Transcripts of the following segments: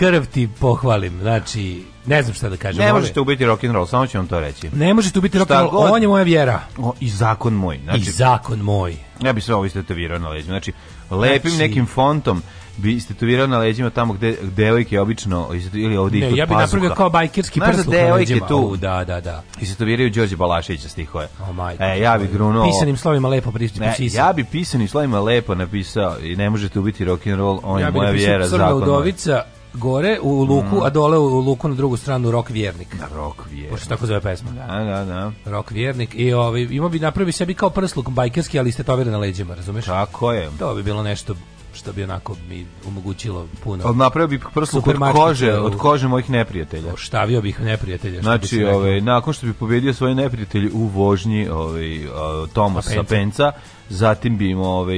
krv ti pohvalim. Znači, ne znam šta da kažem. Ne možete ubiti rock and roll, samo ću vam to reći. Ne možete ubiti rock and roll, on je moja vjera. O, I zakon moj. Znači, I zakon moj. Ja bi sve ovo istetovirao na leđima. Znači, znači- lepim znači... nekim fontom bi istetovirao na leđima tamo gde devojke obično ili ovdje ne, ja bi napravio kao bajkerski prsluk na da devojke leđima. tu o, da da da istetoviraju Đorđe Balaševića stihove oh my e ja bi grunuo pisanim slovima lepo pristići ne, ja bi pisanim slovima lepo napisao i ne možete ubiti rock and roll on ja je moja vjera zakon Udovica, gore u Luku, mm. a dole u Luku na drugu stranu Rok Vjernik. Da, Rok Vjernik. Pošto tako zove pesma. Da, da, da. Rok Vjernik i ovaj, imao bi napravi sebi kao prsluk bajkerski, ali ste tovere na leđima, razumeš? Tako je. To bi bilo nešto što bi onako mi omogućilo puno. Od napravio bi prsluk od kože, u... od kože mojih neprijatelja. Oštavio bih neprijatelja. Znači, bi ove, ovaj, nakon što bi pobedio svoje neprijatelje u vožnji ove, ovaj, Tomasa Penca, Penca zatim bi im ovaj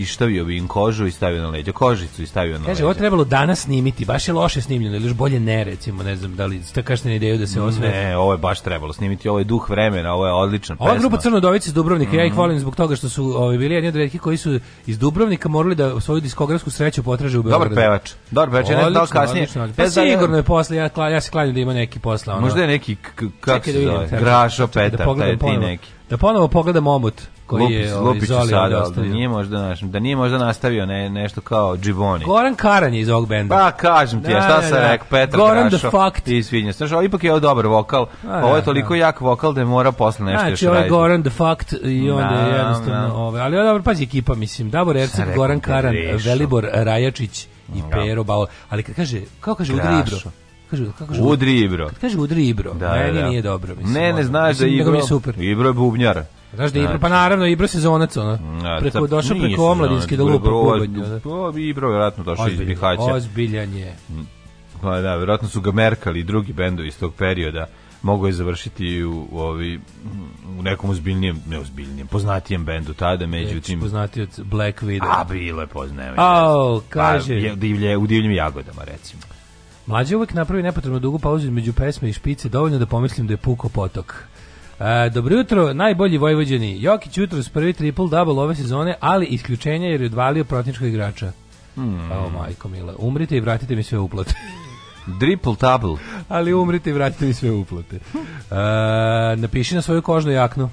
ištavio bi im kožu i stavio na leđa kožicu i stavio na Kaže, leđa. ovo trebalo danas snimiti, baš je loše snimljeno, ili još bolje ne, recimo, ne znam da li ste kašne ideju da se osve. Ne, ovo je baš trebalo snimiti, ovo je duh vremena, ovo je odlična pesma. Ova grupa Crnodovici iz Dubrovnika, mm -hmm. ja ih mhm. volim zbog toga što su ovaj bili jedni od retkih koji su iz Dubrovnika morali da svoju diskografsku sreću potraže u Beogradu. Dobar pevač. Dobar pevač, ne da kasnije. Odlično, e, pa da, da, da. sigurno je posle ja kla, ja se klanjam da ima neki posle ono. Možda je neki kako se zove, Grašo Petar, taj ti neki. Da ponovo pogledam omot koji Lupi, je ovaj, sada, ostavio. Da nije, možda, da nije možda nastavio ne, nešto kao Džiboni. Goran Karan je iz ovog benda. Pa kažem ti, ja, šta da, sam da, da. rekao, Petar Goran Grašo. Goran the fucked. Izvinjam, znaš, ovo ipak je ovo dobar vokal. A, ovo je toliko da. jak vokal da je mora posle nešto znači, još raditi. Znači, ovo je Goran the fact i onda da, je jednostavno da. ove. Ovaj, ali ovo dobro, pazi ekipa, mislim, Davor Ercik, Goran Karan, Velibor Rajačić i da. Pero Bao. Ali kad kaže, kao kaže Udri Ibro? Kaže, kako kaže, udri Ibro. Kad kaže Udri Ibro, da, meni nije dobro. Mislim, ne, ne, znaš da Ibro, Ibro je bubnjar. Znaš da je Ibro, znači. pa naravno Ibro sezonac, ono. Mm, preko, došao preko omladinski da lupa kubanju. Pa, Ibro vjerojatno došao iz Bihaća. Ozbiljan je. Mm. Pa da, vjerojatno su ga merkali i drugi bendovi iz tog perioda. Mogu je završiti u, u, ovi, u nekom ozbiljnijem, ne ozbiljnijem, poznatijem bendu tada, međutim... Poznati od Black Widow. A, bilo je poznajem. Au, pa, kaže... Pa, divlje, u divljim jagodama, recimo. Mlađe uvek napravi nepotrebno dugu pauzu između pesme i špice, dovoljno da pomislim da je puko potok. E, dobro jutro, najbolji Vojvođani. Jokić jutro s prvi triple-double ove sezone, ali isključenje jer je odvalio protničkog igrača. Mm. Evo, majko mila, umrite i vratite mi sve uplate. Triple double. Ali umrite i vratite mi sve uplate. E, napiši na svoju kožnu jaknu.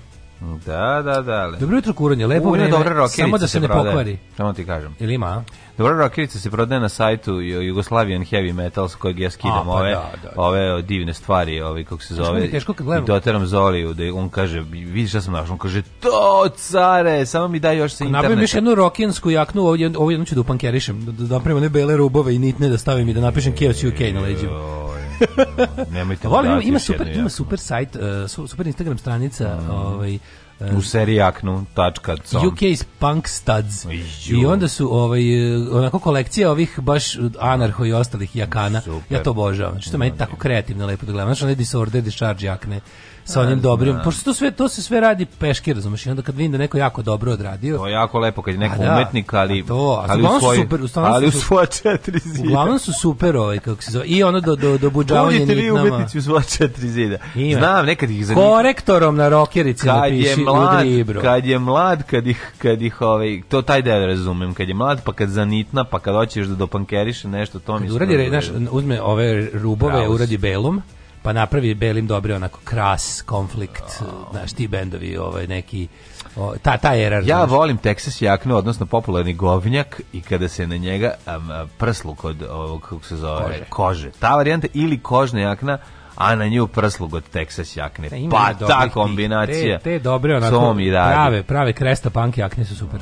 Da, da, da. Le. Dobro jutro kuranje, lepo Ure, vreme, dobra samo da se, se ne prode. pokvari. Samo ti kažem. Ili ima? Dobro rokerica se prodaje na sajtu Jugoslavian Heavy Metals, kojeg ja skidam A, pa ove, da, da, da. ove divne stvari, ove, kako se zove, teško kad gledam. i doteram Zoliju, da on kaže, vidiš šta sam našao, on kaže, to care, samo mi daj još sa interneta. Napravim još jednu rokijansku jaknu, ovdje, ovdje jednu ću da upankerišem, da, da, da napravim one bele rubove i nitne da stavim i da napišem KFC UK na leđima. Nemojte Volim, da ima, super, ima super sajt, uh, super Instagram stranica, mm. ovaj, e, u seriji aknu.com UK punk studs i onda su ovaj, e, onako kolekcija ovih baš anarho i ostalih jakana Super. ja to obožavam, što znači, je meni tako kreativno lepo da gledam, znaš onaj disorder, discharge jakne sa onim da, dobrim. Da. Pošto to sve to se sve radi peški, razumeš? I onda kad vidim da neko jako dobro odradio. To je jako lepo kad je neko da, umetnik, ali to, ali u svoj, super, u ali u svoja četiri zida. Uglavnom su super ovaj kako se zove. I ono do do do budžavanja nitama. vi umetnici u svoja četiri zida. Ima. Znam nekad ih zanima. Korektorom na rokerici napiši je mlad, libro. Kad je mlad, kad ih kad ih ovaj to taj deo razumem, kad je mlad pa kad zanitna, pa kad hoćeš da dopankeriše nešto, to mi. Uradi, da znaš, uzme ove rubove, uradi belom pa napravi belim dobri onako kras, konflikt, oh. znaš, ti bendovi, ovaj, neki... O, ta, ta era. Ja znaš. volim Texas jaknu, odnosno popularni govnjak i kada se na njega um, prslu kod ovog, kako se zove, kože. kože. Ta varijanta ili kožna jakna, a na nju prslug od Texas jakne. E, da, pa ta kombinacija. Te, te dobre onako prave, prave kresta punk jakne su super.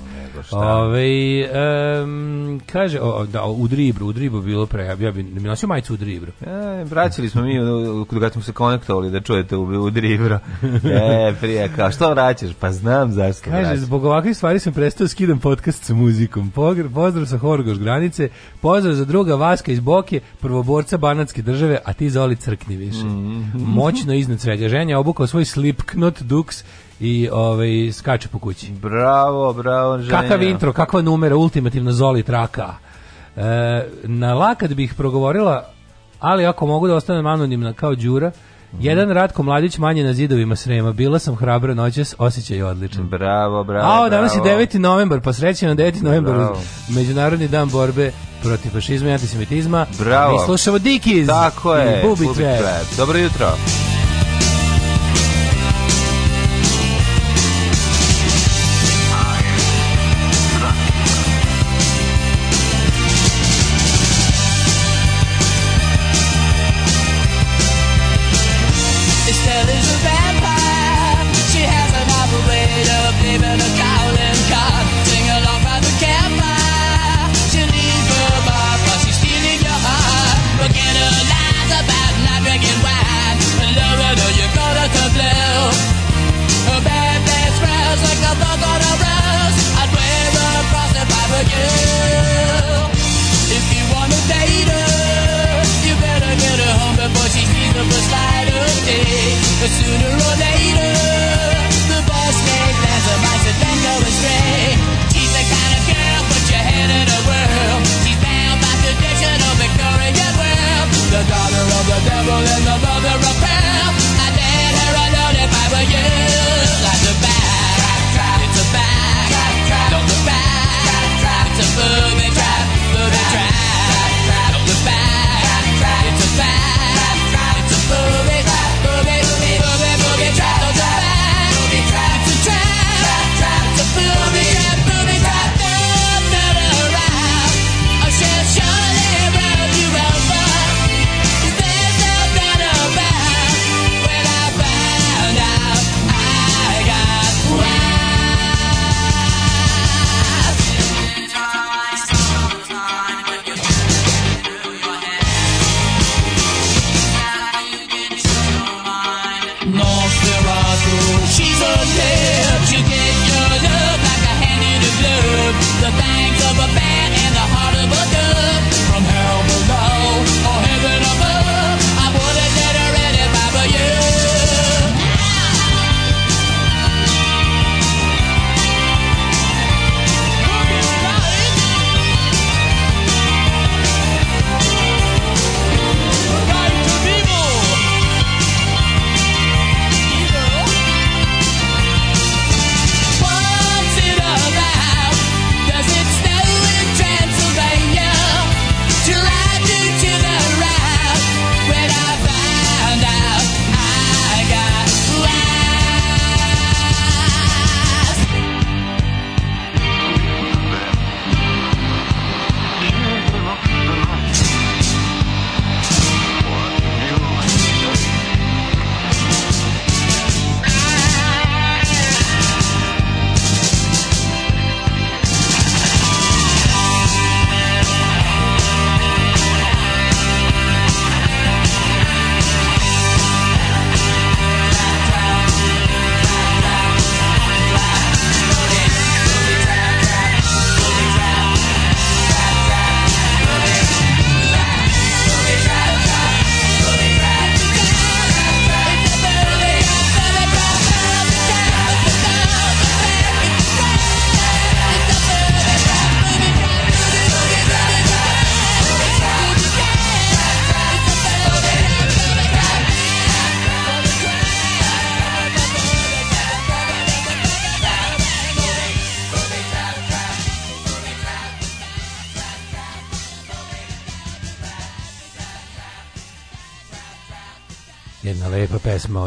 Ove, um, kaže, o, da, u Dribru, u Dribru bilo pre, ja bi mi nosio majicu u Dribru. E, vraćali smo mi, ga smo se konektovali da čujete u, u Dribru. E, prije, kao, što vraćaš? Pa znam zašto Kaže, vraćaš. zbog ovakvih stvari sam prestao da skidam podcast sa muzikom. Pozdrav sa Horgoš granice, pozdrav za druga Vaska iz Boke, prvoborca Banatske države, a ti Zoli crkni više više. Mm -hmm. Moćno iznad svega. Ženja obukao svoj slipknot duks i ovaj, skače po kući. Bravo, bravo, ženja. Kakav intro, kakva numera, ultimativno zoli traka. E, na lakat bih progovorila, ali ako mogu da ostanem anonimna kao Đura, Jedan Ratko Mladić manje na zidovima Srema. Bila sam hrabra noćas, osjećaj je odličan. Bravo, bravo. A danas bravo. je 9. novembar, pa srećan na 9. novembar, međunarodni dan borbe protiv fašizma i antisemitizma. Bravo. Mi slušamo Dickies. Tako je. Bubi Bubi Trap. Dobro jutro.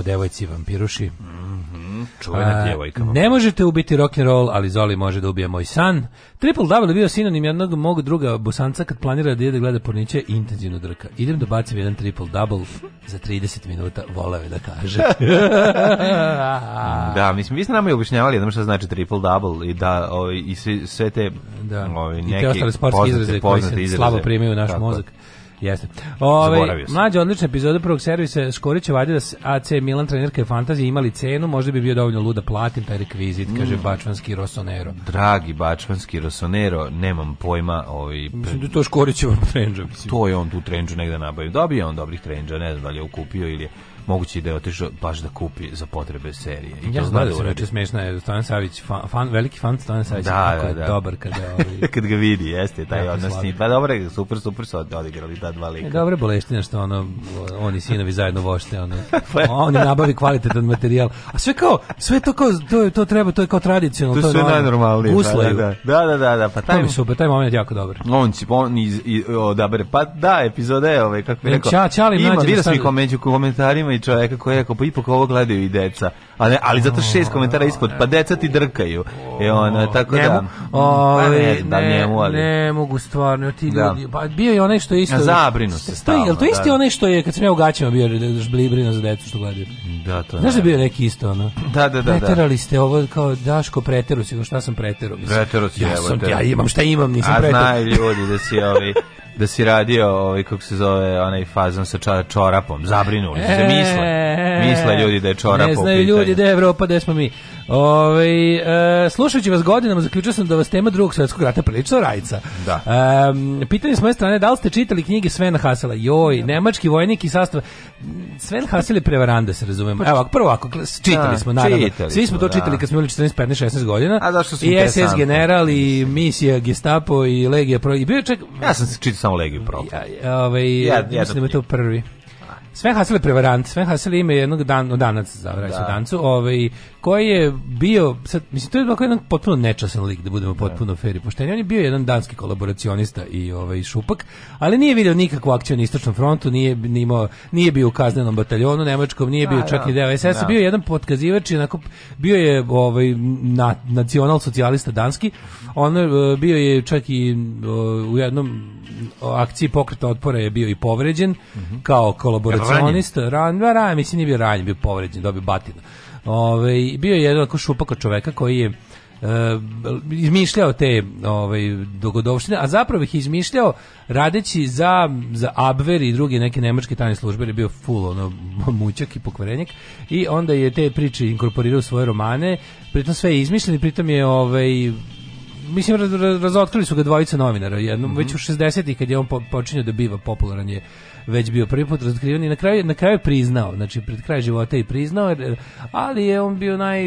devojci vampiruši. Mm -hmm, djevojkama. Ne možete ubiti rock and roll, ali Zoli može da ubije moj san. Triple double bio sinonim jednog mog druga bosanca kad planira da jede gleda porniće i intenzivno drka. Idem da bacim jedan triple double za 30 minuta, voleo je da kaže. da, mislim, vi ste nama i objašnjavali jednom što znači triple double i da o, ovaj, i sve, sve te da. Ovi, ovaj, I te ostale sportske izraze koji se slabo primaju u naš Tako. mozak. Jeste. Ove, ovaj, mlađa odlična epizoda prvog servisa Škorić valjda da AC Milan trenerka je fantazija imali cenu, možda bi bio dovoljno luda da platim taj rekvizit, mm. kaže Bačvanski Rosonero. Dragi Bačvanski Rosonero, nemam pojma, ovaj Mislim da to Škorićevo trendža, mislim. To je on tu trendžu negde nabavio. Dobio je on dobrih trendža, ne znam da li je ukupio ili je moguće da je otišao baš da kupi za potrebe serije. I ja to zna da, da sam juče smešna je Stojan Savić, fan, fan, veliki fan Stojan Savić, da, da, da. je da. dobar kada... Ovaj... kad ga vidi, jeste, taj ja, odnos Pa dobro, super, super su odigrali ta dva lika. E, dobro boleština što ono, oni sinovi zajedno vošte, ono, pa oni nabavi kvalitetan materijal. A sve kao, sve to kao, to, to treba, to je kao tradicionalno. To, to je sve najnormalnije. Pa Usleju. Da, da, da, da, da, pa taj... To mi super, taj moment je jako dobar. On će, on iz, i, odabere, pa da, epizode, ove, ovaj, kako bi rekao. Ča, čali, ima, vidio sam ih u komentarima mi čovjeka koji je rekao, pa ipak ovo gledaju i deca. Ali, ali zato šest komentara ispod, pa deca ti drkaju. I e, ono, tako njemu, da... O, ne, da pa njemu, ali... Ne mogu stvarno, ti da. ljudi... Pa bio je onaj što je isto... Ja zabrinu se stalno. Pa jel to isti da. onaj što je, kad sam ja u gaćima bio, da, da- brinu za decu što gledaju? Da, to Znaš da je da. bio neki isto, ono? Da, da, da, da. Preterali ste ovo kao, Daško, preteru si, šta sam preteru? Mislim. Preteru si, ja, sam, ja imam šta imam, nisam preteru. A znaju ljudi da si ovi... da si radio ovaj kako se zove onaj fazon sa ča, čorapom. Zabrinuli su se misle. E, misle ljudi da je čorap. Ne znaju ljudi da je Evropa, da smo mi. Ove, ovaj, e, slušajući vas godinama, zaključio sam da vas tema drugog svjetskog rata prilično rajca. Da. E, pitanje s moje strane, da li ste čitali knjige Svena Hasela? Joj, da. nemački vojnik i sastav... Sven Hasel je prevaranda, se razumemo. Pa Evo, prvo ako, da, čitali smo, naravno. Svi smo to da. čitali kad smo imali 14, 15, 16 godina. A da što su I SS general, i misija Gestapo, i Legija Pro... I bio čak... Ja sam čitao samo Legiju Pro. Ja, ove, ja, ovaj, ja, mislim da je to prvi. Sve Hasel je prevarant, sve Hasel ima jednog dan, danac za da. dancu, ovaj, koji je bio, sad, mislim, to je bilo jedan potpuno nečasan lik, da budemo da. potpuno da. fair i pošteni. On je bio jedan danski kolaboracionista i ovaj, šupak, ali nije vidio nikakvu akciju na istočnom frontu, nije, nimao, nije bio u kaznenom bataljonu nemačkom, nije da, bio da, čak da. i deo SS, da. bio je jedan potkazivač, onako, bio je ovaj, na, nacional socijalista danski, on eh, bio je čak i o, eh, u jednom akciji pokreta otpora je bio i povređen mm -hmm. kao kolaboracionist. Ran, ra, da, ra, mislim nije bio ranjen, bio povređen, dobio batinu. Ove, bio je jedan ako šupaka čoveka koji je Uh, izmišljao te ovaj dogodovštine, a zapravo ih izmišljao radeći za za Abwehr i drugi neke nemačke tajne službe, jer je bio full ono mučak i pokvarenjak i onda je te priče inkorporirao u svoje romane, pritom sve je izmišljeno pritom je ovaj mislim raz, razotkrili su ga dvojica novinara, jednom mm -hmm. već u 60-ih mhm. kad je on po, počinio da biva popularan je već bio prvi put razotkrivan i na kraju na kraju je priznao, znači pred kraj života i priznao, ali je on bio naj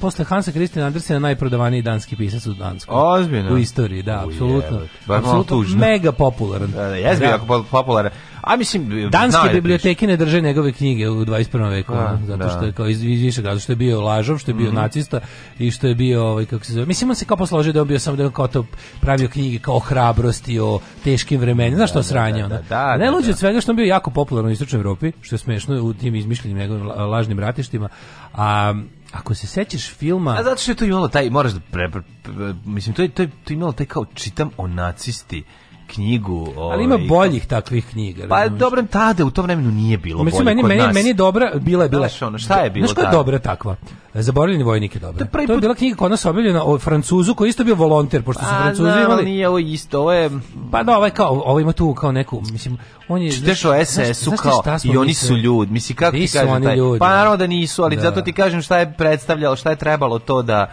posle Hansa Christian Andersena najprodavaniji danski pisac u Danskoj. Ozbiljno. U istoriji, da, apsolutno. Apsolutno mega popularan. Da, da, jesi bio da. jako popularan. A mislim e, danske zna, da biblioteke ne drže njegove knjige u 21. veku, A, da, zato da. što je kao iz, iz više zato što je bio lažov, što je bio mm nacista i što je bio ovaj kako se zove. Mislim on se kao posložio da je bio samo da je kao to pravio knjige kao o hrabrosti, o teškim vremenima, znaš što sranje da, Ne luđe od svega što je bio jako popularan u istočnoj Europi, što je smešno u tim izmišljenim njegovim lažnim ratištima. A ako se sećaš filma... A zato što je to imalo taj, moraš da pre, pre, pre, mislim, to je, to je, to je imalo taj kao čitam o nacisti knjigu. Ovaj, ali ima ovaj, boljih takvih knjiga. Pa dobro, tada u to vremenu nije bilo Mislim, bolje meni, kod meni, nas. Meni dobra, bila je, bila je. Ono, šta je bilo? Znaš koja je dobra takva? Zaboravljeni vojnik je dobra. To, to je bila knjiga kod nas objavljena o Francuzu koji isto bio volonter, pošto su A, Francuzi imali. Ali nije ovo isto, ovo je... Pa da, ovaj, kao, ovo ovaj ima tu kao neku, mislim, on je... Čiteš o SS-u kao, i oni su ljudi. Mislim, kako ti kažem taj... Pa naravno da nisu, ali da. zato ti kažem šta je predstavljalo, šta je trebalo to da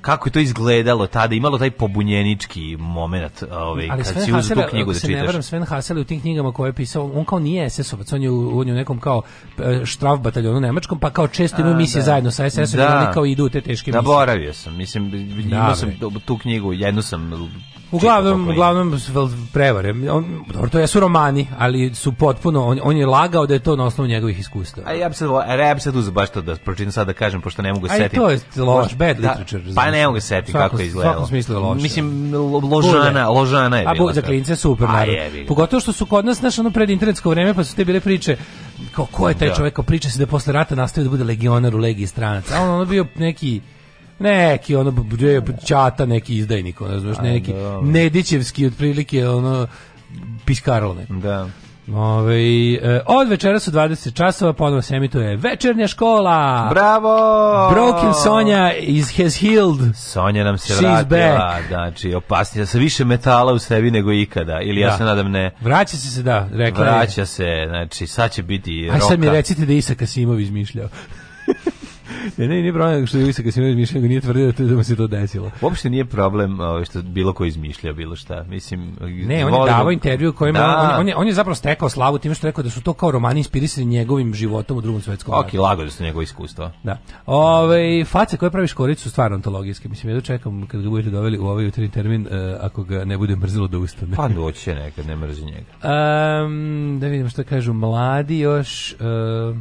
kako je to izgledalo tada, imalo taj pobunjenički moment ovaj, Ali kad Sven si uzeti tu knjigu da čitaš. Ne varam, Sven Hasel u tim knjigama koje je pisao, on kao nije SS-ovac, on u, on je u nekom kao e, štraf bataljonu nemačkom, pa kao često imaju misije da. zajedno sa SS-om, da. oni kao idu te teške misije. Zaboravio sam, mislim, imao da, sam tu knjigu, jednu sam Uglavnom, uglavnom prevare. On, dobro, to jesu romani, ali su potpuno, on, on je lagao da je to na osnovu njegovih iskustava. A ja bi sad, ja bi sad uzeo baš to da pročitam sad da kažem, pošto ne mogu setiti. A to je loš, bad da, literature. Pa ne mogu se setiti kako je izgledalo. Svakom smislu loše. Mislim ložana, ložana je bila. A za klince super pa naravno. Pogotovo što su kod nas našo ono pred internetsko vreme pa su te bile priče kao ko je taj da. čovjek, priča se da posle rata nastavio da bude legionar u legiji stranaca. A on ono bio neki neki ono čata neki izdajnik, ono, znaš, neki Nedićevski otprilike ono piskarone. Da. Ove, e, od večera su 20 časova, ponovo se emituje večernja škola. Bravo! Broken Sonja is has healed. Sonja nam se She's vratila, back. znači opasnija, sa više metala u sebi nego ikada, ili da. ja se nadam ne. Vraća se se, da, rekla Vraća je. se, znači sad će biti roka. Aj sad mi recite da Isa Kasimov izmišljao ne, ne, nije problem što je Ivisa Kasimović mišljenje, nije tvrdio da, da mu se to desilo. Uopšte nije problem ovaj, što bilo ko izmišlja bilo šta. Mislim, ne, on je davao intervju kojima da. on, on, je, on je zapravo stekao slavu tim što rekao da su to kao romani inspirisani njegovim životom u drugom svetskom ratu. Ok, lago da su njegove iskustva. Da. Ove, ovaj, face koje praviš koricu su stvarno antologijske. Mislim, ja dočekam kad ga budete doveli u ovaj jutrni termin, uh, ako ga ne bude mrzilo da ustane. Pa doće nekad, ne mrzi njega. Um, da vidimo što kažu mladi još... Uh,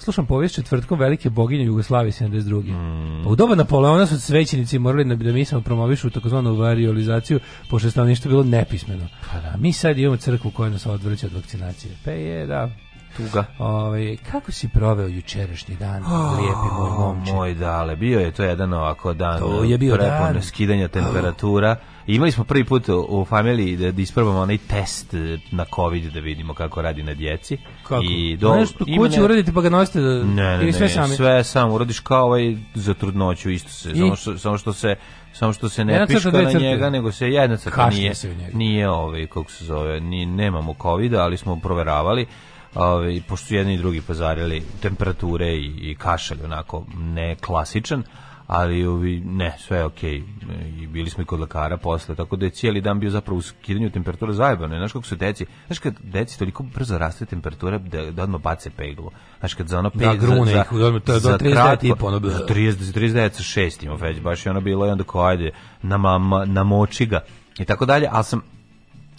Slušam povijest četvrtkom velike boginje Jugoslavije 72. Mm. Pa u doba Napoleona su svećenici morali da, da mislimo promovišu takozvanu variolizaciju, pošto je stanovništvo bilo nepismeno. Pa da. Mi sad imamo crkvu koja nas odvrće od vakcinacije. Pa je, da, Tuga. Ovaj kako si proveo jučerašnji dan? Oh, Lijepi moj momče. Moj dale, bio je to jedan ovako dan. To je bio prepon, dan skidanja temperatura. Imali smo prvi put u familiji da, da isprobamo onaj test e, na covid da vidimo kako radi na djeci. Kako? I pa do nešto kući ne... uradite pa ga nosite da ne, ne, ili sve ne, sami. Sve sam urodiš kao ovaj za trudnoću isto se, samo što samo što se samo što se ne jedna piška na njega, nego se jedna crta nije, se nije ovaj, kako se zove, ni, nemamo covid ali smo proveravali ovaj pošto su jedni i drugi pozarili temperature i, i kašalj onako ne klasičan ali ovi ne, sve je okej. Okay. I bili smo i kod lekara posle, tako da je cijeli dan bio zapravo u skidanju temperature zajebano. Znaš kako su deci, znaš kad deci toliko brzo raste temperatura da, da odmah bace peglu. Znaš kad za ono da, peglu... Da, grune za, ih, da to je do 39 i po, ono bilo. 30, 39 sa 6 ima već, baš je ono bilo i onda ko ajde, na mama, na moči ga i tako dalje, ali sam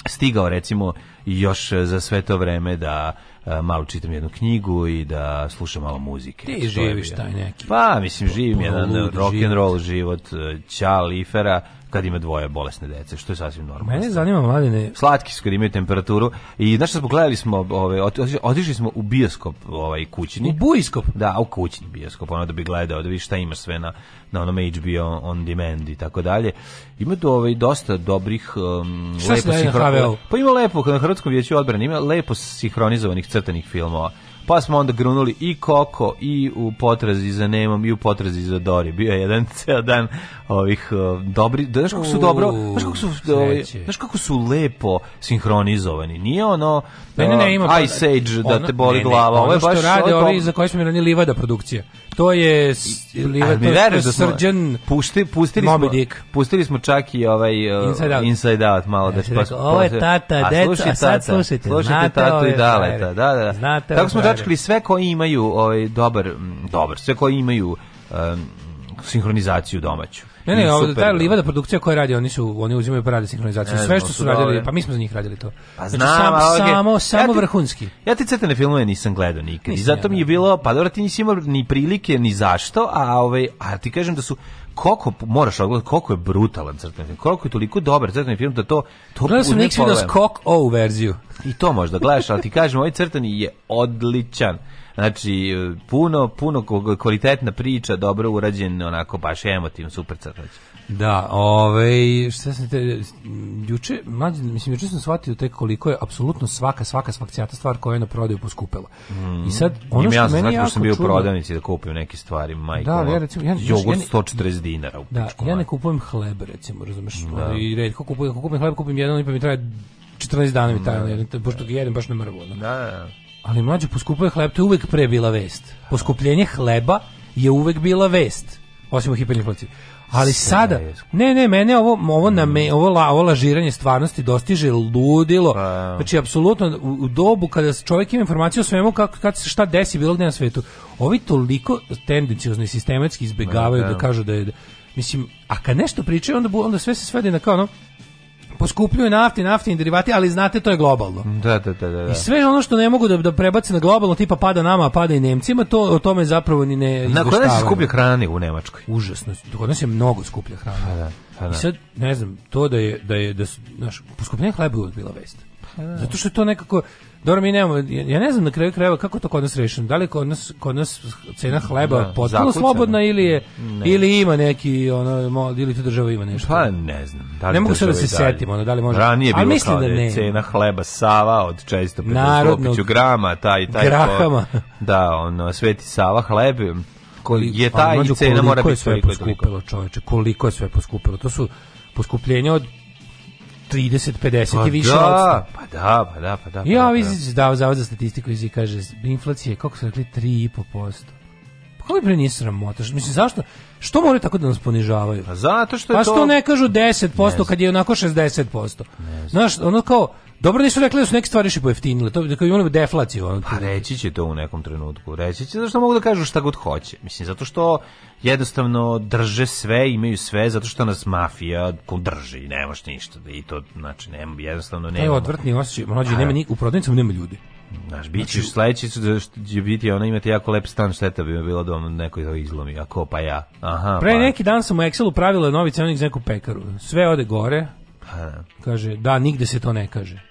stigao recimo još za sve to vreme da E, malo čitam jednu knjigu i da slušam malo muzike. Ti živiš taj neki. Pa, mislim, živim jedan rock and roll život, e, Ćal Ifera, kad ima dvoje bolesne dece, što je sasvim normalno. Mene zanima mladine. Slatki su kad imaju temperaturu i znaš što gledali smo, ove, otišli smo u bioskop ovaj, kućni. U bioskop? Da, u kućni bioskop, ono da bi gledao, da vidiš šta ima sve na, na onom HBO on demand i tako dalje. Ima tu ovaj, dosta dobrih um, šta lepo sinhro... Pa ima lepo, kad na Hrvatskom vijeću odbrane, ima lepo sinhronizovanih crtenih filmova pa smo onda grunuli i Koko i u potrazi za Nemom i u potrazi za Dori. Bio je jedan ceo dan ovih uh, dobri, da, znaš kako su dobro, znaš kako su, ovaj, znaš kako su lepo sinhronizovani. Nije ono ne, ne, ne, um, ima, Ice pa- Age da te boli ne, glava. Ne, ono, ono što baš, rade ovi za koje smo ranili Livada produkcije to je Liva to je da srđan pušti pustili smo pustili smo čak i ovaj uh, Inside Out, inside out malo da ja da pa- spas. Ovo je pa- tata, deca, a sad slušajte. Slušajte tata i daleta, da, da. da. Znate Tako smo dačkali sve koji imaju ovaj dobar, dobar, sve koji imaju um, sinhronizaciju domaću. Ne, ne, ovo, mm, ta da. livada produkcija koja radi, oni su oni uzimaju parade sinhronizacije. Sve što su radili, pa mi smo za njih radili to. Pa znači, znam, znači, sam, samo, samo vrhunski. Ja ti cete filmove nisam gledao nikad. I zato mi je da. bilo, pa dobro ti nisi imao ni prilike, ni zašto, a, ovaj, a ti kažem da su koliko moraš odgledati, koliko je brutalan crtani film, koliko je toliko dobar crtani film da to... to Gledao sam Nix video skok O verziju. I to možda gledaš, ali ti kažem, ovaj crtani je odličan. Znači, puno, puno kvalitetna priča, dobro urađen, onako baš emotiv, super crtač. Da, ovaj, šta sam te, juče, mlađe, mislim, juče sam shvatio tek koliko je apsolutno svaka, svaka svakcijata stvar koja je na prodaju poskupila. Mm. I sad, ono Im što ja sam, meni jako sam bio u prodavnici da kupim neke stvari, majko, da, ja, recimo, ja, jogurt ja, 140 dinara. U da, ja ne kupujem hleb, recimo, razumeš? Da. I redko kupujem, ako kupim hleb, kupim jedan, i pa mi traje 14 dana mi taj, mm. pošto ga jedem baš na mrvu. Da, da, da. Ali mlađe poskupuje hleb, to je uvek pre bila vest. Poskupljenje hleba je uvek bila vest. Osim u hiperinflaciji. Ali sada, ne, ne, mene ovo ovo na me, mm. ovo, la, ovo lažiranje stvarnosti dostiže ludilo. Pa, znači apsolutno u, u, dobu kada čovjek ima informaciju o svemu kako kad se šta desi bilo gde na svetu. Ovi toliko tendenciozno i sistematski izbegavaju da, da kažu da je da, mislim, a kad nešto pričaju onda onda sve se svede na kao ono poskupljuju nafti, i derivati, ali znate to je globalno. Da, da, da, da. da. I sve ono što ne mogu da da prebaci na globalno, tipa pada nama, pada i Nemcima, to o tome zapravo ni ne izveštavaju. Na kod nas je skuplja hrana u Nemačkoj. Užasno, kod nas je mnogo skuplja hrana. Pa da, pa da, I sad ne znam, to da je da je da su, znaš, poskupljenje hleba je bila vest. Pa da. Zato što je to nekako Dobro, mi nemamo, ja ne znam na kraju krajeva kako to kod nas rešeno. Da li kod nas, kod nas cena hleba da, potpuno zakucano. slobodna ili je ne. ili ima neki ono ili tu država ima nešto? Pa ne znam. Da ne mogu sad da se setim, ono da li može. Ranije bilo kao da, da ne. cena hleba Sava od 450 grama, taj taj grahama. Ko, da, ono Sveti Sava hleb koji je taj cena mora biti sve poskupilo, čoveče, koliko je sve poskupilo. To su poskupljenja od 30, 50 pa i više da pa, da, pa da, pa da, pa da. ja I ovi pa da, zavod za statistiku izi kaže, inflacija je, kako se rekli, 3,5%. Pa kako bi nisu sramota? Mislim, zašto? Što moraju tako da nas ponižavaju? Pa zato što je pa što to... ne kažu 10% ne kad je onako 60%? Ne Znaš, ono kao, Dobro nisu rekli da su neke stvari še pojeftinile, to da imamo deflaciju. Ono, pa reći će to u nekom trenutku. Reći će zašto mogu da kažu šta god hoće. Mislim, zato što jednostavno drže sve, imaju sve, zato što nas mafija drži, nemaš ništa. I to, znači, nema, jednostavno nema. Evo, odvrtni osjećaj, mlađe, nema nik, u prodavnicama nema ljudi. Znaš, bit ćeš znači, sledeći da će biti, ona imate jako lep stan, šteta bi bilo da vam neko izlomi, a ko pa ja. Aha, Pre pa. neki dan sam u Excelu pravila novi cenik za neku pekaru. Sve ode gore, ha. Pa da. kaže, da, nigde se to ne kaže.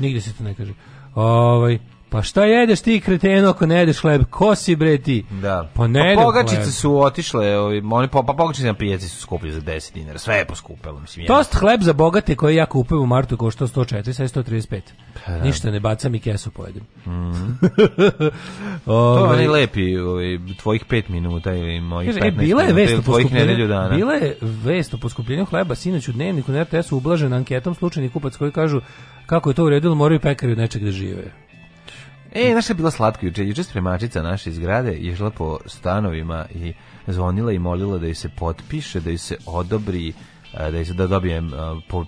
Nigde se to ne kaže. Ovaj Pa šta jedeš ti kreteno ako ne jedeš hleb? Ko si bre ti? Da. Pa ne pa pogačice hleb. su otišle, ovi, oni, pa, pa pogačice na pijaci su skuplje za 10 dinara. Sve je poskupelo. Mislim, Tost hleb za bogate koji ja kupujem u martu košta 104, sad 135. Pa, da. Ništa ne bacam i kesu pojedem. Mm -hmm. to je onaj lepi ovi, tvojih 5 minuta i mojih Kaže, 15 e, bila je vest o poskupljenju, Bila je vest o poskupljenju hleba sinoć u dnevniku na RTS-u ublažena anketom slučajni kupac koji kažu kako je to uredilo, moraju pekari od nečeg da žive. E, znaš je bilo slatko juče? Juče spremačica naše izgrade išla po stanovima i zvonila i molila da joj se potpiše, da joj se odobri, e, da joj se da dobijem e,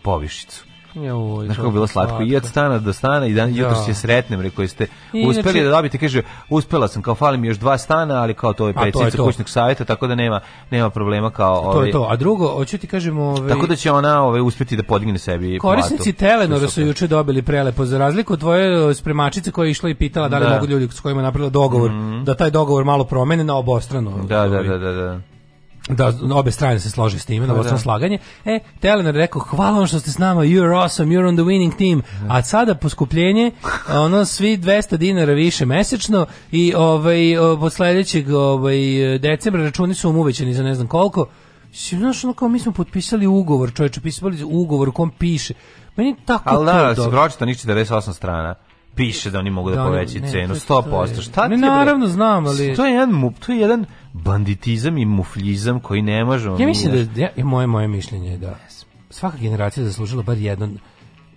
povišicu. Joj, ovaj, Znaš kako bilo slatko. slatko. I od stana do stana i dan, jutro se da. sretnem, rekao ste, I uspeli inače, da dobite, kaže, uspela sam, kao falim još dva stana, ali kao to je predsjednica kućnog savjeta, tako da nema, nema problema kao... To ove, je to, a drugo, hoću ti kažem... Ovaj... tako da će ona ove, ovaj, uspjeti da podigne sebi Korisnici Telenora su juče dobili prelepo, za razliku od tvoje eh, spremačice koja je išla i pitala da li da. mogu ljudi s kojima je napravila dogovor, mm -hmm. da taj dogovor malo promene na obostranu. Da da, ovaj. da, da, da, da, da da obe strane se slože s time, na vlastno pa da. slaganje. E, Telener rekao, hvala vam što ste s nama, you're awesome, you're on the winning team. A sada poskupljenje, ono, svi 200 dinara više mesečno i ovaj, od sledećeg ovaj, decembra računi su vam uvećeni za ne znam koliko. Znaš, ono kao mi smo potpisali ugovor, čovječe, pisali ugovor u kom piše. Meni tako Ali da, si pročito njih 48 strana piše da oni mogu da, da povećaju cenu 100%. Je, Šta ti? Ne, naravno znam, ali to je jedan mup, to je jedan banditizam i muflizam koji ne možemo. Ja mislim mi da ja, moje moje mišljenje je da svaka generacija zaslužila bar jedan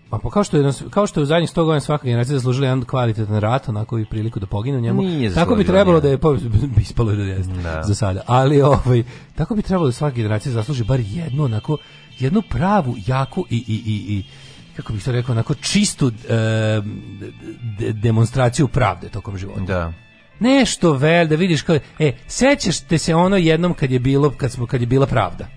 pa kao što je kao što je u zadnjih 100 godina svaka generacija zaslužila jedan kvalitetan rat, onako i priliku da pogine u njemu. Tako bi trebalo da je pa, ispalo da je da. za sada. Ali ovaj tako bi trebalo da svaka generacija zasluži bar jednu onako jednu pravu, jaku i i i i kako bih to rekao, onako čistu e, demonstraciju pravde tokom života. Da. Nešto vel, da vidiš kao, e, sećaš te se ono jednom kad je bilo, kad smo, kad je bila pravda.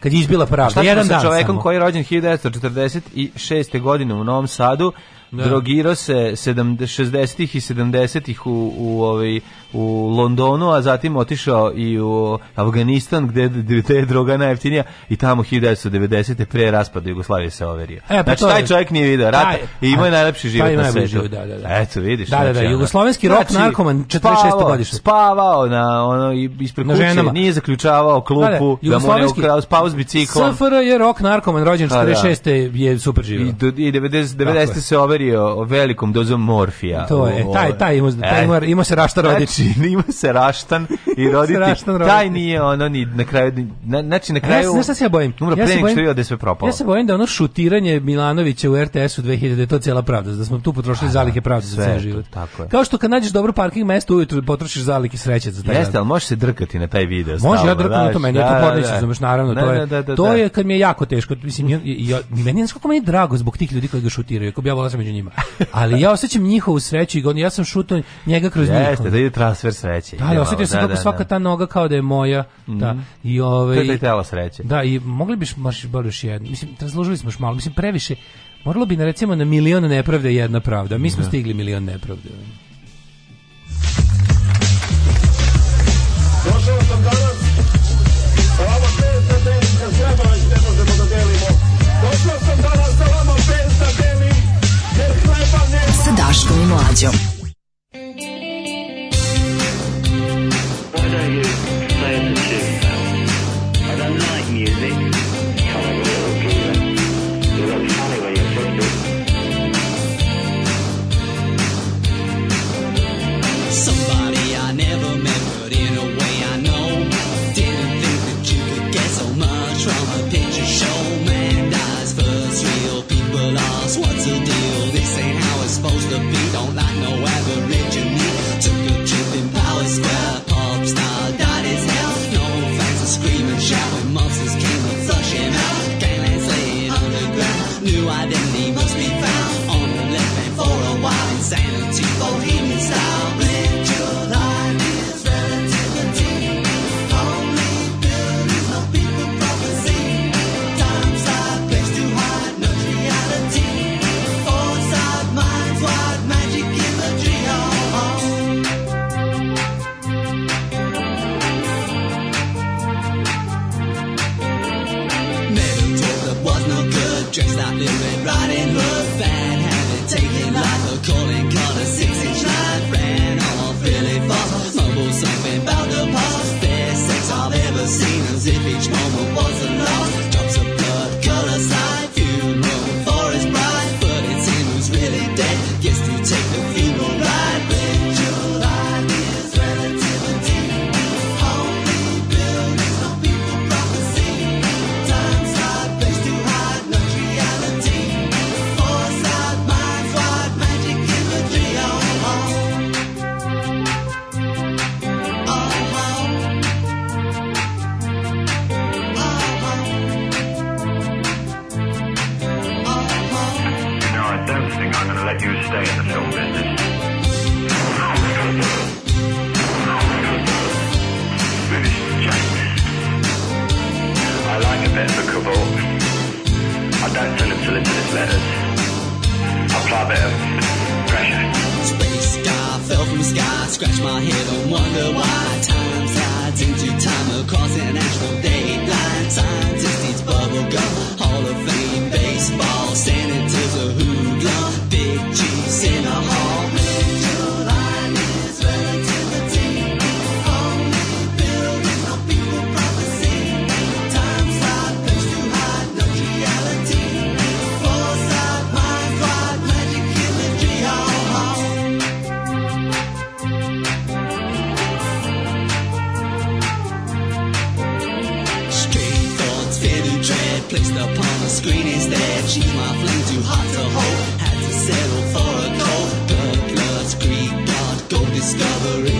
Kad je izbila pa pravda, jedan dan sa čovekom samo. koji je rođen 1946. godine u Novom Sadu, da. drogirao se 60-ih i 70-ih u, u, ovaj, u Londonu, a zatim otišao i u Afganistan gde, gde je droga najjeftinija i tamo 1990. pre raspada Jugoslavije se overio. E, pa znači, taj čovjek nije video rata i imao je najlepši život na svetu. Da, da, da. Eto, vidiš. Da, da, znači, da, jugoslovenski rok znači, narkoman, 46. godište. Spavao na, ono, ispred na kuće, ženama. nije zaključavao klupu, da, da, da mu ne ukrao, spavao s biciklom. SFR je rok narkoman, rođen 46. Pa da, je super živio. I, i 90, 90 se overio velikom dozom morfija. To je, taj, taj, ima, taj e. ima, ima se rašta znači, rodič znači se raštan i roditi, raštan roditi. taj nije ono ni na kraju na, znači na kraju ja, znaš se ja bojim umro ja pre nego što je da sve propalo ja se bojim da ono šutiranje Milanovića u RTS-u 2000 da to je cijela pravda da smo tu potrošili da, zalihe pravde za ceo život tako je. kao što kad nađeš dobro parking mesto ujutru potrošiš zalihe sreće za taj jeste al možeš se drkati na taj video može ja drkam to meni to da, podneće razumeš naravno to je to je kad mi je jako teško mislim ja meni je meni drago zbog tih ljudi koji ga šutiraju kako bi ja volao među njima ali ja osećam njihovu sreću i ja sam šutao njega kroz njih Jeste, da ide transfer sreće. Da, ali osjetio sam da, kako da, da. svaka ta noga kao da je moja. Mhm. Da, i ovaj, to je taj telo sreće. Da, i mogli biš maš bar još jedno. Mislim, razložili smo još malo. Mislim, previše. Moralo bi na recimo na milion nepravde jedna pravda. Mi smo da. stigli milion nepravde. Došao sam danas. Sa vama bez da delim, kad treba Došao sam danas sa vama bez da Sa Daškom i Mlađom. I don't like music. Somebody I never met, but in a way I know. Didn't think that you could get so much from a picture show. Man dies first, real people what's the deal? This ain't how it's supposed to be. Don't like Scratch my head and wonder why time slides into time across an date dateline. Scientists eat bubblegum. another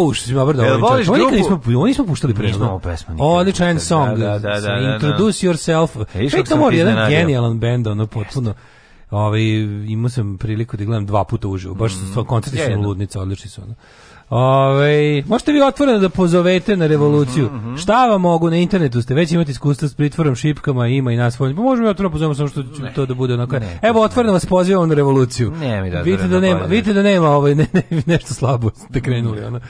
Au, što si me obrdo. Jel voliš grupu? Nismo, ovo nismo puštali pre. Nismo ovo pesmu. Odličan da, da, song. Da, da, da, da, da, Introduce yourself. E, Fake Tomorrow, jedan genijalan band, ono potpuno. Ovaj imao sam priliku da gledam dva puta uživo. Baš su mm. sva koncerti su ludnica, odlični su. Ono. Ove, možete vi otvoreno da pozovete na revoluciju. Mm -hmm. Šta vam mogu na internetu ste već imate iskustva s pritvorom, šipkama, ima i nas voljni. Pa možemo ja otvoreno pozovemo samo što ću to da bude onako. Ne, Evo otvoreno vas pozivamo na revoluciju. Ne, mi da, da vidite da, da, da nema, vidite da nema ovaj ne, ne, nešto slabo ste krenuli ono.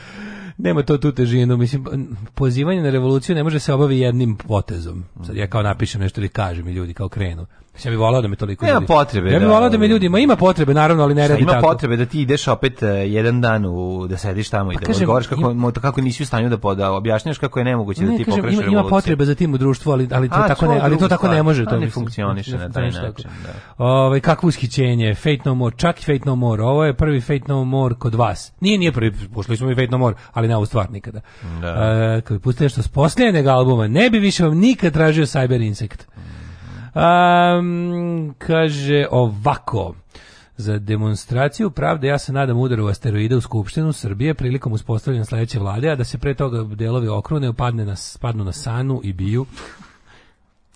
Nema to tu težinu, mislim pa, pozivanje na revoluciju ne može se obaviti jednim potezom. Sad ja kao napišem nešto ili kažem i ljudi kao krenu. Ja bih volao da me toliko Nema ljudi. potrebe. Ja bih da, volao da me ovaj- ljudi, ma ima potrebe naravno, ali ne radi ima tako. Ima potrebe da ti ideš opet uh, jedan dan u da sediš tamo pa i da kažem, odgovoriš kako im, kako nisi u stanju da poda da objašnjaš kako je nemoguće da ne, da ti kažem, pokreš ima, Ima potrebe za tim u društvu, ali ali to A, tako ne, ali to tako ne može to. Ne funkcioniše na taj način. Da. Ovaj kakvo ushićenje, Fate No More, čak i Fate No More. Ovo je prvi Fate No More kod vas. Nije nije prvi, pošli smo i Fate No More, ali na u stvar nikada. Da. Uh, kad pustite što s posljednjeg albuma, ne bi više vam nikad tražio Cyber Insect. Mm. Um, kaže ovako. Za demonstraciju pravde ja se nadam udaru asteroida u Skupštinu Srbije prilikom uspostavljanja sledeće vlade, a da se pre toga delovi okrune, padne na, padnu na sanu i biju.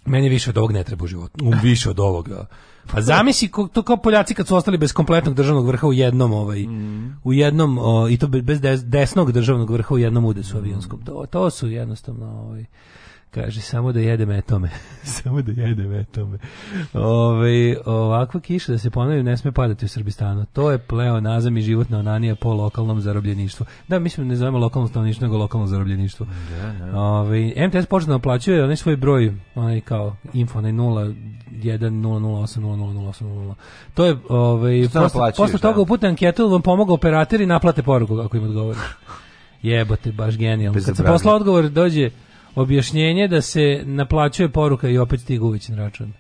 Meni više od ovog ne treba u životu. Više od ovoga. Pa zamisli to kao Poljaci kad su ostali bez kompletnog državnog vrha u jednom ovaj mm. u jednom o, i to bez desnog državnog vrha u jednom udesu mm. avionskom. To to su jednostavno ovaj Kaže, samo da jedem etome. samo da jedem etome. Ove, ovaj, ovakva kiša da se ponavlja ne sme padati u Srbistanu. To je pleonazam i životna onanija po lokalnom zarobljeništvu. Da, mislim, ne zovemo lokalno stanovništvo, nego lokalno zarobljeništvo. Da, da. Ove, ovaj, MTS da plaćuje onaj svoj broj, onaj kao info, onaj 01008000800. To je, ove, ovaj, posle, posle toga upute anketu da vam pomoga operator naplate poruku, ako im odgovoriš. Jebote, baš genijalno. Kad se posla odgovor dođe Objašnjenje da se naplaćuje poruka i opet stigu uvećen račun.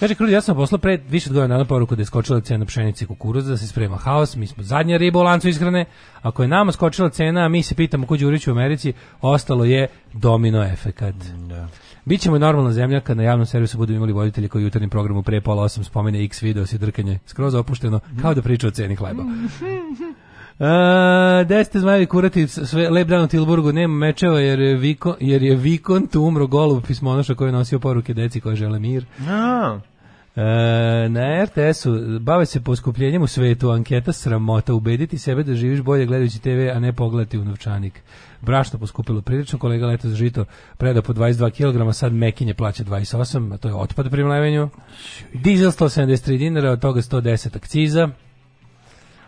Kaže Krudi, ja sam poslao pre više od godina na poruku da je skočila cena pšenice i kukuruza, da se sprema haos, mi smo zadnja riba u lancu ishrane, ako je nama skočila cena, a mi se pitamo kuđu Đurić u Americi, ostalo je domino efekat. Mm, da. Bićemo normalna zemlja kad na javnom servisu budemo imali voditelje koji u jutarnjem programu pre pola osam spomene X video i drkanje skroz opušteno, kao da priča o ceni hleba. Uh, desete zmajevi kurati sve, lep dan u Tilburgu, nema mečeva jer je, Vikon, jer je Vikon tu umro golub pismonoša koji je nosio poruke deci koje žele mir. No. Uh, e, na RTS-u bave se poskupljenjem u svetu, anketa sramota, ubediti sebe da živiš bolje gledajući TV, a ne pogledati u novčanik. Brašno poskupilo prilično, kolega leto letos žito preda po 22 kg, sad mekinje plaća 28, a to je otpad pri mlevenju. Dizel 173 dinara, od toga 110 akciza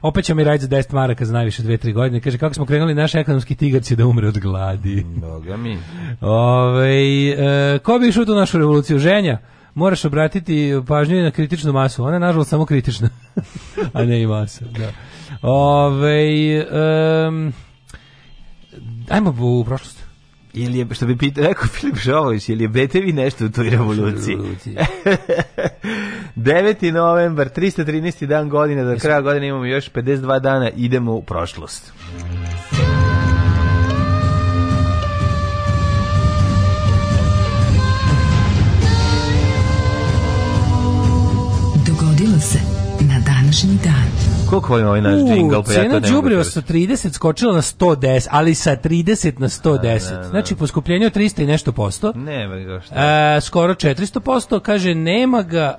opet ćemo mi raditi za 10 maraka za najviše 2-3 godine. Kaže, kako smo krenuli, naš ekonomski tigar će da umre od gladi. Boga mi. Ove, e, ko bi išao tu našu revoluciju? Ženja? Moraš obratiti pažnju na kritičnu masu. Ona je, nažalost, samo kritična, a ne i masa. Da. Ove, um, ajmo u prošlost. Jel je, što bi pitao, rekao Filip Šovović, jel je betevi nešto u toj revoluciji? revoluciji. 9. novembar, 313. dan godine, do kraja godine imamo još 52 dana, idemo u prošlost. Dogodilo se na današnji dan. Koliko volim ovaj naš džingl? Pa cena džubriva da sa 30 skočila na 110, ali sa 30 na 110. Ne, ne, znači, poskupljenje od 300 i nešto posto. Ne, ga što. E, skoro 400 posto, kaže, nema ga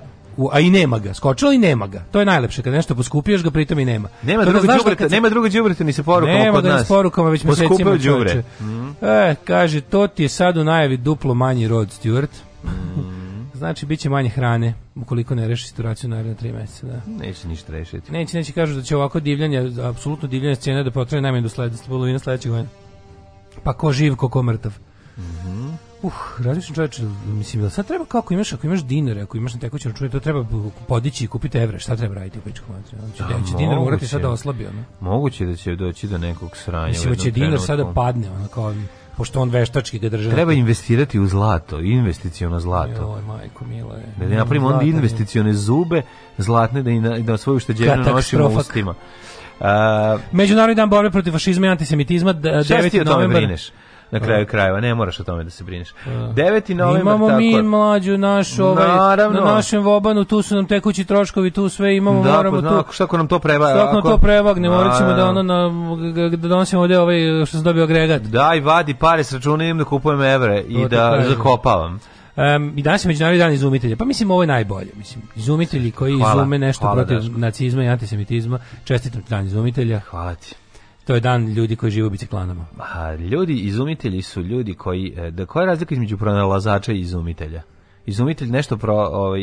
a i nema ga, skočilo i nema ga. To je najlepše kad nešto poskupiješ ga pritom i nema. Nema drugo da đubreta, nema drugo đubreta ni sa porukama nema kod nas. Nema s porukama već mesecima đubre. Mm. E, kaže to ti je sad u najavi duplo manji Rod Stuart. Mm. Znači, bit će manje hrane ukoliko ne reši situaciju na naredne tri mjeseca. Da. Neće ništa rešiti. Neće, neće kažu da će ovako divljanje, apsolutno divljanje scene da potraje najmanje do sledeće polovine sledećeg godina. Pa ko živ, ko ko mrtav. Mm -hmm. Uh, različno čoveče, mislim, da sad treba kako imaš, ako imaš dinare, ako imaš na tekućem računu, to treba podići i kupiti evre, šta treba raditi u pičku matri? Znači, da, će dinar morati sada da oslabi, ono. Moguće da će doći do nekog sranja. Mislim, će dinar sada padne, ono, kao pošto on veštački ga drži. Treba investirati u zlato, investiciono zlato. Joj, majko mila da, je. Da napravimo onda investicione zube, zlatne da i na, da svoju ušteđevinu nosimo ustima. Uh, Međunarodni dan borbe protiv fašizma i antisemitizma 9. novembra. Šta o tome brineš? na kraju krajeva, ne moraš o tome da se brineš. 9. novembar imamo tako. mi mlađu našu ovaj, Naravno. na našem vobanu, tu su nam tekući troškovi, tu sve imamo, da, moramo pa, zna, tu. Šta ako nam to prevagne? Šta ako nam to prevagne, morat ćemo da ono na, da donosimo ovdje ovaj što sam dobio agregat. Daj, vadi pare s računa, im da kupujem evre i to da zakopavam. Um, I danas je Međunarodni dan izumitelja. Pa mislim ovo je najbolje. Mislim, izumitelji koji hvala, izume nešto hvala, protiv daško. nacizma i antisemitizma. Čestitam dan izumitelja. Hvala ti. To je dan ljudi koji žive u biciklanama. A, ljudi, izumitelji su ljudi koji... E, da, koja je razlika između pronalazača i izumitelja? izumitelj nešto pro ovaj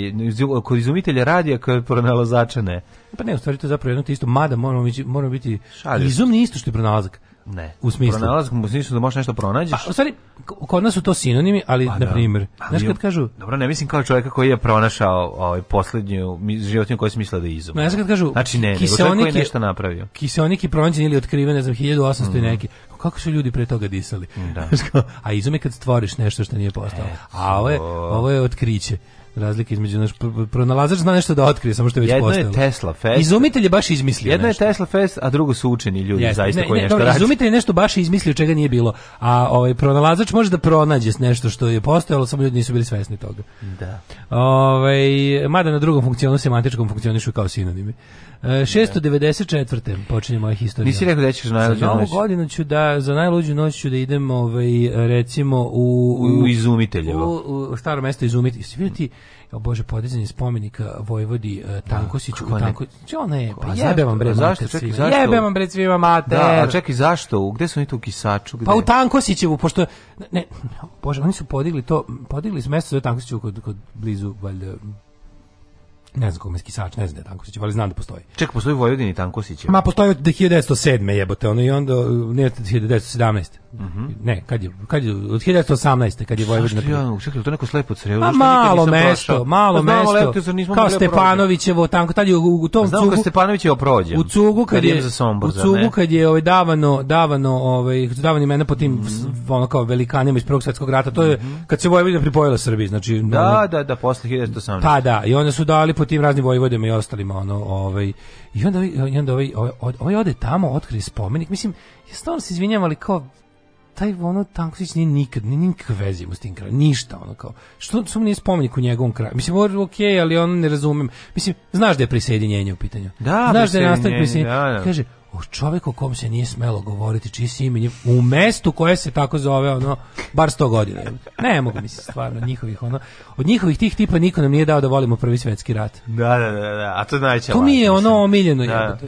kod izumitelja radija kod pronalazača ne. Pa ne, u stvari to je zapravo jedno te isto, mada moramo biti moramo biti Šalje. izumni isto što je pronalazak. Ne. U smislu. Pronalazak u smislu da možeš nešto pronađeš. Pa, stvari, kod nas su to sinonimi, ali, pa, da. na primjer, znaš kad kažu... Dobro, ne mislim kao čovjeka koji je pronašao ovaj, posljednju životinju koju smisla da izum. Ma, znaš kad kažu... Znači ne, nego čovjek koji je nešto napravio. Kiseoniki pronađen ili otkriven, ne znam, 1800 mm. i mhm. neki. Kako su ljudi pre toga disali? Da. a izume kad stvoriš nešto što nije postalo. E, a ovo je, ovo je otkriće razlike između naš pronalazač zna nešto da otkrije samo što je već jedno postalo. Jedno je Tesla Fest. Izumitelj je baš izmislio. Jedno je Tesla Fest, a drugo su učeni ljudi Jeste, zaista ne, koji ne, nešto rade. Izumitelj je nešto baš izmislio čega nije bilo, a ovaj pronalazač može da pronađe nešto što je postojalo, samo ljudi nisu bili svesni toga. Da. Ovaj mada na drugom funkcionu semantičkom funkcionišu kao sinonimi. 694. E, počinje moja historija. Nisi rekao da ćeš najluđu noć. Za novu godinu ću da, za najluđu noć ću da idem ovaj, recimo u... U, u Izumiteljevo. U, u staro mesto Izumiteljevo. Svi vidjeti, o Bože, podizanje spomenika Vojvodi uh, e, Tankosiću. Kako Tanko... ne? ne, pa jebe vam bre zašto, čekaj, zašto? Jebe vam bre svima mater. Da, a čekaj, zašto? Gde su oni tu u Kisaču? Gde? Pa u Tankosićevu, pošto... Ne, Bože, oni su podigli to, podigli s mesta za Tankosićevu kod, kod blizu, valjda, ne znam kome skisač, ne znam da je Tankosić, ali znam da postoji. Ček, postoji u Vojvodini Tankosić? Ma postoji od 1907. jebote, ono i onda, ne 1917. Mm -hmm. Ne, kad je, kad je, od 1918. kad je Vojvodina... Sašto je, čekaj, to neko slepo crevo? Ma malo mesto, prošao. malo pa, mesto, lepte, nismo kao da Stepanovićevo, tanko, tad je u, u tom pa znam cugu... Znam Stepanovićevo prođem. U cugu kad, kad je, za Sombor, u cugu kad je ovaj, davano, davano, ovaj, davano imena po tim, mm -hmm. ono kao velikanima iz Prvog svetskog rata, to je mm -hmm. kad se Vojvodina pripojila Srbiji, znači... Da, ono, da, da, posle 1918. Pa da, i onda su dali po tim raznim vojvodima i ostalima ono ovaj i onda i onda ovaj, ovaj, ovaj ode tamo otkri spomenik mislim ja stvarno se izvinjavam ali kao taj ono Tanković nije nikad nije nikakve veze s tim krajem, ništa ono kao. Što su mi spomenik u njegovom kraju? Mislim okej, okay, ali on ne razumem. Mislim znaš da je prisjedinjenje u pitanju. Da, znaš da je nastavak prisjedinjenja. Da, da. Kaže o čoveku kom se nije smelo govoriti čiji si imenje u mestu koje se tako zove ono bar 100 godina. Ne mogu mi se stvarno njihovih ono od njihovih tih tipa niko nam nije dao da volimo prvi svetski rat. Da, da, da, da. A to najčešće. To mi je ono omiljeno da. jebote.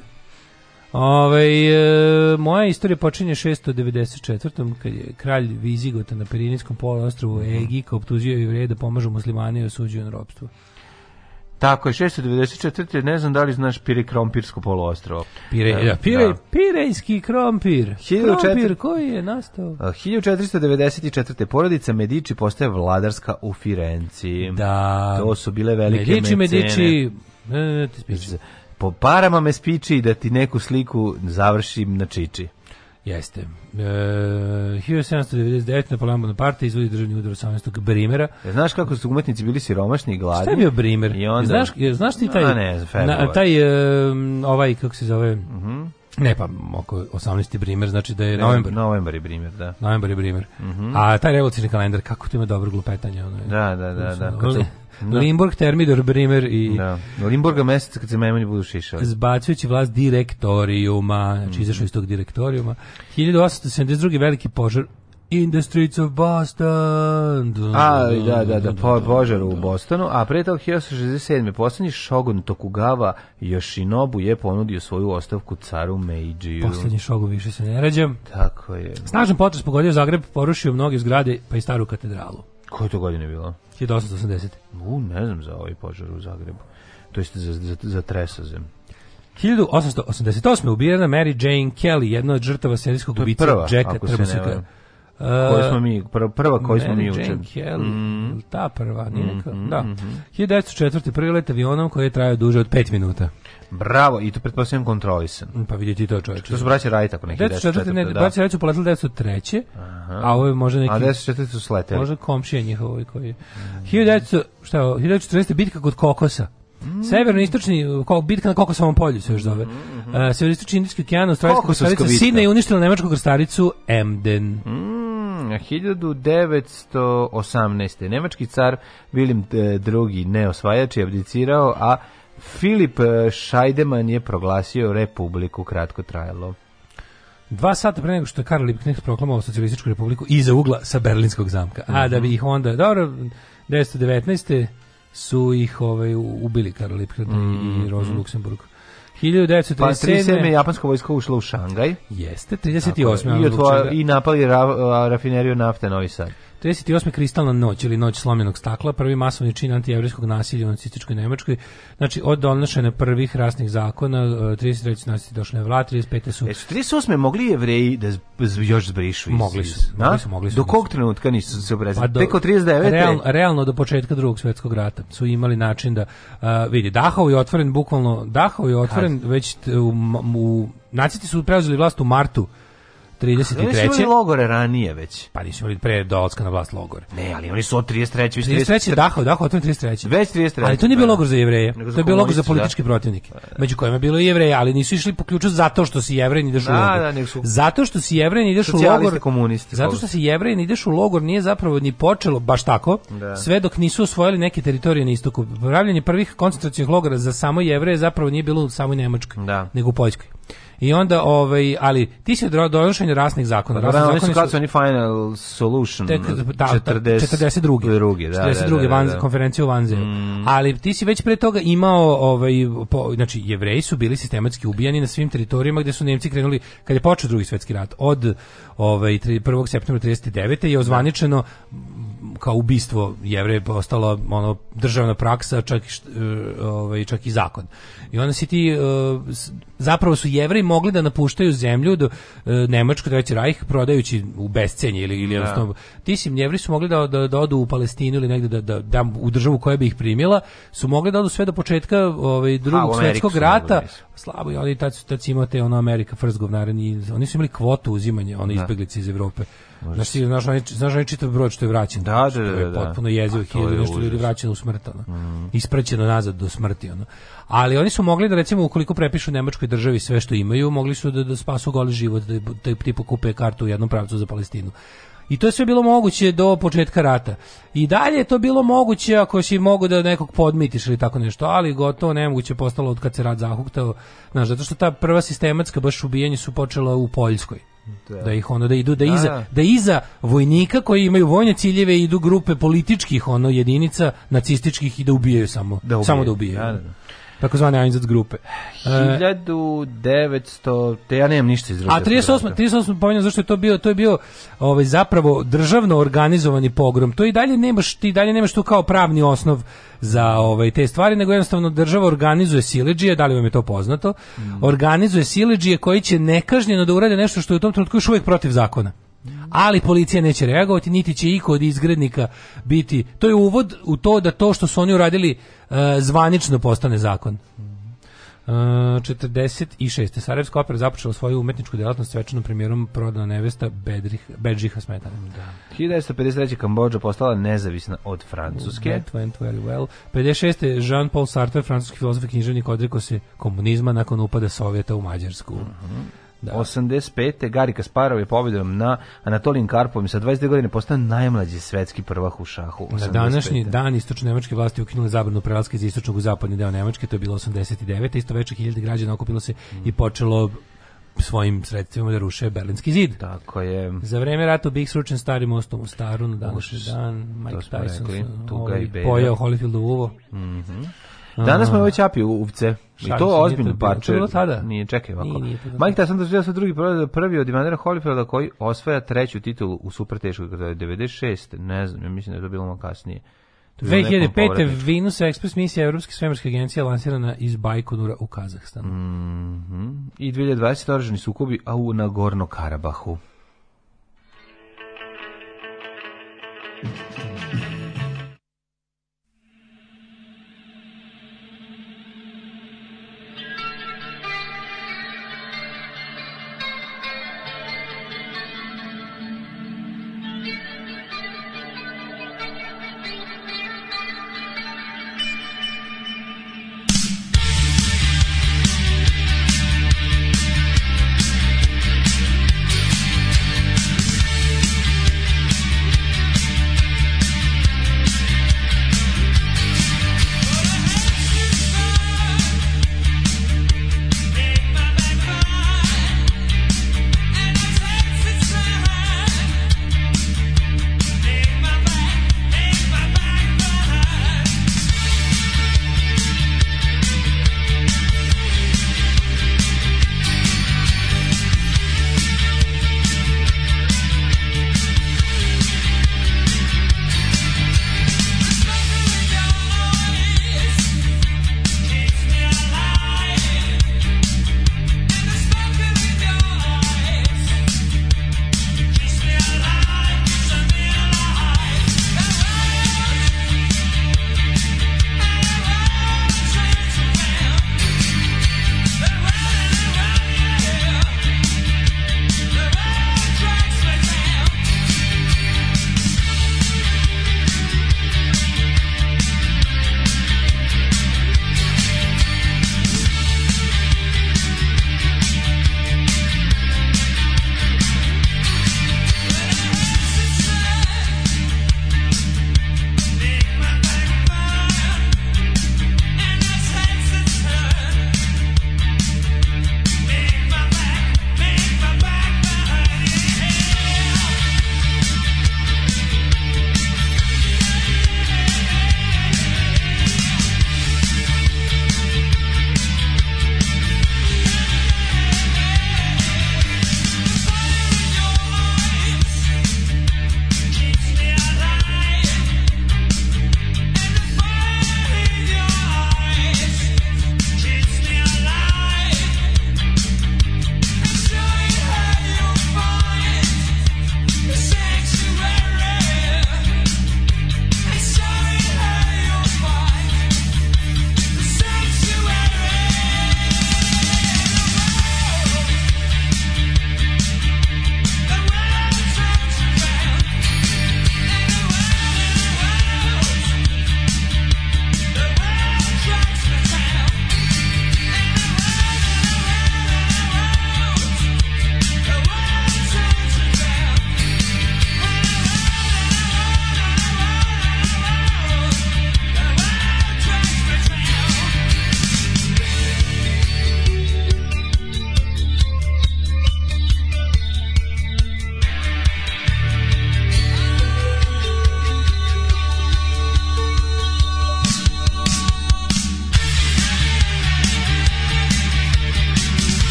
Ove, ovaj, e, moja istorija počinje 694. kad je kralj Vizigota na Pirinskom poluostrovu Egika optužio i vrede da pomažu muslimani i osuđio na ropstvo. Tako je, 694. Ne znam da li znaš Pire Krompirsko poluostrovo. Pire, da, Pire, da. Pirejski krompir. 14... Krompir koji je nastao? 1494. Porodica Medici postaje vladarska u Firenci. Da. To su bile velike Medici, mecene. Medici, Medici. Po parama me spiči da ti neku sliku završim na čiči. Jeste. E, 1799. Napoleon Bonaparte izvodi državni udar 18. Brimera. E, znaš kako su umetnici bili siromašni i gladni? Šta je bio Brimer? I onda... Znaš, znaš ti taj, A, ne, na, taj um, ovaj, kako se zove, uh mhm. -huh. Ne, pa oko 18. primer, znači da je novembar. Novembar je primer, da. Novembar je primer. Mm -hmm. A taj revolucijni kalendar, kako tu ima dobro glupetanje. Ono je, da, da, da. da. Ono, no. Da. Limburg, Termidor, Brimer i... Da. Limburga mesec kad se memeni budu šišali. Zbacujući vlast direktorijuma, znači mm -hmm. izašao iz tog direktorijuma. 1872. veliki požar In the streets of Boston. A, da, da, da, po, požar u Bostonu. A pre toga 1967. poslednji šogun Tokugawa Yoshinobu je ponudio svoju ostavku caru Meiji. Poslednji šogun, više se ne rađam. Tako je. Snažan potres pogodio Zagreb, porušio mnoge zgrade, pa i staru katedralu. Koje to godine je bilo? 1880. U, ne znam za ovaj požar u Zagrebu. To jest za, za, za tresazem. 1888. ubijena Mary Jane Kelly, jedna od žrtava serijskog ubica Jacka Trbusica koju smo mi, prva koju smo mi učili. Mm-hmm. Mm. ta prva, nije neka, mm -hmm, da. Mm mm-hmm. 1904. prvi let avionom koji je trajao duže od 5 minuta. Bravo, i to pretpostavljam kontrolisan. Pa vidite to čovjek. To su braće Rajt ako neki 1904. Ne, da. braće Rajt su poletili 1903. Aha. A ovo je možda neki... A 1904. su sleteli. Možda komšija njihovo koji je. Mm. 1900, šta, 1914. bitka kod Kokosa. Mm. Severnoistočni kao bitka na Kokosovom polju se još zove. Mm -hmm. uh, Severnoistočni indijski okean, australijska krstarica Sidne i uništila nemačku krstaricu Emden. Mm. 1918. Nemački car Vilim II. E, neosvajač je abdicirao, a Filip e, Šajdeman je proglasio republiku, kratko trajalo. Dva sata pre nego što je Karl Liebknecht proklamovao socijalističku republiku iza ugla sa Berlinskog zamka. A da mhm. bi ih onda, dobro, 1919. su ih ovaj, ubili Karl Liebknecht mm -hmm. i mhm. Rozu Luksemburg. 1937. Pa 37. japanska vojska ušla u Šangaj. Jeste, 38. I, otvor, i napali ra, rafineriju nafte Novi Sad. 38. kristalna noć ili noć slomljenog stakla, prvi masovni čin antijevrijskog nasilja u nacističkoj Nemačkoj. Znači, od donošenja prvih rasnih zakona, 33. E, nacisti došle na vlad, 35. su... E, su 38. mogli jevreji da još zbrišu? Iz, mogli su, iz, mogli su, mogli su. Do kog trenutka nisu se obrazili? Pa do, Teko 39. Real, realno do početka drugog svjetskog rata su imali način da... Uh, vidi, Dahov je otvoren bukvalno... Dahov je otvoren Kad? već u, u nacisti su preuzeli vlast u martu 33. Oni su imali logore ranije već. Pa nisu imali pre dolazka na vlast logore. Ne, ali oni su od 33. Već 33. Dahao, Dahao je 33. Već 33. Ali to nije bio da. logor za jevreje. To je bio logor za da. političke da. protivnike. Među kojima je bilo i jevreje, ali nisu išli po ključu zato što si jevrej, ideš da, u logor. Da, nego Zato što si jevrej, ideš u logor. komunisti. Zato što si jevrej, ideš u logor nije zapravo ni počelo baš tako. Da. Sve dok nisu osvojili neke teritorije na istoku. Pravljenje prvih koncentracionih logora za samo jevreje zapravo nije bilo u samoj Nemačkoj, da. nego u Poljskoj. I onda, ovaj, ali ti se do donošenja rasnih zakona. Rasni da, oni su su oni final solution tek, da, 40, da, 42. Da, drugi, da, 42. Da, da, da vanze, konferencije u Vanze. Mm. Ali ti si već pre toga imao, ovaj, po, znači, jevreji su bili sistematski ubijani na svim teritorijama gdje su Nemci krenuli, kad je počeo drugi svjetski rat, od ovaj, 1. septembra 39. je ozvaničeno kao ubistvo jevreja postala ono državna praksa, čak i e, ovaj čak i zakon. I onda se ti e, zapravo su jevreji mogli da napuštaju zemlju do e, Nemačko treći rajh prodajući u bescenje ili ili da. jednostavno ti si jevreji su mogli da, da, da odu u Palestinu ili negde da, da, da u državu koja bi ih primila, su mogli da odu sve do početka ovaj drugog svjetskog da rata, slabo i oni tad su tad imate ono Amerika first govnareni oni su imali kvotu uzimanja one da. izbeglice iz Evrope Znaš, ti, znaš, onaj, znaš onaj čitav broj što je vraćen. Da, da, što je da, da, potpuno jezivo, hiljadu je nešto ljudi vraćeno u smrt, ono. Mm. Ispraćeno nazad do smrti, ono. Ali oni su mogli da, recimo, ukoliko prepišu Nemačkoj državi sve što imaju, mogli su da, da spasu goli život, da, da, da kupe kartu u jednom pravcu za Palestinu. I to je sve bilo moguće do početka rata. I dalje je to bilo moguće ako si mogu da nekog podmitiš ili tako nešto, ali gotovo nemoguće postalo od kad se rat zahuktao. Znaš, zato što ta prva sistematska baš ubijanje su počela u Poljskoj. Da. da ih ono da idu da, da iza da iza vojnika koji imaju vojne ciljeve idu grupe političkih ono jedinica nacističkih i da ubijaju samo da ubijaju. samo da ubijaju. Da, da, da takozvane Einsatz grupe. 1900, e, te ja nemam ništa iz druge. A 38, 38 pominjam zašto je to bio, to je bio ovaj, zapravo državno organizovani pogrom. To i dalje nemaš, ti dalje nemaš tu kao pravni osnov za ovaj, te stvari, nego jednostavno država organizuje sileđije, da li vam je to poznato, mm. organizuje sileđije koji će nekažnjeno da urade nešto što je u tom trenutku još uvijek protiv zakona ali policija neće reagovati, niti će iko od izgrednika biti. To je uvod u to da to što su oni uradili uh, zvanično postane zakon. Uh, e, 46. Sarajevska opera započela svoju umetničku delatnost svečanom premijerom prodana nevesta Bedrih, Bedžiha Smetana. Da. 1953. Kambođa postala nezavisna od Francuske. That went very well. 56. Jean-Paul Sartre, francuski filozof i književnik, odrekao se komunizma nakon upada Sovjeta u Mađarsku. Uh mhm. -huh. Da. 85. Gari Kasparov je pobjedom na Anatolijim Karpovim sa 22 godine postao najmlađi svetski prvak u šahu. 85. Na današnji dan istočno nemačke vlasti ukinule zabranu prelaska iz istočnog u zapadni deo Nemačke, to je bilo 89. Isto večer hiljade građana okupilo se mm. i počelo svojim sredstvima da ruše Berlinski zid. Tako je. Za vreme rata bih sručen stari most u Staru na današnji dan. Mike Tyson ovaj, pojao Holyfieldovo uvo. Mhm. Mm Danas smo ovo ćapi uvce. I to ozbiljno parče. Nije, tada. nije čekaj ovako. Mike Tyson doživio sa drugi prvi od Ivanera Holyfielda koji osvaja treću titulu u super teškoj kada je 96, ne znam, ja mislim da je to bilo malo kasnije. 2005. Venus Express misija Evropske svemirske agencije lansirana iz Bajkonura u Kazahstanu. Mm -hmm. I 2020. oruženi sukobi, a u Nagorno Karabahu.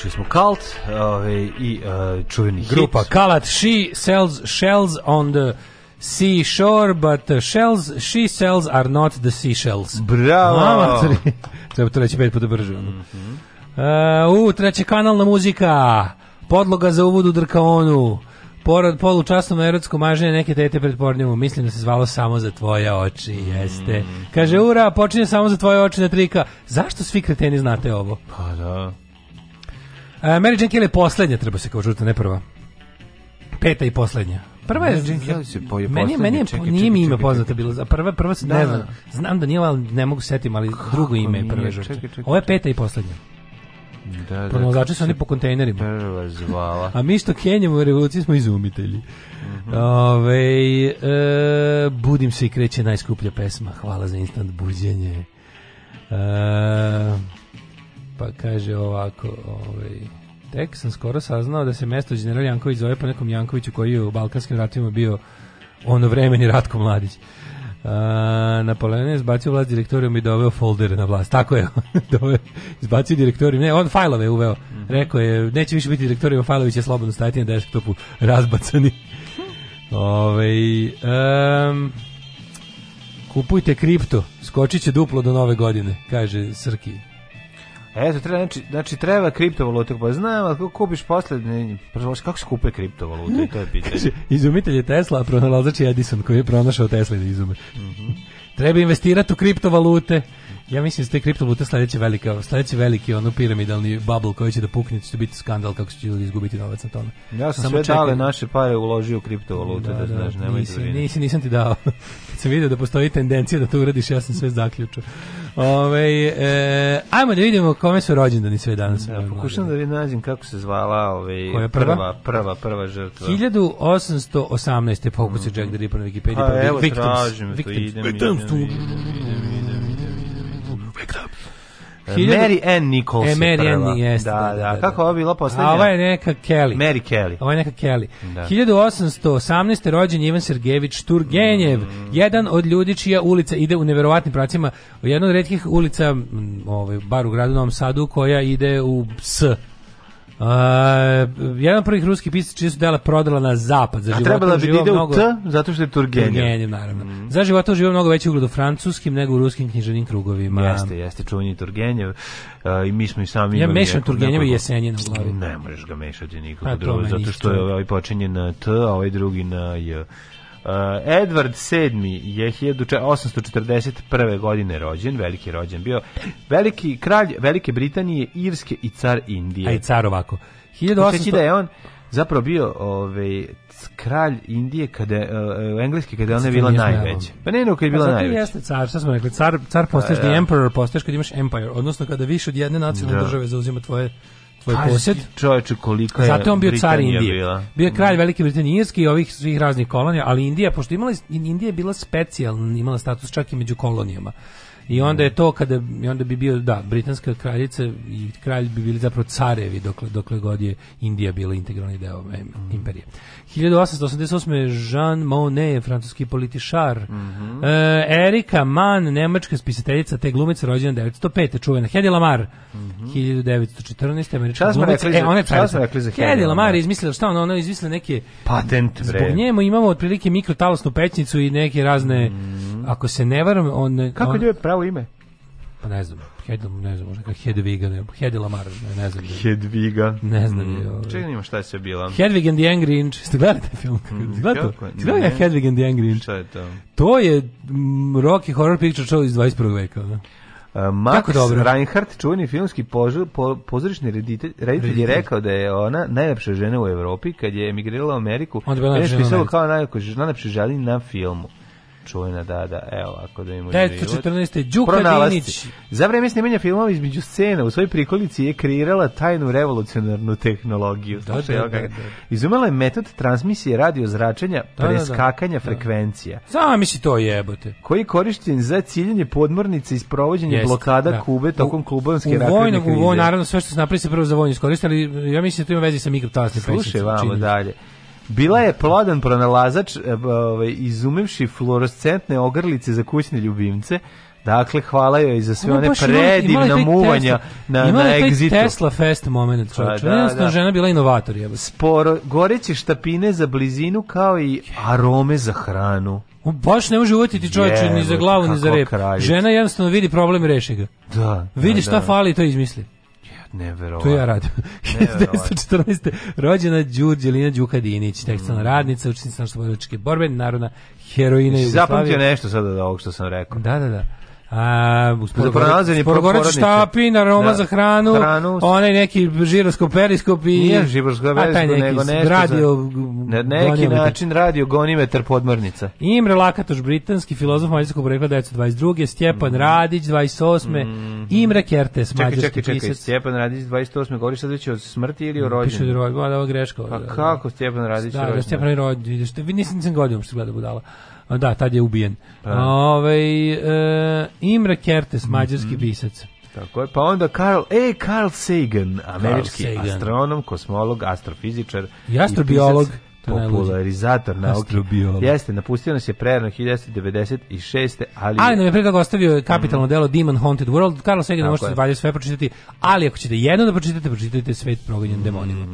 slušali smo Kalt ove, i uh, čuveni Grupa hit. Kalat, she sells shells on the seashore, but the shells she sells are not the seashells. Bravo! Mama, treba to reći pet puta brže. Mm -hmm. uh, u, kanal na muzika, podloga za uvod u drkaonu, porod polučasno na erotsko maženje neke tete pred pornjom, mislim da se zvalo samo za tvoje oči, jeste. Mm. Kaže, ura, počinje samo za tvoje oči na trika. Zašto svi kreteni znate ovo? Pa da. Mary Jane Kelly je poslednja, treba se kao žuta, ne prva. Peta i poslednja. Prva je Jane Kelly. Meni, meni je, meni nije mi ime poznato bilo. A prva, prva se, da, ne da, znam, da. znam da nije, ali ne mogu setim, ali drugo ime je prve žrtve. Ovo je peta i poslednja. Da, da, su oni po kontejnerima. Prva zvala. A mi što Kenjamo u revoluciji smo izumitelji. Mm -hmm. Ove, e, budim se i kreće najskuplja pesma. Hvala za instant buđenje. E, Pa kaže ovako, ovaj, tek sam skoro saznao da se mesto general Janković zove po nekom Jankoviću koji je u Balkanskim ratima bio ono vremeni Ratko Mladić. A, Napoleon je izbacio vlast direktorijom i doveo foldere na vlast. Tako je. doveo, izbacio direktorijom. Ne, on fajlove je uveo. Rekao je, neće više biti direktorijom, fajlovi će slobodno stajati na desktopu razbacani. Ove, ovaj, um, kupujte kripto, skočit će duplo do nove godine, kaže Srki. E, eto, treba, znači, znači treba kriptovalute, pa znam, ali kako kupiš posle, ne, kako skupe kriptovalute, to je pitanje. izumitelj je Tesla, a pronalazač je Edison koji je pronašao Tesla da izume. Mm -hmm. Treba investirati u kriptovalute. Ja mislim da te kriptovaluta sledeće velika, sledeći veliki ono piramidalni bubble koji će da pukne, će biti skandal kako će ljudi izgubiti novac na tome. Ja sam Samo sve čekaj... dale naše pare uložio u kriptovalute, da, da, da znaš, nemoj nisi, da nisi, nisam ti dao. Kad sam vidio da postoji tendencija da to uradiš, ja sam sve zaključio. Ove, e, ajmo da vidimo kome su rođendani sve danas. Da, pokušam da vi nađem kako se zvala ove, prva? prva? prva? Prva, žrtva. 1818. pokus je mm -hmm. Jack the da Ripper na Wikipediji. Pa, evo, tražim, victims, to idem, victims, idem wake up. Mary Ann Nichols e, Mary je prva. Ann, jeste, da, da, da, da, kako ovo bilo poslednje? A ovo je neka Kelly. Mary Kelly. Ovo je neka Kelly. Da. 1818. rođen Ivan Sergejević Turgenjev, mm. jedan od ljudi čija ulica ide u neverovatnim pracima, jedna od redkih ulica, ovaj, bar u gradu Novom Sadu, koja ide u S Uh, jedan prvih ruskih pisac čije su dela prodala na zapad za života. A trebala bi da ide mnogo... u T, zato što je Turgenev. naravno. Mm. Za života uživa mnogo veći ugled u francuskim nego u ruskim književnim krugovima. Jeste, jeste čuveni Turgenev. Uh, I mi smo i sami ja imali... Ja mešam Turgenjeva i Jesenjina na glavi. Ne možeš ga mešati nikako pa drugo, zato što je ovaj počinje na T, a ovaj drugi na J. Eh, Edward VII je 1841. godine rođen, veliki rođen bio, veliki kralj Velike Britanije, Irske i car Indije. A i car ovako. 1800... da je on zapravo bio ovaj kralj Indije kada uh, engleski kada ona bila najveća. Pa ne, no kada je pa bila pa najveća. jeste car, šta smo rekli, car, car pa postaješ, da. the emperor postaješ kad imaš empire, odnosno kada više od jedne nacionalne da. države zauzima tvoje svoj posjed. Čoveče, koliko je Zato on bio car Indije. Bila. Bio je kralj mm. Velike Britanije Irske i ovih svih raznih kolonija, ali Indija, pošto imala, Indija je bila specijalna, imala status čak i među kolonijama. I onda je to kada i onda bi bio da britanska kraljica i kralj bi bili zapravo carevi dokle dokle god je Indija bila integralni deo mm. imperije. 1888 Jean Monnet, francuski političar. Mm -hmm. e, Erika Mann, nemačka spisateljica, te glumica rođena 1905. čuvena Hedy Lamar. Mm -hmm. 1914. američka glumica. E, ona je Hedy Lamar izmislila šta ona, ona izmislila neke patent bre. Zbog njemu imamo otprilike mikrotalasnu pećnicu i neke razne mm -hmm. ako se ne varam on kako on, je pravo pravo ime? Pa ne znam, Hedel, ne znam, možda kao Hedviga, ne, Hedela Mar, ne, ne znam. Hedviga. Ne znam. Mm. Ovaj. Čekaj, nima šta je sve bila. Hedvig and the Angry Inch, ste gledali taj film? Mm, Gledate to? Gledali je Hedvig and the Angry Inch? Šta je to? To je m, mm, Rocky Horror Picture Show iz 21. veka, ne? Da. Uh, Max Reinhardt, čuveni filmski požu, po, pozorišni reditelj, reditelj je rekao da je ona najlepša žena u Evropi kad je emigrirala u Ameriku. Onda je bila najlepša žena. kao najlepša žena na filmu čuvena, da, da, evo, ako da imamo 1914. Đuka Dinić. Za vreme snimanja filmova između scena u svojoj prikolici je kreirala tajnu revolucionarnu tehnologiju. Da, Slušaj, da, da, da, Izumela je metod transmisije radio zračenja da, da, da. preskakanja frekvencija. Zamisli to jebote. Koji je korišten za ciljanje podmornice i sprovođenje Jest, blokada Kube tokom kubanske ratne krize. U vojnom, naravno, sve što se napravi se prvo za vojnu iskoristili, ja mislim da to ima veze sa mikrotalasnim Slušaj, vamo dalje. Bila je plodan pronalazač e, ovaj, izumevši fluorescentne ogrlice za kućne ljubimce, Dakle, hvala joj za sve one predivna muvanja na, na Exitu. Tesla Fest moment, čovječ. Pa, da, da. žena bila inovator. Je. Sporo, goreće štapine za blizinu kao i arome za hranu. On baš ne može uvatiti čovječe ni za glavu, ni za rep. Kraljic. Žena jednostavno vidi problem i reši ga. Da, vidi da, šta da. fali i to izmisli. Neverovatno. To ja radim. 1914. rođena Đurđelina Đukadinić, tekstilna mm. radnica, učenica našto borbe, narodna heroina Jugoslavije. Zapamtio nešto sada od ovog što sam rekao. Da, da, da. A, Zaprazen je štapi, aroma da. za hranu, hranu, onaj neki žiroskop periskop i... Nije žiroskop nego nešto radio, za, na neki gonimetar. način radio gonimetar podmornica. Imre Lakatoš, britanski filozof mađarskog porekla 1922. Stjepan mm. Radić, 28. Mm. Imre Kertes, čekaj, mađarski čekaj, čekaj, pisac. Stjepan Radić, 28. Govoriš sad već o smrti ili o rođenju? Piše da ovo greška. Pa kako Stjepan Radić da, da rođenju? Da, Stjepan Radić, vi nisam, nisam godinom što gleda budala. Da, tad je ubijen. Pa. Ove, ovaj, e, Imre Kertes, mhm. mađarski mm -hmm. pisac. Tako je. Pa onda Carl, e, Carl Sagan, američki Carl Sagan. astronom, kosmolog, astrofizičar. I astrobiolog. I pisac, popularizator nauke. Jeste, napustio nas je prerano 1996. Ali... Ali nam je predak ostavio mhm. kapitalno mm. delo Demon Haunted World. Karlo Sagan možete valje sve pročitati, ali ako ćete jedno da pročitate, pročitajte Svet proganjen mm. demonima.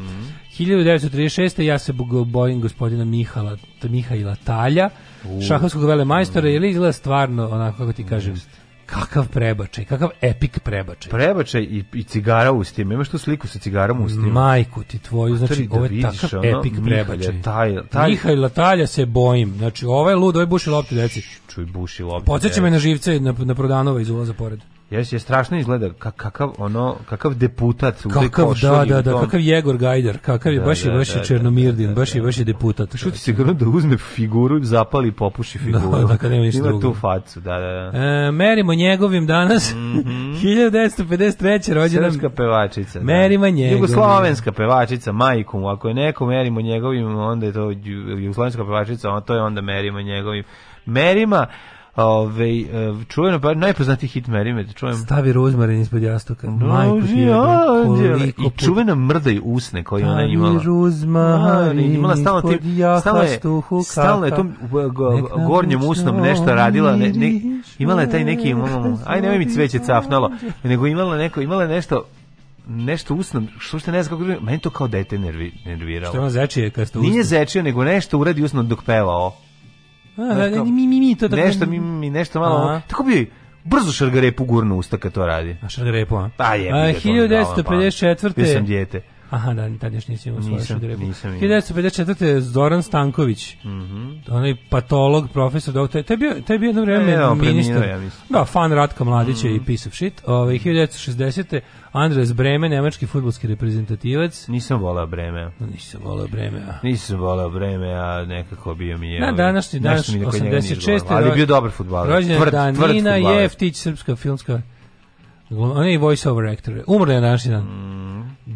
1936. Mhm. ja se bojim gospodina Mihala, Mihaila Talja, uh. šahovskog velemajstora, mm. jer izgleda stvarno, onako kako ti kažem, Just Kakav prebačaj, kakav epik prebačaj. Prebačaj i, i cigara u ustima, Imaš tu sliku sa cigarom u ustima. Majku ti tvoju, pa znači da ovo je takav ono, epik prebačaj. Taj, taj... Mihajla Talja se bojim. Znači ovo je lud, ovaj buši lopti deci. Čuj, buši lopti. Podsjeća me na živce na, na Prodanova iz ulaza pored. Jes, je strašno izgleda kakav ono kakav deputat u kakav da da da kakav Jegor Gajder kakav je da, baš je da, baš je da, da, Černomirdin baš je baš je deputat što ti se gleda da uzme figuru zapali popuši figuru da, da nema ništa drugo. tu facu da da, da. E, merimo njegovim danas mm -hmm. 1953 rođendan srpska pevačica da. Merima njegovim jugoslovenska pevačica majkom ako je neko merimo njegovim onda je to jugoslovenska pevačica onda to je onda merimo njegovim merima Ove, ovaj, čujeno, pa najpoznatiji hit Mary Med, čujem. Stavi rozmarin ispod jastoka. No, Majko ti je, I čuvena mrdaj usne koje ona imala. Rozmarin imala stalno tim, stalno je, stalno je tom e, gornjom usnom nešto radila, ne, ne, imala je taj neki, um, um, um, aj nemoj mi cveće cafnalo, nego imala neko, imala je nešto, nešto usnom, što ste ne znam kako, meni to kao dete nervi, nerviralo. Što je ono zečije kad ste usnom? Nije zečije, nego nešto uradi usno dok pevao. Da, nešto, da, mi, mi, mi, to tako... Nešto, mi, mi, nešto malo... Tako bi brzo šargarepu gurnu usta kad to radi. A šargarepu, a? Pa je. 1954. Bio sam djete. Aha, da, tad još nisi imao svoju šudirebu. 1954. Zoran Stanković, mm -hmm. onaj patolog, profesor, doktor, to je bio, to je bio jedno e, vreme e, ministar. Ja da, fan Ratka Mladića mm -hmm. i mhm. piece of shit. Ove, ovaj, mhm. 1960. Andres Breme, nemački futbolski reprezentativac. Nisam volao Breme. Nisam volao Breme. A. Nisam volao Breme, a nekako bio mi je... Na ovaj današnji dan, 86. Ali je bio dobar futbaler. Rođena tvrd, Danina Jeftić, srpska filmska glum, on je voice over actor. Umrla je današnji dan. Mm.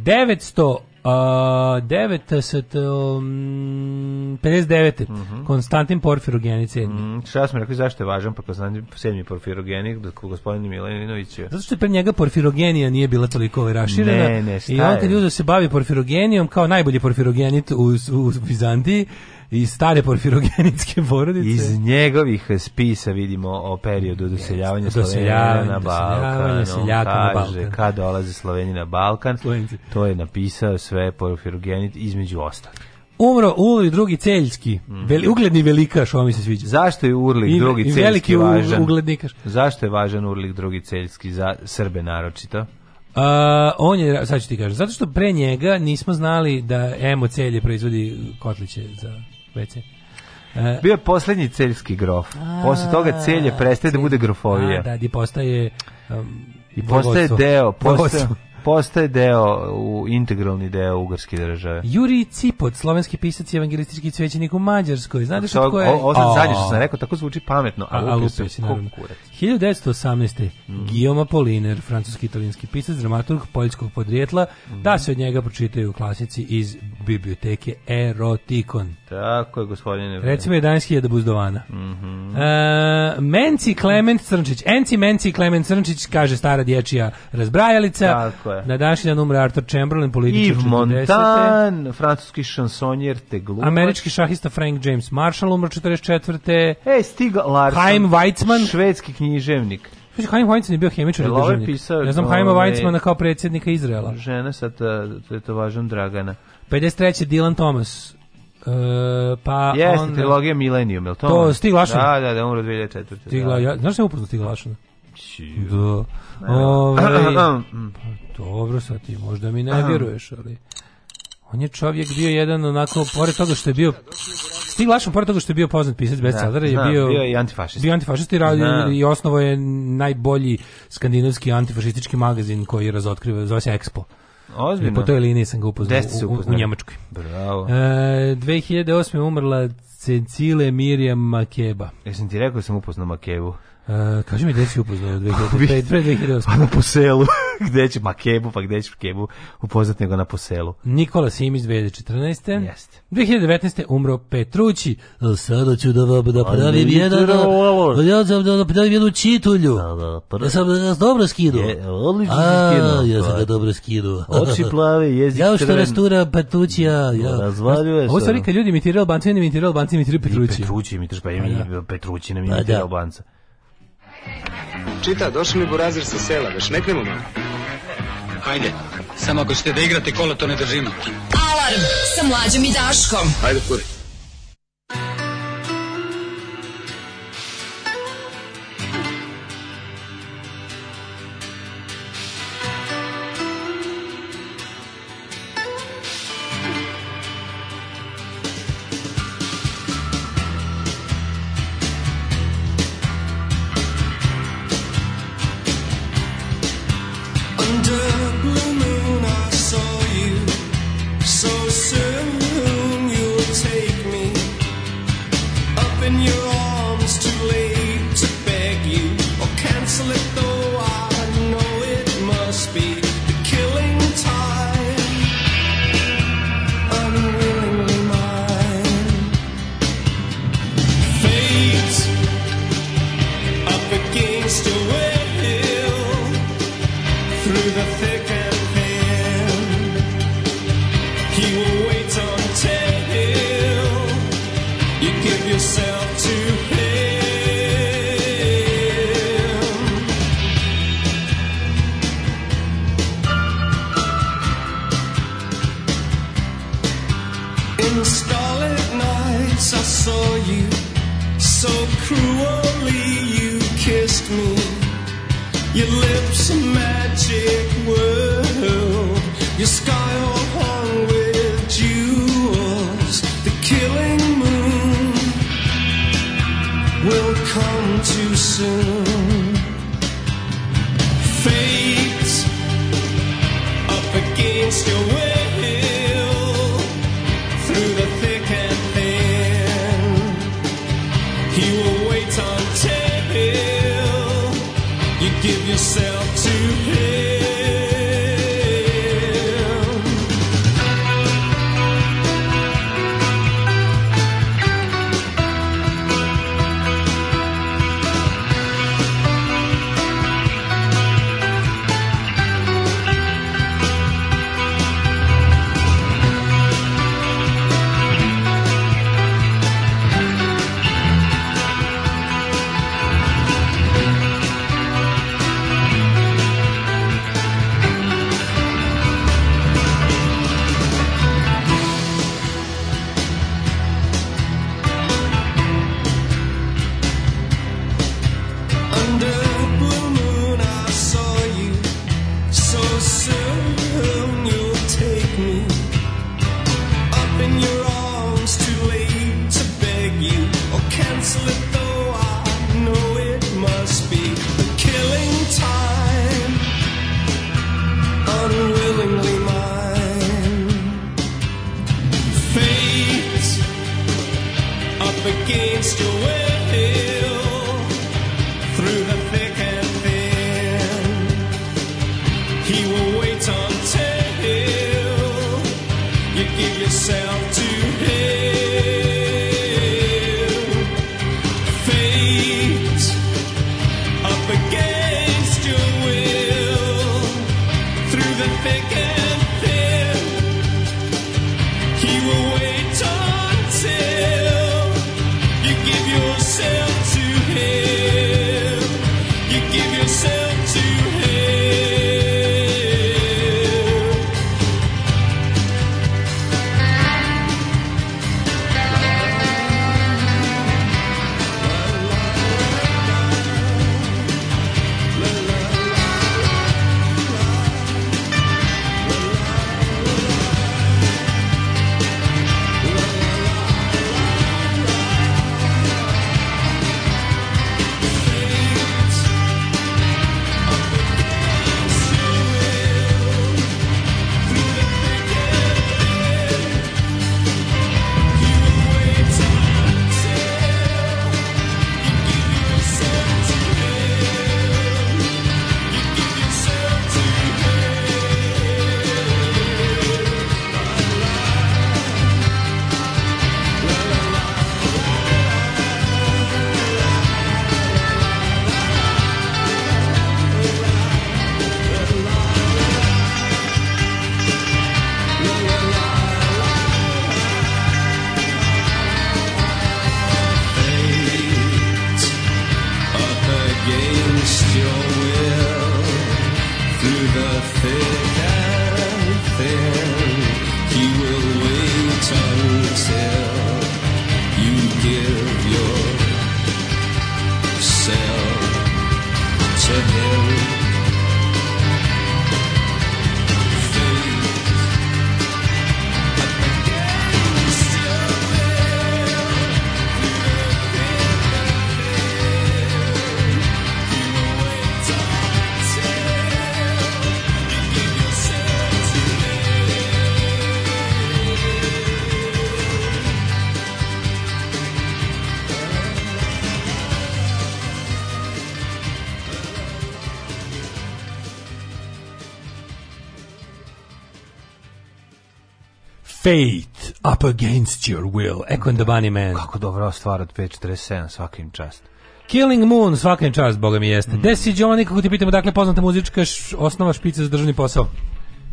900 Uh, 959. Mm -hmm. Konstantin Porfirogenic sedmi. Mm, šta smo rekli zašto je važan pa Konstantin sedmi Porfirogeni gospodin Milinović je. Zato što pre njega Porfirogenija nije bila toliko ovaj raširena. Ne, ne, I on kad je se bavi Porfirogenijom kao najbolji Porfirogenit u, u, u Bizantiji iz stare porfirogenitske porodice. Iz njegovih spisa vidimo o periodu doseljavanja Slovenija na Balkan. Kaže, kad dolaze Slovenije na Balkan, Slovenci. to je napisao sve porfirogenit između ostalih. Umro Ulrik drugi Celjski, mhm. veli, ugledni velikaš, ovo mi se sviđa. Zašto je Urlik I, drugi i Celjski veliki važan? Uglednikaš. Zašto je važan Urlik drugi Celjski za Srbe naročito? Uh, on je, sad ću ti kažem, zato što pre njega nismo znali da Emo Celje proizvodi kotliće za WC. Uh, e, Bio je poslednji celjski grof. A, Posle toga celje je prestaje da bude grofovija. A, da, i postaje... Um, I postaje bogodstvo. deo, postaje, postaje deo, u, integralni deo ugarske države. Juri Cipot, slovenski pisac i evangelistički cvećenik u Mađarskoj. Znate što tko je? Ovo zadnje što sam rekao, tako zvuči pametno, a, a lupio si, naravno. Kurac. 1918. Mm. Guillaume Apollinaire, francuski-italijanski pisac, dramaturg poljskog podrijetla, mm. da se od njega pročitaju klasici iz biblioteke Erotikon. Tako je, gospodine. Recimo 11.000 buzdovana. Mm -hmm. e, Menci Klement Crnčić, Enci Menci Klement Crnčić, kaže stara dječija razbrajalica. Tako je. Na današnji dan umre Arthur Chamberlain, političar 40. Montan, francuski šansonjer, te glumac. Američki šahista Frank James Marshall umre 44. E, Stig Larsson. Haim Weizmann. Švedski knjižnik književnik. Znači, Haim Weizmann je bio hemičar i državnik. Pisao, ne znam Haima Weizmana kao predsjednika Izraela. Žena sa to to je važan Dragana. 53. Dylan Thomas. Uh, pa Jeste, on, trilogija Millennium, je li to? To, Stig Lašana. Da, da, da, umro 2004. Stigla, da. ja, znaš što je upravo Stig Da. Ove, ovaj, pa dobro, sa ti možda mi ne vjeruješ, ali... On je čovjek bio jedan onako, pored toga što je bio... Stig Lašan, pored toga što je bio poznat pisac da, bestsellera, je bio... Bio i antifašist. Bio antifašist i, radio, i osnovo je najbolji skandinavski antifašistički magazin koji je razotkriva, zove se Expo. Ozbiljno. I po toj liniji sam ga upoznao, u, u, u, Njemačkoj. Bravo. E, 2008. umrla Cecile Mirjam Makeba. Jesam ti rekao da sam upoznao Makebu? Uh, kaži mi gde si upoznao 2005, pre 2008. A pa na poselu, gde će, ma kebu, pa gde će kebu upoznat nego na poselu. Nikola Simić 2014. Jeste. 2019. umro Petrući. E, sada ću da vam da pa pravim jedan, da pa ja sam da, da pravim jednu čitulju. Da, da, prv... Da, ja sam da nas dobro skinuo. Je, odlično si skinuo. Ja sam ga dobro skinuo. Oči plave, jezik Ja što crven. rastura Petrućija. Ja. Razvaljuje se. Ovo stvari kad ljudi imitiraju Albanca, ne imitiraju Albanca, imitiraju Petrući. Petrući imitiraju, pa imitiraju Petrući, ne imitiraju Albanca. Čita, došli mi burazir sa sela, već ne krenemo malo. Hajde, samo ako ćete da igrate kola, to ne držimo. Alarm sa mlađom i Daškom. Hajde, kuri. Fate, Up Against Your Will, Echo and the Bunny Man. Kako dobra stvar od 547, svakim čast. Killing Moon, svakim čast, boga mi jeste. Mm. Desi Johnny, kako ti pitamo, dakle poznata muzička osnova špica za državni posao.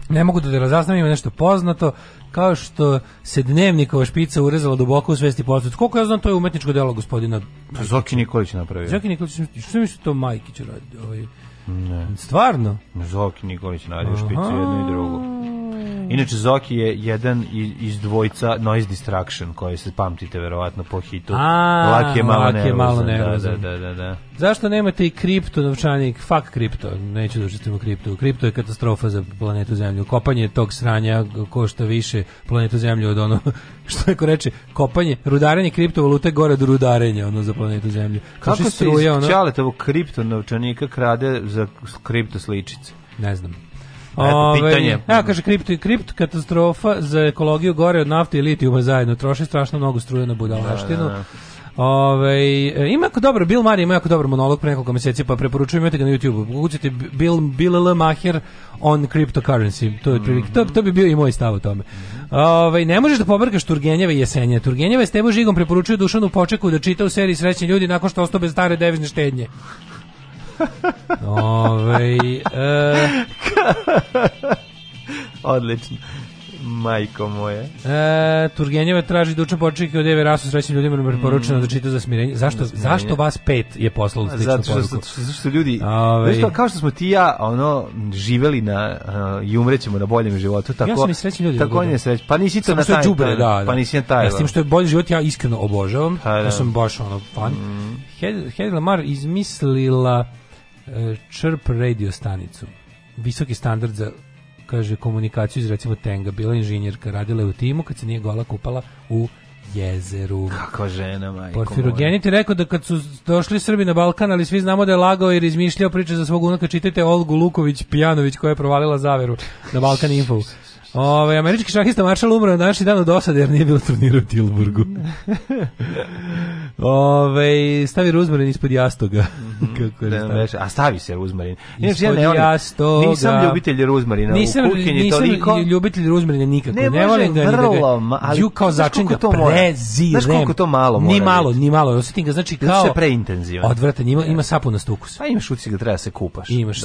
Ne mogu da te razaznam, ima nešto poznato, kao što se dnevnikova špica urezala duboko u svesti poslac. Koliko ja znam, to je umetničko delo gospodina... Pa Zoki Nikolić napravio. Zoki Nikolić, što mi su da to Majkić radi? Ovaj... Ne. Stvarno? Zoki Nikolić nadio špicu jednu i drugu. Mm. Inače, Zoki je jedan iz dvojca Noise Distraction, koji se pamtite verovatno po hitu. A, lak je malo lak je malo nervozan. Da, da, da, da, da. Zašto nemate i kripto novčanik? Fuck kripto, neću da učestvujem u kripto. Kripto je katastrofa za planetu Zemlju. Kopanje tog sranja košta više planetu Zemlju od ono što neko reče, kopanje, rudarenje kriptovalute gore do rudarenja ono za planetu Zemlju. Kako se iz ono? kripto novčanika krade za kripto sličice? Ne znam. Ove, pitanje. Evo kaže kripto i kript katastrofa za ekologiju gore od nafte i litijuma zajedno. Troši strašno mnogo struje na budalaštinu. Da, da, da. Ove, e, ima jako dobro, Bill Murray ima jako dobar monolog pre nekoliko meseci, pa preporučujem, imate ga na YouTube. Ukucite Bill, Bill L. Maher on cryptocurrency. To, je prilike. to, to bi bio i moj stav o tome. Ove, ne možeš da pobrkaš Turgenjeva i Jesenja. Turgenjeva je s tebom žigom preporučio Dušanu Počeku da čita u seriji Srećni ljudi nakon što ostao bez stare devizne štednje. Ove, e... Odlično. Majko moje. E, Turgenjeva traži dučan poček od Eve Rasu srećnim ljudima nam mm. preporučeno mm. da čita za smirenje. Zašto, za smirenje. zašto vas pet je poslalo sličnu pa zato što, poruku? Zato što, što ljudi, Ove... Zato, kao što smo ti ja ono, živeli na, uh, i umrećemo na boljem životu, tako, ja sam i srećni ljudi. Tako on je da. sreć. Pa nisi to na taj, džubre, da, da. pa da. nisi na taj. Ja, s tim što je bolji život ja iskreno obožavam, ha, pa da. ja sam baš ono fan. Mm. Hedy Hed izmislila Črp radio stanicu. Visoki standard za kaže komunikaciju iz recimo Tenga, bila inženjerka, radila je u timu kad se nije gola kupala u jezeru. Kako žena, majko. Porfirogenit je rekao da kad su došli Srbi na Balkan, ali svi znamo da je lagao jer izmišljao priče za svog unuka, čitajte Olgu Luković Pijanović koja je provalila zaveru na Balkan Info. Ove, američki šahista Marshall umro na današnji dan od osade jer nije bilo turnira u Tilburgu. Ove, stavi ruzmarin ispod jastoga. Mhm. Kako je da, stavi? a stavi se ruzmarin. Ispod ja ne, jastoga. Nisam ljubitelj ruzmarina nisam, u kuhinji nisam toliko. ljubitelj ruzmarina nikako. Ne, ne volim da ga. Vrlo, ma, ali, Ju kao začin začinja prezirem. Znaš koliko to malo mora Ni malo, ni malo. Osjetim ga, znači kao... Znači preintenzivno. Odvratan, ima, ima sapunast ukus. Pa imaš uci ga da treba da se kupaš. Imaš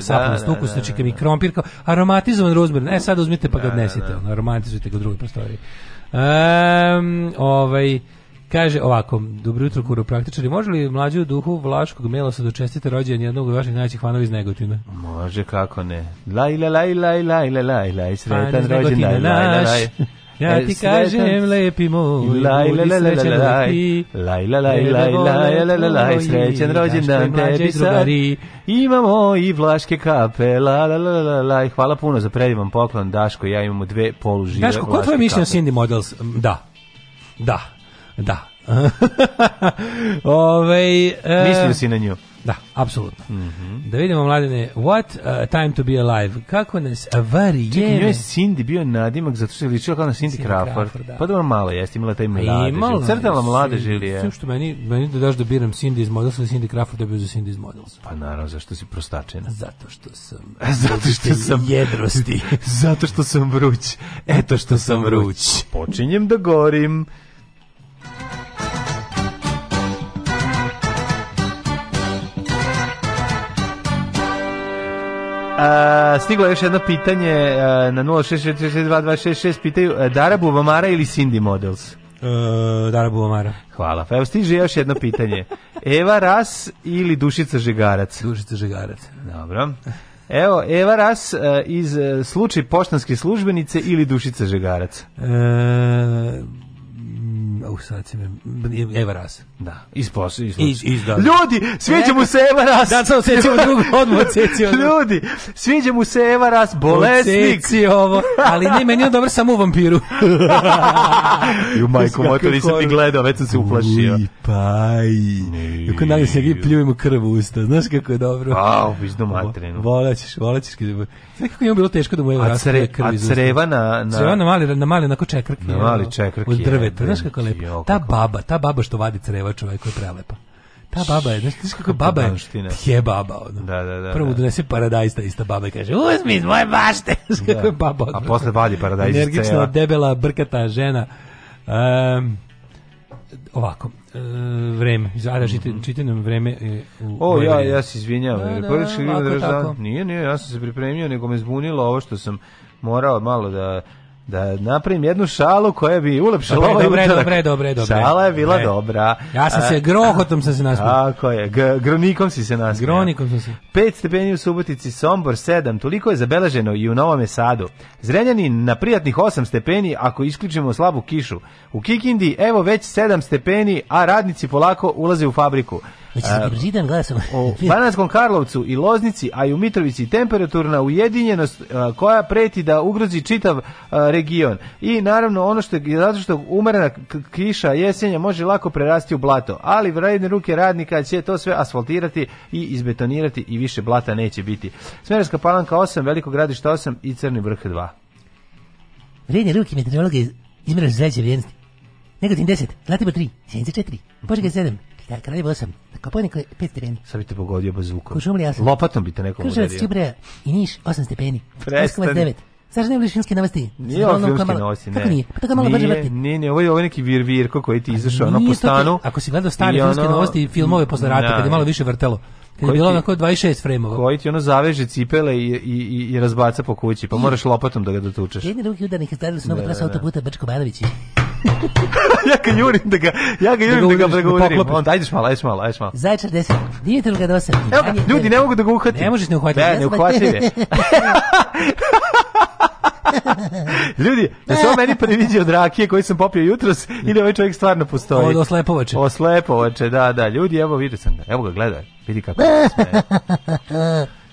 sapunast ukus, znači kao mi krompir, kao aromatizovan ruzmarin. E sad uzmite pa ga da, odnesite, da, da. romantizujte ga u drugoj prostoriji. Um, ovaj, Kaže ovako, dobro jutro kuropraktičari, može li mlađu duhu Vlaškog se dočestiti da rođendan jednog od vaših najvećih fanova iz Negotina? Može, kako ne. Laj, laj, laj, laj, laj, laj, laj, sretan rođendan, laj, laj, laj. Ja e, ti kažem lepi moj, laj la la la la la laj la la la la la la la srećan rođendan tebi sad. Imamo i vlaške kape, la la la la la hvala puno za predivan poklon Daško, ja imamo dve polužive. Daško, kako je mišljenje Cindy Models? Da. Da. Da. Ovaj e... Mislim si na nju. Da, apsolutno. Mm -hmm. Da vidimo, mladine, what uh, time to be alive. Kako nas varije... Čekaj, njoj je Cindy bio nadimak zato što je ličila kao na Cindy, Cindy Crawford. Crawford da. Pa da malo jeste, imala taj pa mladež. Imala, crtala mlade ili je. Sve što meni, meni da daš da biram Cindy iz Models ili Cindy Crawford da bi za Cindy iz Models. Pa naravno, zašto si prostačena? Zato što sam... zato što sam... Jedrosti. zato što sam vruć. Eto što sam vruć. Počinjem da gorim. A, stiglo je još jedno pitanje a, na 0666266 pitaju a, e, Dara Bubamara ili Cindy Models? E, Dara Bubamara. Hvala. Pa evo stiže još jedno pitanje. Eva Ras ili Dušica Žigarac? Dušica Žigarac. Dobro. Evo, Eva Ras e, iz e, slučaj poštanske službenice ili Dušica Žigarac? E, uh, sad se me... Da. Iz posla. Iz, iz, da. Ljudi, sviđa mu se Eva Ras. Da, samo sećamo drugo, odmah sećamo. Ljudi, sviđa mu se Eva bolesnik. Odseci ovo. Ali ne, meni je dobro samo u vampiru. Ju, majko, moj, to nisam ni gledao, već sam se uplašio. Uj, paj. Kako nadam se, ja pljujemo krv u usta. Znaš kako je dobro? A, Au, pizdu materinu. Volećeš, volećeš. Znaš kako je bilo teško da mu Eva Ras krv iz usta. A creva na... na... Creva na mali, na mali, onako čekrk. Na mali čekrk. Od drveta. Da, znaš kako je prelepa. Jo, ta baba, ta baba što vadi creva čoveku je prelepa. Ta baba je, znaš, kako baba je, je baba, ono. Da, da, da. Prvo da. donese paradajz ta ista baba kaže, uzmi iz moje bašte, znaš kako je da. baba. Ono. A posle vadi paradajz Energično, Energična, debela, brkata žena. Um, ovako, e, vreme. Zada čite, mm -hmm. čite nam vreme. E, u o, ja, vreme. ja se izvinjavam. Da, da, da, nije, nije, ja sam se pripremio, nego me zbunilo ovo što sam morao malo da da napravim jednu šalu koja bi ulepšala dobre, ovaj dobre, dobre, dobre, dobre. Šala je bila dobre. dobra. Ja sam se grohotom sam se nasmijao. Tako je, G gronikom si se nasmijao. Gronikom sam se. 5 stepeni u Subotici, Sombor 7, toliko je zabeleženo i u Novom Sadu. Zrenjani na prijatnih 8 stepeni ako isključimo slabu kišu. U Kikindi evo već 7 stepeni, a radnici polako ulaze u fabriku. Da ehm, Zidem, gleda sam. U Bananskom Karlovcu i Loznici, a i u Mitrovici temperaturna ujedinjenost eh, koja preti da ugrozi čitav eh, region. I naravno ono što je zato što umerena kiša jesenja može lako prerasti u blato, ali vredne ruke radnika će to sve asfaltirati i izbetonirati i više blata neće biti. Smerska Palanka 8, Veliko gradište 8 i Crni vrh 2. Vredne ruke meteorologa izmeraš zređe vrijednosti. Negotin 10, Zlatibor 3, Sjenica 4, Požega 7, Ja kad radio sam, kao pojene pet tereni. Sad bi te pogodio bez zvuka. Kušumli ja sam. Lopatom bi te neko udario. Kušumli bre, i niš, 8 stepeni. Prestan. 8,9. Znaš da ne filmske novosti? Nije ovo filmske novosti, ne. Kako nije? Pa tako malo brže vrti. Nije, nije, ovo je, ovo je neki virvirko koji ti pa izašao ono po stanu. Ako si gledao stare filmske novosti i filmove posle rata, kad je da, malo više vrtelo. Kad je bilo ti, onako 26 frejmova. Koji ti ono zaveže cipele i, i, i i razbaca po kući, pa moraš lopatom da ga dotučeš. Jedni drugi udarnik izgledali su novo trasu da, da, da. autoputa Brčko Banović. ja ga jurim da ga, ja ga jurim da ga pregovorim. Onda, ajdeš malo, ajdeš malo, ajdeš malo. Zajčar 10, dijete li ga dosad? Evo ljudi, ne mogu da ga uhvatim. Ne možeš ne uhvatiti. Ne, ne uhvatiti. Ljudi, da se ovo meni priviđe od rakije koji sam popio jutros ili ovaj čovjek stvarno postoji? Od oslepovače. Oslepovače, da, da. Ljudi, evo vidio sam ga. Evo ga, gledaj. Vidi kako se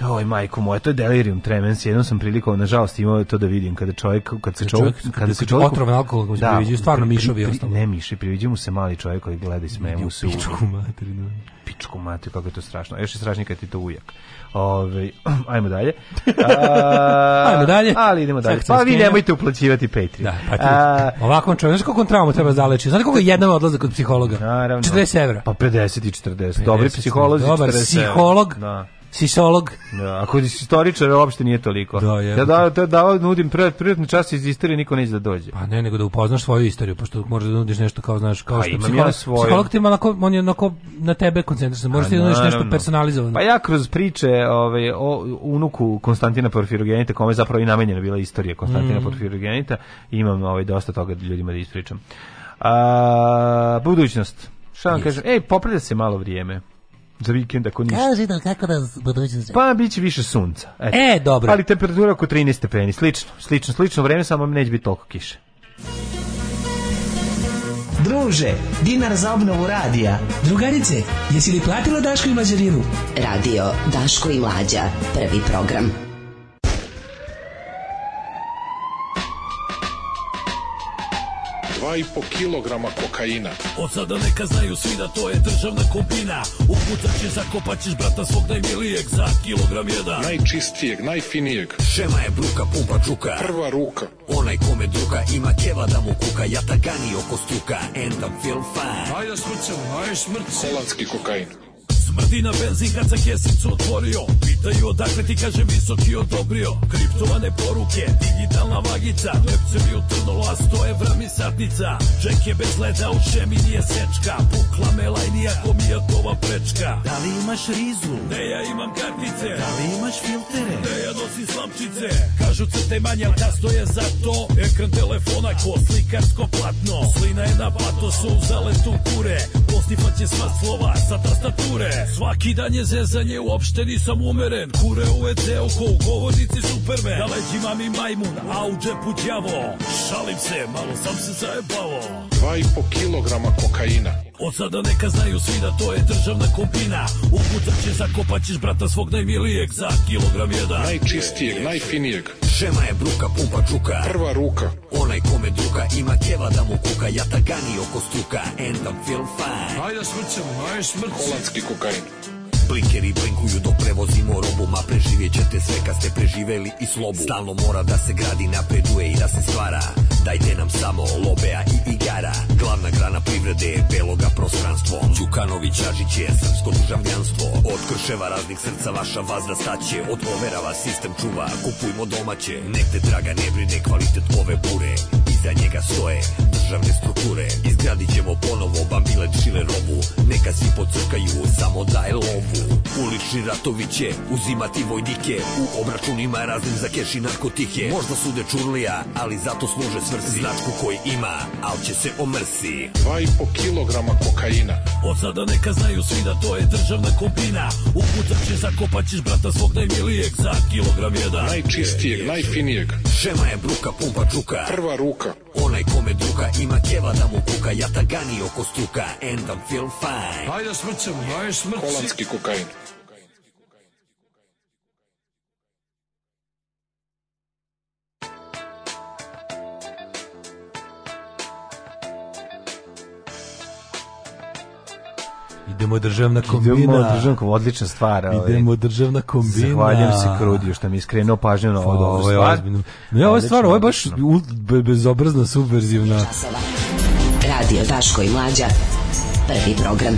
Joj, majko moja, to je delirium tremens. Jednom sam prilikom, nažalost, imao to da vidim kada čovjek, kad se čovjek, kada, kada se čovjek otrovan alkoholom se da. priviđuje, stvarno pri, mišovi pri, ostalo. Ne miši, priviđuje mu se mali čovjek koji gleda i smeje mu se. Pičku materinu. Da. Pičku materinu, kako je to strašno. Još je strašnije kad ti to ujak. Ove, ovaj, ajmo dalje. A, ajmo dalje. Ali idemo dalje. Pa vi nemojte uplaćivati Patreon. Da, pa A, ovako čovjek, koliko traumu treba zaleći? Znate koliko je jedna odlazak kod psihologa? Naravno. 40 evra. Pa 50 i 40. 50, Dobri psiholozi, dobar psiholog. Da Sisolog. Da, ako je istoričar, uopšte nije toliko. Da, je. Ja da, da, da, nudim privatni čas iz istorije, niko neće da dođe. Pa ne, nego da upoznaš svoju istoriju, pošto možeš da nudiš nešto kao, znaš, kao pa što... Psiholog, ja svoju. Psiholog ti onako, on je onako na tebe koncentrisan, možeš pa ti da nudiš nešto personalizovano. Pa ja kroz priče ovaj, o unuku Konstantina Porfirogenita, kome je zapravo i namenjena bila istorija Konstantina mm. Porfirogenita, imam ovaj, dosta toga da ljudima da ispričam. A, budućnost. Šta vam kažem? Ej, popravlja se malo vrijeme za vikend ako ništa. Kaži da kako da budućnost. Pa biće više sunca. Eto. E, dobro. Ali temperatura oko 13 stepeni, slično, slično, slično vreme, samo neće biti toliko kiše. Druže, dinar za obnovu radija. Drugarice, jesi li platila Daško i Mađarinu? Radio Daško i Mlađa, prvi program. 2,5 kilograma kokaina. Od sada neka znaju svi da to je državna kopina. Upucat će, zakopat ćeš brata svog najmilijeg za kilogram jedan. Najčistijeg, najfinijeg. Šema je bruka, pumpa čuka. Prva ruka. Onaj kome druga ima keva da mu kuka. Ja tagani oko stuka, end up feel fine. Ajde smrcamo, ajde smrcamo. Holandski kokain. Smrdi na benzin kad sam kesicu otvorio Pitaju odakle ti kaže visoki odobrio Kriptovane poruke, digitalna vagica Lepce se mi utrnulo, a sto evra mi satnica Ček je bez leda, u šemi nije sečka Pukla me lajnija, ko mi je tova prečka Da li imaš rizu? Ne, ja imam kartice Da li imaš filtere? Ne, ja nosim slamčice Kažu crte manje, ali kasno je za to Ekran telefona ko slikarsko platno Slina je na patosu, uzale tu kure Postifaće sva slova sa tastature Svaki dan je zezanje, uopšte nisam umeren Kure ovo je ceo ko u govornici Superman Na leđima mi majmun, a u džepu djavo Šalim se, malo sam se zajebao 2,5 kilograma kokaina Od sada neka znaju svi da to je državna kompina Ukucat će, zakopat ćeš brata svog najmilijeg Za kilogram jedan Najčistijeg, najfinijeg Šema je bruka, pumpa čuka Prva ruka Onaj kome druga ima keva da mu kuka Ja tagani oko struka end I feel fine Ajde smrcamo, ajde smrcamo Holandski kokain Blinkeri blinkuju dok prevozimo robu Ma preživjet ćete sve kad ste preživeli i slobu Stalno mora da se gradi, napreduje i da se stvara Dajte nam samo lobea i igara Glavna grana privrede je beloga prostranstvo Đukanović Ažić je srpsko državljanstvo Od krševa raznih srca vaša vazda staće Od overava sistem čuva, kupujmo domaće Nek te draga ne brine kvalitet ove bure iza njega stoje državne strukture Izgradit ćemo ponovo bambile šile robu Neka svi pocrkaju, samo daje lovu Ulični ratovi će uzimati vojnike U obračunima raznim za keš i narkotike Možda su dečurlija, ali zato služe svrsi Značku koji ima, al će se omrsi 2,5 kilograma kokaina Od sada neka znaju svi da to je državna kopina Uputat će zakopat ćeš brata svog najmilijeg Za kilogram jedan Najčistijeg, najfinijeg Šema je bruka, pumpa čuka Prva ruka Onaj kome druga ima keva da mu kuka Ja tagani oko struka and I'm feel fine Ajde smrcem, ajde smrci Holandski kokain Idemo državna kombina. Idemo državna kombina, odlična stvar. Ovaj. Idemo državna kombina. Zahvaljujem se Krudiju što mi je skrenuo pažnju na ovu ovo stvar. Ozbiljno. Ne, ovo je stvar, ovo je baš bezobrazna, subverzivna. Časova. Radio Daško i Mlađa. Prvi program.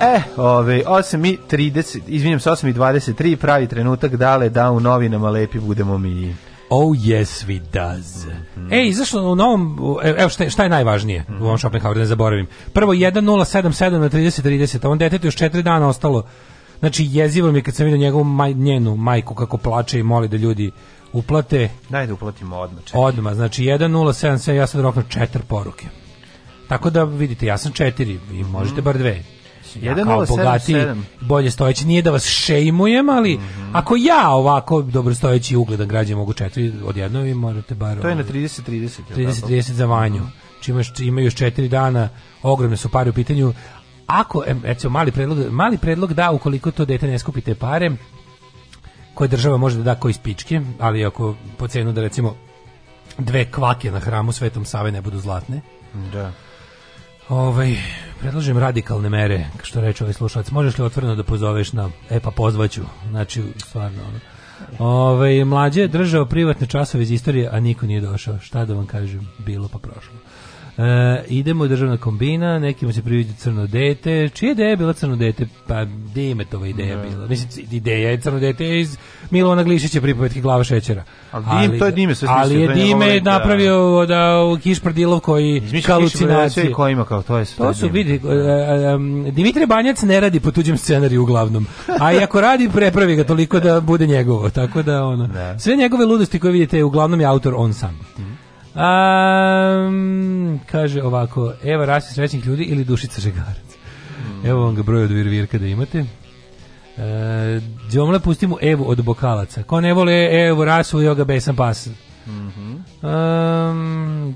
E, ove, 8 8:30, 30, izvinjam se, 8 pravi trenutak dale da u novinama lepi budemo mi. Oh yes we does. Mm -hmm. Ej, zašto u novom, e, evo šta, šta je najvažnije mm -hmm. u ovom mhm. Schopenhaueru, da ne zaboravim. Prvo 1.077 na 30.30, on detetu još 4 dana ostalo. Znači, jezivo mi je kad sam vidio njegovu maj, njenu majku kako plače i moli da ljudi uplate. Najde da uplatimo odmah. Čekaj. Odmah, znači 1.077, ja sam roknu 4 poruke. Tako da vidite, ja sam 4 i možete mhm. bar 2 ja kao bogati, bolje stojeći, nije da vas šejmujem, ali mm -hmm. ako ja ovako dobrostojeći i ugledan građan mogu četiri odjedno, vi morate bar... To je na 30-30. 30-30 za vanju. Mm -hmm. Čime znači, imaju još četiri dana, ogromne su pare u pitanju. Ako, recimo, mali predlog, mali predlog da, ukoliko to dete ne skupite pare, koje država može da da koji spičke, ali ako po cenu da recimo dve kvake na hramu Svetom Save ne budu zlatne, da. Ovaj, predlažem radikalne mere, što reče ovaj slušalac. Možeš li otvoreno da pozoveš na, e pa pozvaću, znači stvarno Ove, ovaj, mlađe je držao privatne časove iz istorije, a niko nije došao. Šta da vam kažem, bilo pa prošlo. E, idemo državna kombina, nekima se prividi crno dete. Čije ideja je bila crno dete? Pa, gde je Metova ideja ne. bila? Mislim, ideja je crno dete iz Milona Glišića pripovetki glava šećera. Ali, ali to je Dime sve smislio. Ali je Dime je napravio da, da Kiš Prdilov koji halucinacije. koji ima kao to je sve. To su, vidi, um, Dimitrije Banjac ne radi po tuđem scenariju uglavnom. A i ako radi, prepravi ga toliko da bude njegovo. Tako da, ono, sve njegove ludosti koje vidite, uglavnom je autor on sam. Mhm. Um, kaže ovako, Eva Rasim srećnih ljudi ili Dušica Žegarac. Mm. Evo vam ga broj od Virvirka da imate. E, Djomle pusti mu Evu od bokalaca. Ko ne vole Evu Rasu, jo ga besan pas. Mm -hmm. um,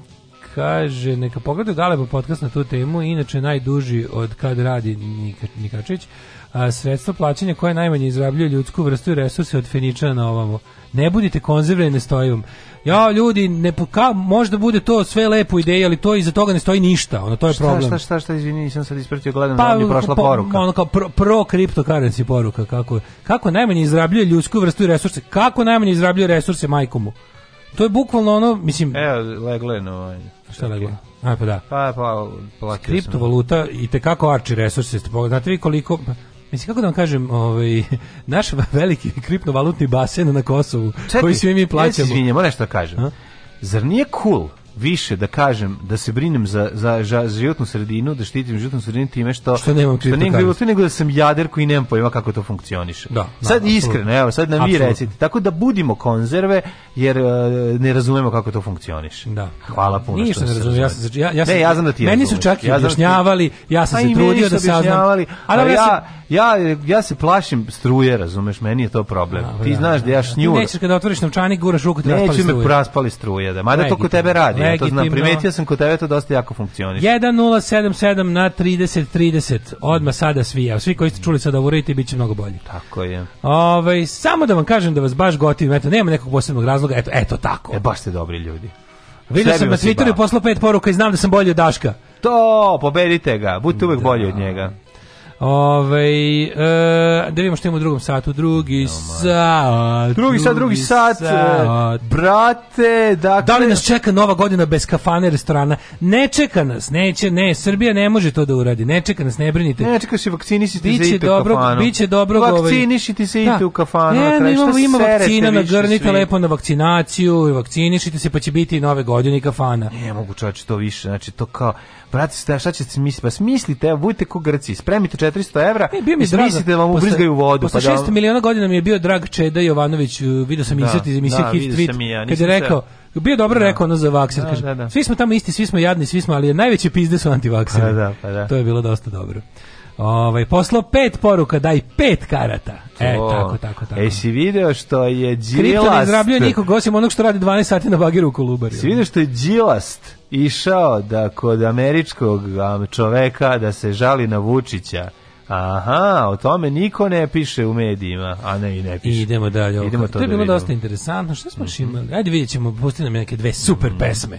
kaže, neka pogledaju Galeba podcast na tu temu, inače najduži od kad radi Nik Nikačić a, sredstvo plaćanja koje najmanje izrabljuje ljudsku vrstu i resurse od Feničana na ovamo. Ne budite konzervni, ne stoji vam. Ja, ljudi, ne, ka, možda bude to sve lepo ideje, ali to iza toga ne stoji ništa. Ono, to je šta, problem. Šta, šta, šta, izvini, nisam sad ispratio, gledam pa, da mi prošla poruka. Pa, Ono kao pro, pro cryptocurrency poruka, kako, kako najmanje izrabljuje ljudsku vrstu i resurse, kako najmanje izrabljuje resurse majkomu. To je bukvalno ono, mislim... Evo, legleno ovaj. Šta je leglo? A, pa da. Pa, pa, platio Kriptovaluta i te kako arči resurse. Znate vi koliko... Mislim, kako da vam kažem, ovaj, naš veliki kriptovalutni basen na Kosovu, Čekaj, koji svi mi plaćamo. Čekaj, izvinjamo, nešto da kažem. A? Zar nije cool više da kažem da se brinem za, za, za životnu sredinu, da štitim životnu sredinu time što što nemam što nego da sam jader koji nemam pojma kako to funkcioniše. Da, da, sad iskreno, evo, sad nam vi recite. Tako da budimo konzerve jer uh, ne razumemo kako to funkcioniše. Da. Hvala puno. Ništa ne razumem. Ja sam ja ja sam, ne, ja znam da ti Meni su čak i ja da objašnjavali, ja sam pa se trudio da saznam. Ali, ali ja, ja, ja se plašim struje, razumeš, meni je to problem. Da, ti da, znaš da ja šnjur. Nećeš kada otvoriš novčanik, guraš ruku, te raspali struje. Neće me raspali struje, da. Mada to kod tebe radi legitimno. Ja to znam, primetio sam kod tebe to dosta jako funkcioniš. 1077 na 3030, odmah sada svi, a svi koji ste čuli sada uvorite, bit će mnogo bolji. Tako je. Ove, ovaj, samo da vam kažem da vas baš gotivim, eto, nema nekog posebnog razloga, eto, eto tako. E, baš ste dobri ljudi. Vidio sam na Twitteru i poslao pet poruka i znam da sam bolji od Daška. To, pobedite ga, budite uvek da. bolji od njega. Ove, e, da vidimo što ima u drugom satu. Drugi no, sat. Drugi sat, drugi sat. sat. Brate, dakle... Da li nas čeka nova godina bez kafane restorana? Ne čeka nas, neće, ne. Srbija ne može to da uradi. Ne čeka nas, ne brinite. Ne čeka se, vakcinišite biće se i dobro, u kafanu. Biće dobro, ovaj- Vakcinišite se i da. u kafanu. Ne, ne, imamo, ima vakcina, na grnika, lepo na vakcinaciju i vakcinišite se, pa će biti i nove godine i kafana. Ne mogu čovječe to više, znači to kao... Brate, šta će se misliti? Pa smislite, evo, budite ko Grci, spremite 400 evra e, bio mi i mislite da vam ubrizgaju vodu. Pa posle pa 600 da... miliona godina mi je bio drag Čeda Jovanović, e, video sam da, insert iz emisije da, Hit Tweet, ja, kad je rekao, bio dobro da. rekao ono za vakser, da, kaže, da, da. svi smo tamo isti, svi smo jadni, svi smo, ali najveće pizde su antivakseri. Da, da, pa da. To je bilo dosta dobro. Ovaj poslao pet poruka, daj pet karata. E, tako, tako, tako. E, si video što je Đilast... Kripto ne izrabljuje nikog, osim onog što radi 12 sati na bagiru u Kolubari. Si video što je Đilast išao da kod američkog čoveka da se žali na Vučića. Aha, o tome niko ne piše u medijima, a ne i ne piše. Idemo dalje. Idemo to, to je da bilo dosta interesantno. Šta smo mm -hmm. Ajde vidjet ćemo, pusti nam neke dve super mm. pesme.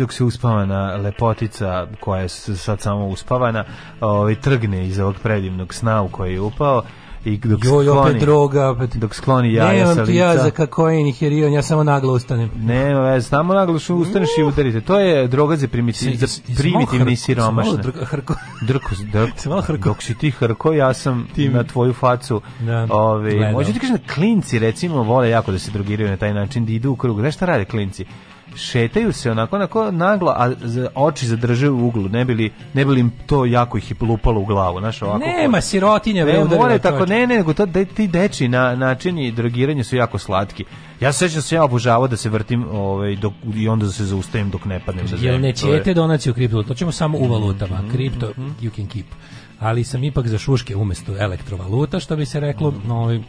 dok se uspavana lepotica koja je sad samo uspavana ovaj, trgne iz ovog predivnog sna u koji je upao i dok Joj, skloni, opet droga, opet. dok skloni jaja Nemam sa lica. ti za kakoin i herion, ja samo naglo ustanem. Ne, vez, samo naglo što ustaneš i mm. udarite. To je droga za, primitiv, za primitivni i siromašne. Sam malo hrko. Drko, drko, sam malo hrko. Dok si ti hrko, ja sam Tim. na tvoju facu. Da. Ove, ovaj, možda ti kažem da klinci, recimo, vole jako da se drogiraju na taj način, da idu u krug. Znaš šta rade klinci? šetaju se onako onako naglo, a oči zadrže u uglu, ne bili ne bili im to jako ih je lupalo u glavu, znaš, ovako. Nema ko... sirotinja, ne, more tako ne, ne, nego to de, da, ti deči na načini drogiranja su jako slatki. Ja se sećam da se ja obožavao da se vrtim, ovaj dok i onda da se zaustavim dok ne padnem za zemlju. Jel ne ćete donaciju kripto, to ćemo samo u mhm, valutama. Mhm, kripto mm -hmm. you can keep. Ali sam ipak za šuške umesto elektrovaluta, što bi se reklo, mm -hmm. no, ovaj, uh,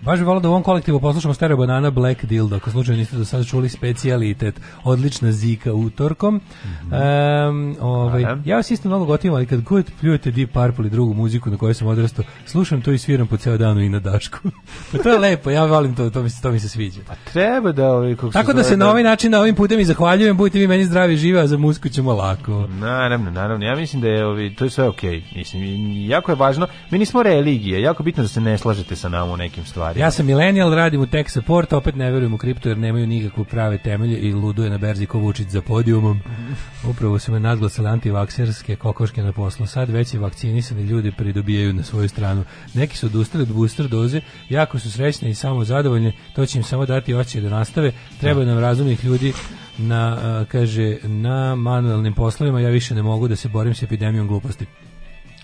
Baš bi volao da u ovom kolektivu poslušamo Stereo Banana Black Dildo, ako slučajno niste do sada čuli specijalitet, odlična zika utorkom. Mm -hmm. um, ovaj, ja vas isto mnogo gotivim, ali kad god pljujete Deep Purple i drugu muziku na kojoj sam odrastao, slušam to i sviram po ceo danu i na dašku. pa to je lepo, ja valim to, to mi se, to mi se sviđa. Pa treba da... Ovaj, kako Tako se da se na da- ovaj način, na ovim putem i zahvaljujem, budite vi meni zdravi i žive, a za muziku ćemo lako. Naravno, naravno, ja mislim da je ovaj, to je sve okej. Okay. Mislim, jako je važno, mi nismo religije, jako bitno da se ne slažete sa nama u nekim stvarima stvarima. Ja sam milenijal, radim u tech support, opet ne verujem u kripto jer nemaju nikakve prave temelje i luduje na berzi ko Vučić za podijumom. Upravo su me nadglasali antivakserske kokoške na poslu. Sad već i vakcinisani ljudi pridobijaju na svoju stranu. Neki su odustali od booster doze, jako su srećni i samo zadovoljni, to će im samo dati oči da nastave. Treba da. nam razumnih ljudi na, kaže, na manuelnim poslovima, ja više ne mogu da se borim s epidemijom gluposti.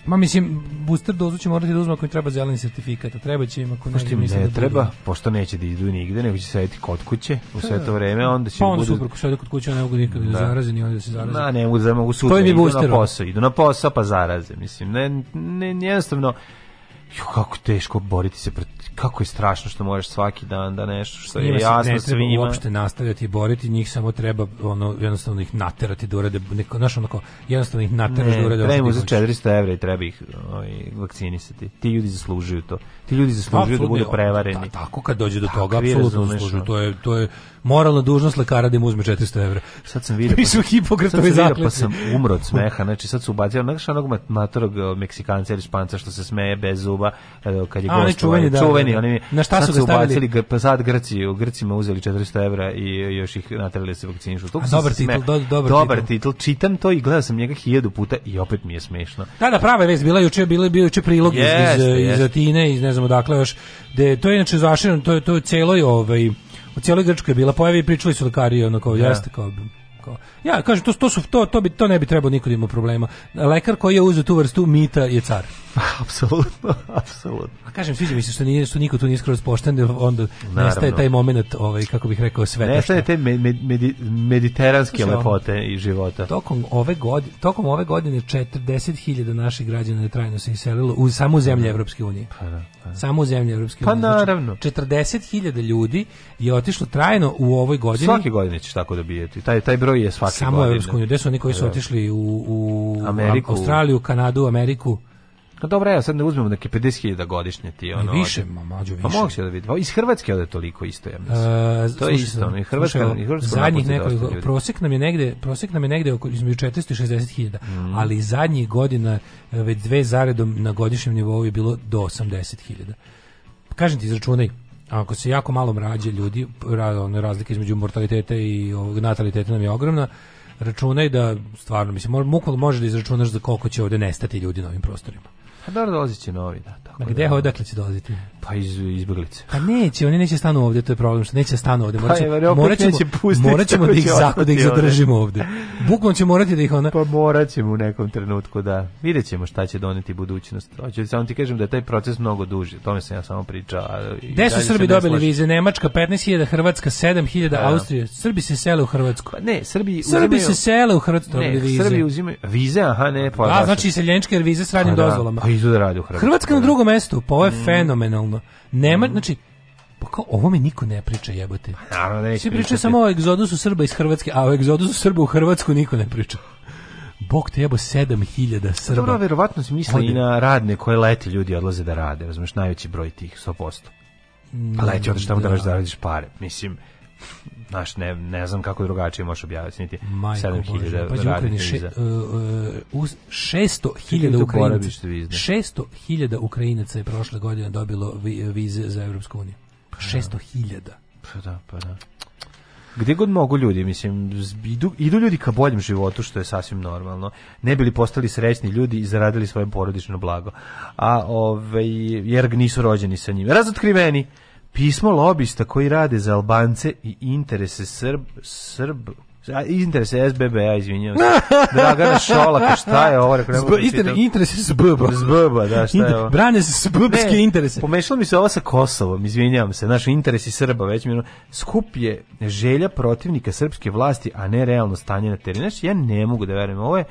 Ma mislim, booster dozu će morati da uzme ako im treba zeleni sertifikat, a treba će im ako ne, im ne da treba, budu. pošto neće da idu nigde, nego će sedeti kod kuće u sve to vreme, da. onda će... Pa onda budu... super, ko sede kod kuće, ne mogu nikada da. da. zaraze, ni onda da se zaraze. Na, ne mogu da mogu sutra, idu boosterom. na posao, idu na posao, pa zaraze, mislim, ne, ne, jednostavno, Jo, kako teško boriti se protiv kako je strašno što možeš svaki dan da nešto što je jasno ne treba uopšte nastavljati boriti, njih samo treba ono jednostavno ih naterati da urade neko naš onako jednostavno ih naterati da ne, da urade. Ne, za 400 evra i treba ih oj, ovaj, vakcinisati. Ti ljudi zaslužuju to ti ljudi zaslužuju da budu prevareni. Ta, da, tako kad dođe do tako toga, apsolutno zaslužuju. To je, to je moralna dužnost lekara da im uzme 400 evra. Sad sam vidio, pa, su sad sam pa sam umro od smeha, znači sad su ubacio onak onog matorog Meksikanca ili Španca što se smeje bez zuba e, kad je gost. Oni čuveni, da, čuveni, da, da. oni na šta su ga stavili? Ubacili, pa sad Grci, u Grcima uzeli 400 evra i još ih naterali da se vakcinišu. Dobar titul, do, dobar, dobar titl. titl. Čitam to i gledao sam njega hiljadu puta i opet mi je smešno. Da, da, prava je vez bila juče, bila je juče prilog yes, iz, iz, iz Atine, iz ne znam znam odakle još, de, to je inače zaširano, to je to u celoj ovaj, u celoj Grčkoj je bila pojavi i pričali su lekari onako, yeah. Da. jeste kao Kao, ja, kažem, to, to, su, to, to, bi, to ne bi trebalo niko da problema. Lekar koji je uzeo tu vrstu mita je car. apsolutno, apsolutno. A kažem, sviđa mi se što, nije, što niko tu nije skroz pošten, jer da onda Naravno. nestaje taj momenat ovaj, kako bih rekao, sve. Nestaje te med, med, mediteranske lepote i života. Tokom ove, godine, tokom ove godine 40.000 naših građana je trajno se iselilo u samu u zemlje da. Evropske unije. Pa, da, pa. Da. Samo u zemlje Evropske pa, unije. Pa naravno. Znači, 40.000 ljudi je otišlo trajno u ovoj godini. Svake godine ćeš tako dobijeti. Taj, taj broj veruje svake Samo godine. Samo Evropsku uniju, gde su oni koji su da. otišli u, u Ameriku. Australiju, Kanadu, Ameriku? Pa dobro, ja sad ne uzmemo neke 50.000 godišnje ti ono. Ne više, ma mađo pa više. Pa mogu se da vidim. Pa iz Hrvatske ode toliko isto, ja mislim. E, to je isto, ne Hrvatska, slušaj, Hrvatska. Zadnjih nekoliko prosek nam je negde, prosek nam je negde oko između 400 i 60.000, mm. ali zadnjih godina već dve zaredom na godišnjem nivou je bilo do 80.000. Kažem ti izračunaj ako se jako malo mrađe ljudi, razlika između mortaliteta i ovog nataliteta nam je ogromna, računaj da stvarno, mislim, bukvalno može da izračunaš za koliko će ovde nestati ljudi na ovim prostorima. Pa da dolazit će novi, da. Tako Ma da. gde, da, odakle će dolaziti? Pa iz izbeglice. Pa neće, oni neće stanu ovde, to je problem, što neće stanu ovde. Morat ćemo, pa, morat ćemo, morat ćemo da ih, zako, da ih zadržimo ovde. Bukvom će morati da ih ona... Pa morat ćemo u nekom trenutku, da. Vidjet ćemo šta će doneti budućnost. Hoće, samo ti kažem da je taj proces mnogo duži, o tome sam ja samo pričao. Gde su Srbi dobili vize? Nemačka 15.000, Hrvatska 7.000, pa da. Austrija. Srbi se sele u Hrvatsku. Pa ne, Srbi, Srbi uzimaju... se sele u Hrvatsku. Da ne, vize. Srbi uzimaju vize, aha, ne. Pa, A, da, znači iseljenčke vize s radnim pa dozvolama. Pa idu da rade u Hrvatskoj. Hrvatska na da. drugom mestu, pa ovo je mm. fenomenalno. Nema, mm. znači, pa kao, ovo mi niko ne priča, jebote. Pa naravno, da Svi pričaju samo o egzodusu Srba iz Hrvatske, a o egzodusu Srba u Hrvatsku niko ne priča. Bog te jebo 7000 pa Srba. Dobro, verovatno se misli i na radne koje leti ljudi odlaze da rade, razumeš, najveći broj tih 100%. Pa leti mm, odeš tamo da, da radiš pare, mislim znaš, ne, ne znam kako drugačije možeš objasniti. 7000 radnih viza. uh, uh, 600.000 Ukrajinaca, 600.000 Ukrajinaca je prošle godine dobilo vize za Evropsku uniju. 600.000. Pa, da. pa da, pa da. Gde god mogu ljudi, mislim, idu, idu ljudi ka boljem životu, što je sasvim normalno. Ne bili postali srećni ljudi i zaradili svoje porodično blago. A, ovaj, jer nisu rođeni sa njim. Razotkriveni! Pismo lobista koji rade za Albance i interese Srb, Srb interese SBB-a, izvinjavam se. Dragana Šolaka, šta je ovo? Rekao, Zb, da inter, interese SBB-a. SBB-a, da, šta je ovo? Brane se srbske interese. Pomešalo mi se ovo sa Kosovom, izvinjavam se. Naš interesi Srba, već mi skup je želja protivnika srpske vlasti, a ne realno stanje na terenu. Znači, ja ne mogu da verujem. Ovo je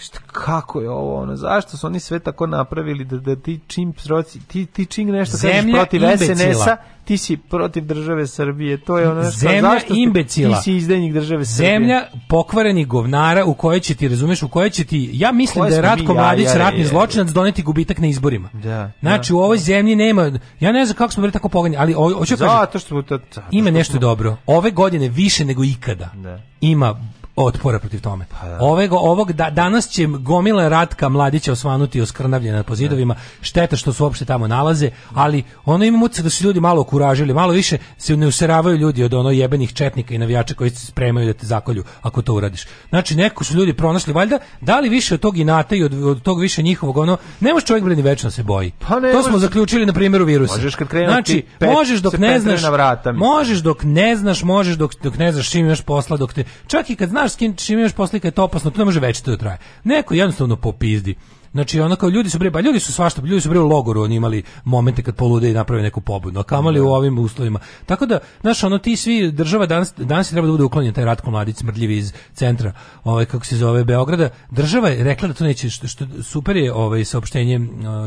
šta kako je ovo ono zašto su oni sve tako napravili da, da ti čim proci, ti ti čim nešto kažeš protiv SNS-a ti si protiv države Srbije to je ono što zašto imbecila. ti si izdajnik države Srbije zemlja pokvarenih govnara u kojoj će ti razumeš u kojoj će ti ja mislim da je Ratko Mladić ratni zločinac doneti gubitak na izborima da, znači da. u ovoj da. zemlji nema ja ne znam kako smo bili tako pogani ali hoću da kažem zato to, što ima nešto dobro ove godine više nego ikada da. ima otpora protiv tome. Pa da. Ove, ovog, da, danas će gomila Ratka Mladića osvanuti oskrnavljena po zidovima, da. šteta što su uopšte tamo nalaze, ali ono imamo utisak da su ljudi malo okuražili, malo više se ne useravaju ljudi od ono jebenih četnika i navijača koji se spremaju da te zakolju ako to uradiš. Znači, neko su ljudi pronašli, valjda, da li više od tog inata i od, od tog više njihovog, ono, ne može čovjek brani večno se boji. Pa ne, to smo zaključili na primjeru virusa. Možeš kad znači, pet, možeš dok ne znaš, na vrata, možeš dok ne znaš, možeš dok, dok ne znaš čim imaš posla, dok te, čak i kad znaš znaš s kim čime još poslika je to opasno, to ne može večito da traje. Neko jednostavno popizdi. Znači ono kao ljudi su bre, pa ljudi su svašta, ljudi su bre u logoru, oni imali momente kad polude i naprave neku pobunu, a kamali u da. ovim uslovima. Tako da, znaš, ono ti svi država danas danas treba da bude uklonjen taj Ratko Mladić smrdljivi iz centra, ovaj kako se zove Beograda. Država je rekla da to neće što, što super je ovaj saopštenje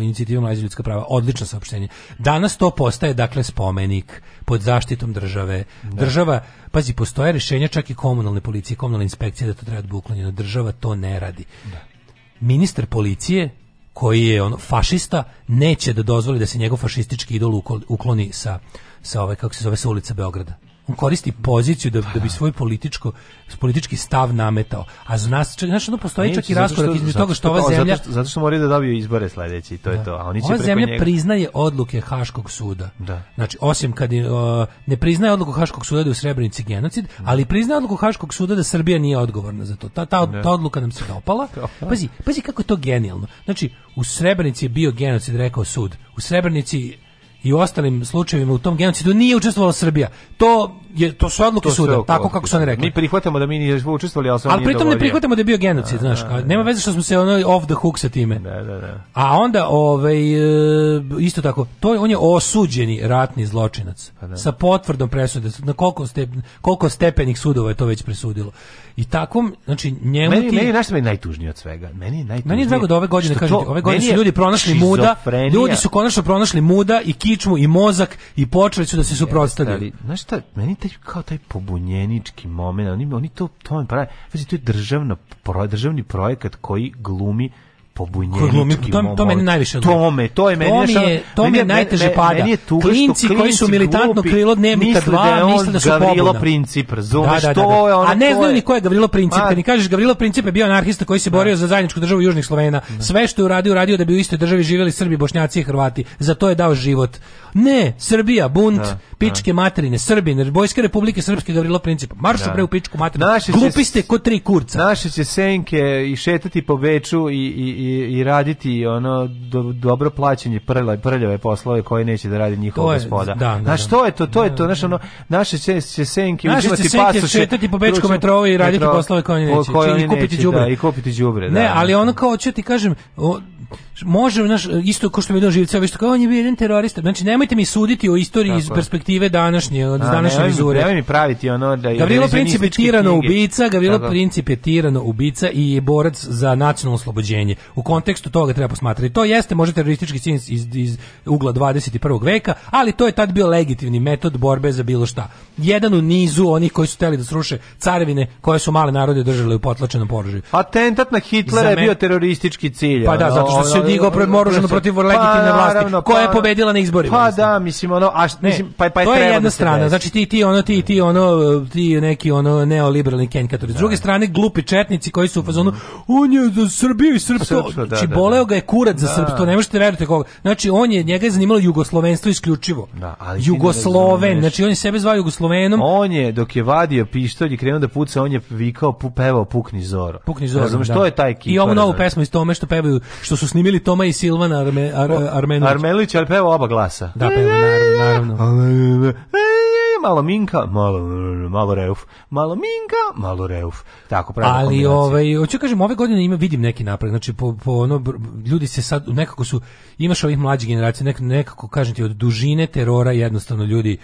inicijative mlađe ljudska prava, odlično saopštenje. Danas to postaje dakle spomenik pod zaštitom države. Da. Država, pazi, postoje rješenja čak i komunalne policije, komunalne inspekcije da to treba da bude uklonjeno. Država to ne radi. Da ministar policije koji je on fašista neće da dozvoli da se njegov fašistički idol ukloni sa sa ove kako se zove sa ulica Beograda on koristi poziciju da, da bi svoj političko politički stav nametao. A za nas, znaš, ono postoji čak i raskorak između toga što ova zemlja... Zato što, zato što moraju da dobiju izbore sledeći, to da. je to. A oni će ova zemlja njega... priznaje odluke Haškog suda. Da. Znači, osim kad uh, ne priznaje odluku Haškog suda da je u Srebrenici genocid, da. ali priznaje odluku Haškog suda da Srbija nije odgovorna za to. Ta, ta, ta odluka nam se dopala. Pa. Pazi, pazi kako je to genijalno. Znači, u Srebrenici je bio genocid, rekao sud. U Srebrenici i ostalim slučajevima u tom genocidu nije učestvovala Srbija. To je, to su odluke to suda, tako kako su oni rekli. Mi prihvatamo da mi nismo učestvovali, ali, ali pritom ne prihvatamo da je bio da, genocid, znaš, da, da. nema veze što smo se ono off the hook sa time. Da, da, da. A onda ovaj e, isto tako, to on je osuđeni ratni zločinac pa da. sa potvrdom presude. Na koliko stepen, koliko stepenih sudova je to već presudilo. I takvom, znači njemu meni, ti... Meni, meni najtužnije od svega. Meni je najtužnije. Meni je drago da ove godine, kažete, ove godine su ljudi pronašli muda, ljudi su konačno pronašli muda i kičmu i mozak i počeli su da se suprotstavljaju. Znaš šta, meni taj kao taj pobunjenički momenat oni oni to to on pravi. Znači to je državna pro, državni projekat koji glumi pobunjenički. To, to meni najviše odgovor. Tome, to je meni, to mi je, to meni je najteže pada. Meni da je tuga klinci što koji su militantno glupi, krilo dnevnika misle dva, da misle da su Gavrilo Princip, da, razumeš, da, da, da, to je ono A ne znaju ni ko je Gavrilo Princip, kad ni kažeš Gavrilo Princip je bio anarhista koji se da. borio za zajedničku državu Južnih Slovena. Sve što je uradio, uradio da bi u istoj državi živeli Srbi, Bošnjaci i Hrvati. Za to je dao život. Ne, Srbija, bunt, pičke materine, Srbin, Vojska Republike Srpske Gavrilo Princip. Marš pre u pičku materinu. Glupi ste ko tri kurca. Naše će senke i šetati po Beču i, i i, i raditi ono do, dobro plaćanje prljave, prljave poslove koje neće da radi njihova gospoda. Da, da, znaš, da. to je to, to je to, da, znaš, da. ono, naše će, će senke naše učivati pasoše. Naše će senke po bečkom metrovu i raditi metro, poslove koje neće, koje i kupiti đubre. Da, i kupiti đubre, da. Ne, ali ono kao, hoću ti kažem, o, može naš isto kao što mi video živca vi kao on je bio jedan terorista znači nemojte mi suditi o istoriji Tako iz perspektive današnje od današnje vizure nemoj mi praviti ono da je Gavrilo Princip je tirano ubica Gavrilo Princip je tirano ubica i je borac za nacionalno oslobođenje u kontekstu toga treba posmatrati. To jeste možda teroristički čin iz, iz ugla 21. veka, ali to je tad bio legitimni metod borbe za bilo šta. Jedan u nizu onih koji su hteli da sruše carevine koje su male narode držale u potlačenom položaju. Atentat na Hitlera je bio teroristički cilj. Pa da, zato što se digao pred moružano protiv pa, legitimne vlasti koja je pa- pobedila na izborima. Pa da, mislim ono, a mislim pa pa to je jedna da strana. Znači ti ti ono ti ti ono ti neki ono neoliberalni kenkatori. S druge da. strane glupi četnici koji su u fazonu on je za Srbiju i srpsko Tačno, znači, da, da, boleo da. ga je kurac za da. srpstvo, ne možete verujete koga. Znači on je njega je zanimalo jugoslovenstvo isključivo. Da, ali Jugosloven, znači on je sebe zvao Jugoslovenom. On je dok je vadio pištolj i krenuo da puca, on je vikao, pevao Pukni Zoro. Pukni Zoro. Razumem što je taj kip. I ovu novu pesmu iz tome što pevaju, što su snimili Toma i Silvana Arme, Ar, Armenović. Armenović, ali pevao oba glasa. Da, pevao naravno. naravno malo Minka, malo, malo Reuf, malo Minka, malo Reuf. Tako pravi Ali ovaj hoću da kažem ove godine ima vidim neki napredak. Znači po, po ono ljudi se sad nekako su imaš ovih mlađih generacija, nekako, nekako kažem ti od dužine terora jednostavno ljudi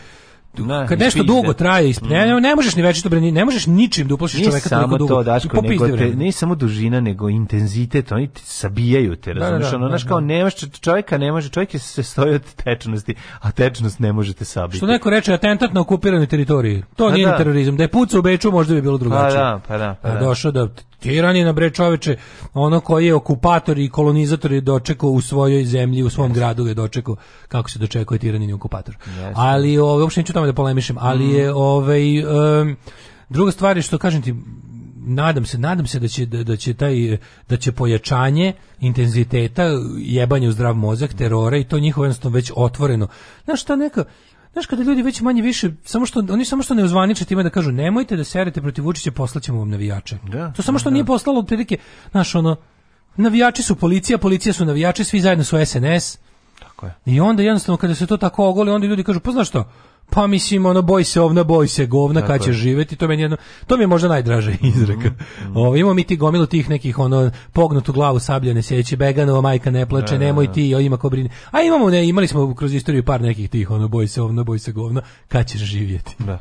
Ne, da, kad nešto dugo traje ispred, mm. ne, možeš ni večito bre, ne možeš ničim da uplašiš čoveka da samo dugo. To, Daško, nego te, ne samo dužina, nego intenzitet, oni te sabijaju te, razumiješ? Da, da, ono, da, znaš, kao nemaš može, čovjeka ne može, čovjek se stoji od tečnosti, a tečnost ne možete sabiti. Što neko reče, atentat na okupiranoj teritoriji, to pa nije da. terorizam, da je puca u Beču možda bi bilo pa drugačije. Pa da, pa da. Pa da. Došao da Tiran na bre čoveče, ono koji je okupator i kolonizator je dočekao u svojoj zemlji, u svom yes. gradu je dočekao kako se dočekao je Tiranin okupator. Yes. Ali ove, uopšte neću tamo da polemišem, ali mm. je ovaj um, druga stvar je što kažem ti nadam se, nadam se da će, da, da će taj da će pojačanje intenziteta jebanje u zdrav mozak, terora i to njihovo jednostavno već otvoreno. Znaš šta neka Znaš, kada ljudi već manje više, samo što, oni samo što ne uzvaniče time da kažu nemojte da serete protiv Vučića, poslaćemo vam navijače. Da, to samo što da. nije poslalo otprilike, znaš, ono, navijači su policija, policija su navijači, svi zajedno su SNS. Tako je. I onda jednostavno kada se to tako ogoli, onda ljudi kažu, pa znaš što, pa mislim ono boj se ovna boj se govna kad ćeš živeti to meni jedno to mi je možda najdraže izreka. Mm -hmm. imamo mi ti gomilu tih nekih ono pognutu glavu sabljane sjeće beganova majka ne plače da, da nemoj da, da. ti o, ima ko brine. A imamo ne imali smo kroz istoriju par nekih tih ono boj se ovna boj se govna kad ćeš živjeti. Da.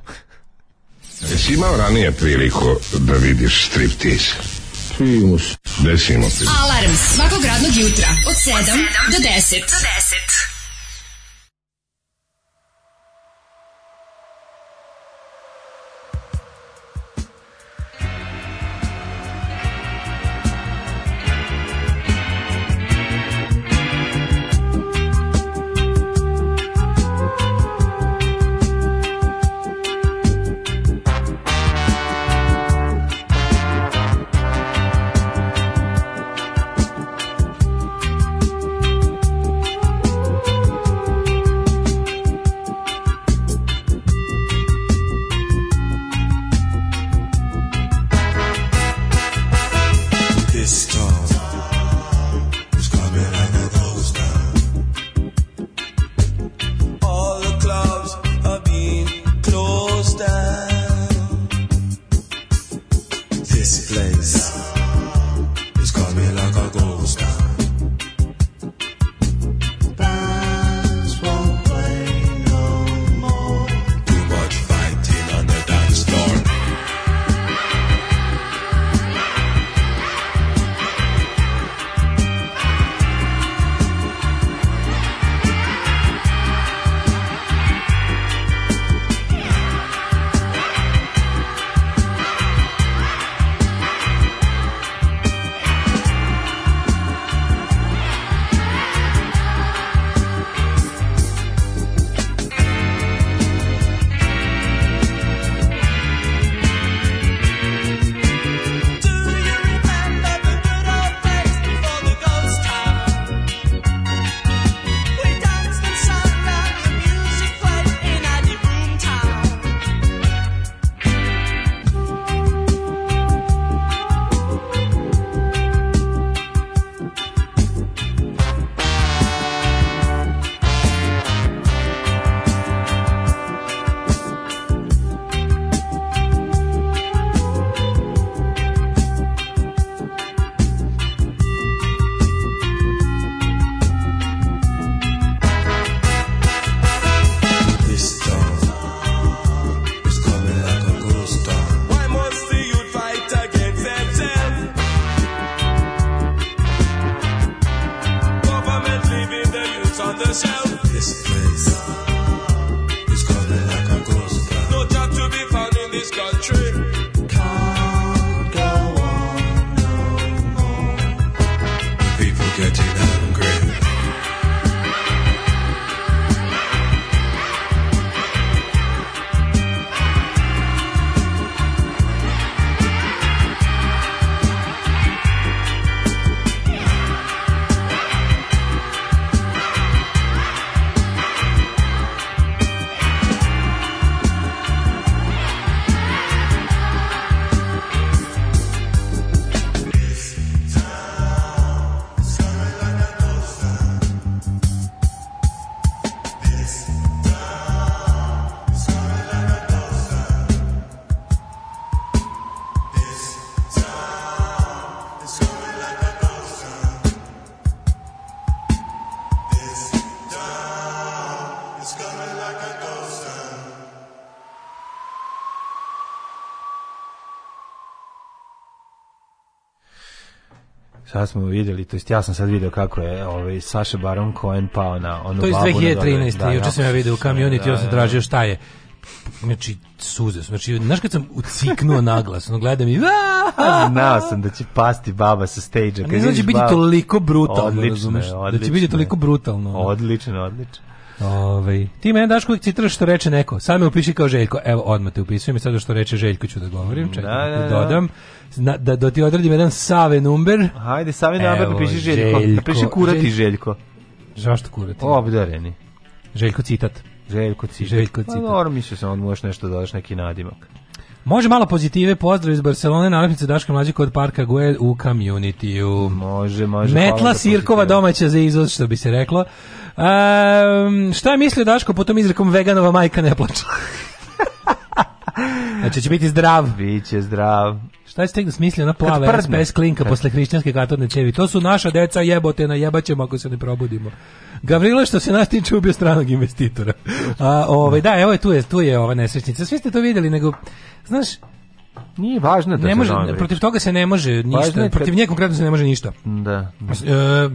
Jesi imao ranije priliku da vidiš striptease? Simus. Desimo. Alarm svakog radnog jutra od 7 do 10. Do 10. Sad smo vidjeli, to jest ja sam sad video kako je ovaj Saša Baron Cohen pao na onu babu. To je 2013. Da, juče sam ja video u ti da, ja sam da. tražio šta je. Znači, suze Znači, znaš kad sam uciknuo naglas, ono gledam i... Aaaa! Znao sam da će pasti baba sa stage-a. Ne znači biti toliko brutalno, odlično, razumeš? Odlično, da će biti toliko brutalno. Odlično, odlično. Ove, ti meni daš uvijek citiraš što reče neko. Sam me upiši kao Željko. Evo, odmah te upisujem i sad da što reče Željko ću da govorim. Čekaj, da, da, da. da. dodam. Na, da, da ti odredim jedan save number. Hajde, save number napiši Željko. Da Željko. Napiši kurati Željko. Zašto kurati? Obdareni. Željko citat. Željko citat. Željko pa citat. Pa, dobro, mislio sam, on možeš nešto da daš neki nadimak. Može malo pozitive, pozdrav iz Barcelone, nalepnice Daška Mlađe kod Parka Guel u community-u. Može, može. Metla Sirkova domaća za izvoz, što bi se reklo. Um, šta je mislio Daško po tom izrekom veganova majka ne plaća? znači će biti zdrav. Biće zdrav. Šta ste tek da smisli na plava SPS klinka Kad... posle hrišćanske katodne čevi? To su naša deca jebote, na jebaćemo ako se ne probudimo. Gavrilo što se nas tiče ubio stranog investitora. A, ovaj, da, evo je, tu je, tu je ova nesrećnica. Svi ste to videli, nego, znaš, nije važno da ne može, protiv toga se ne može ništa, važno protiv nje konkretno se ne može ništa. Da. da. E,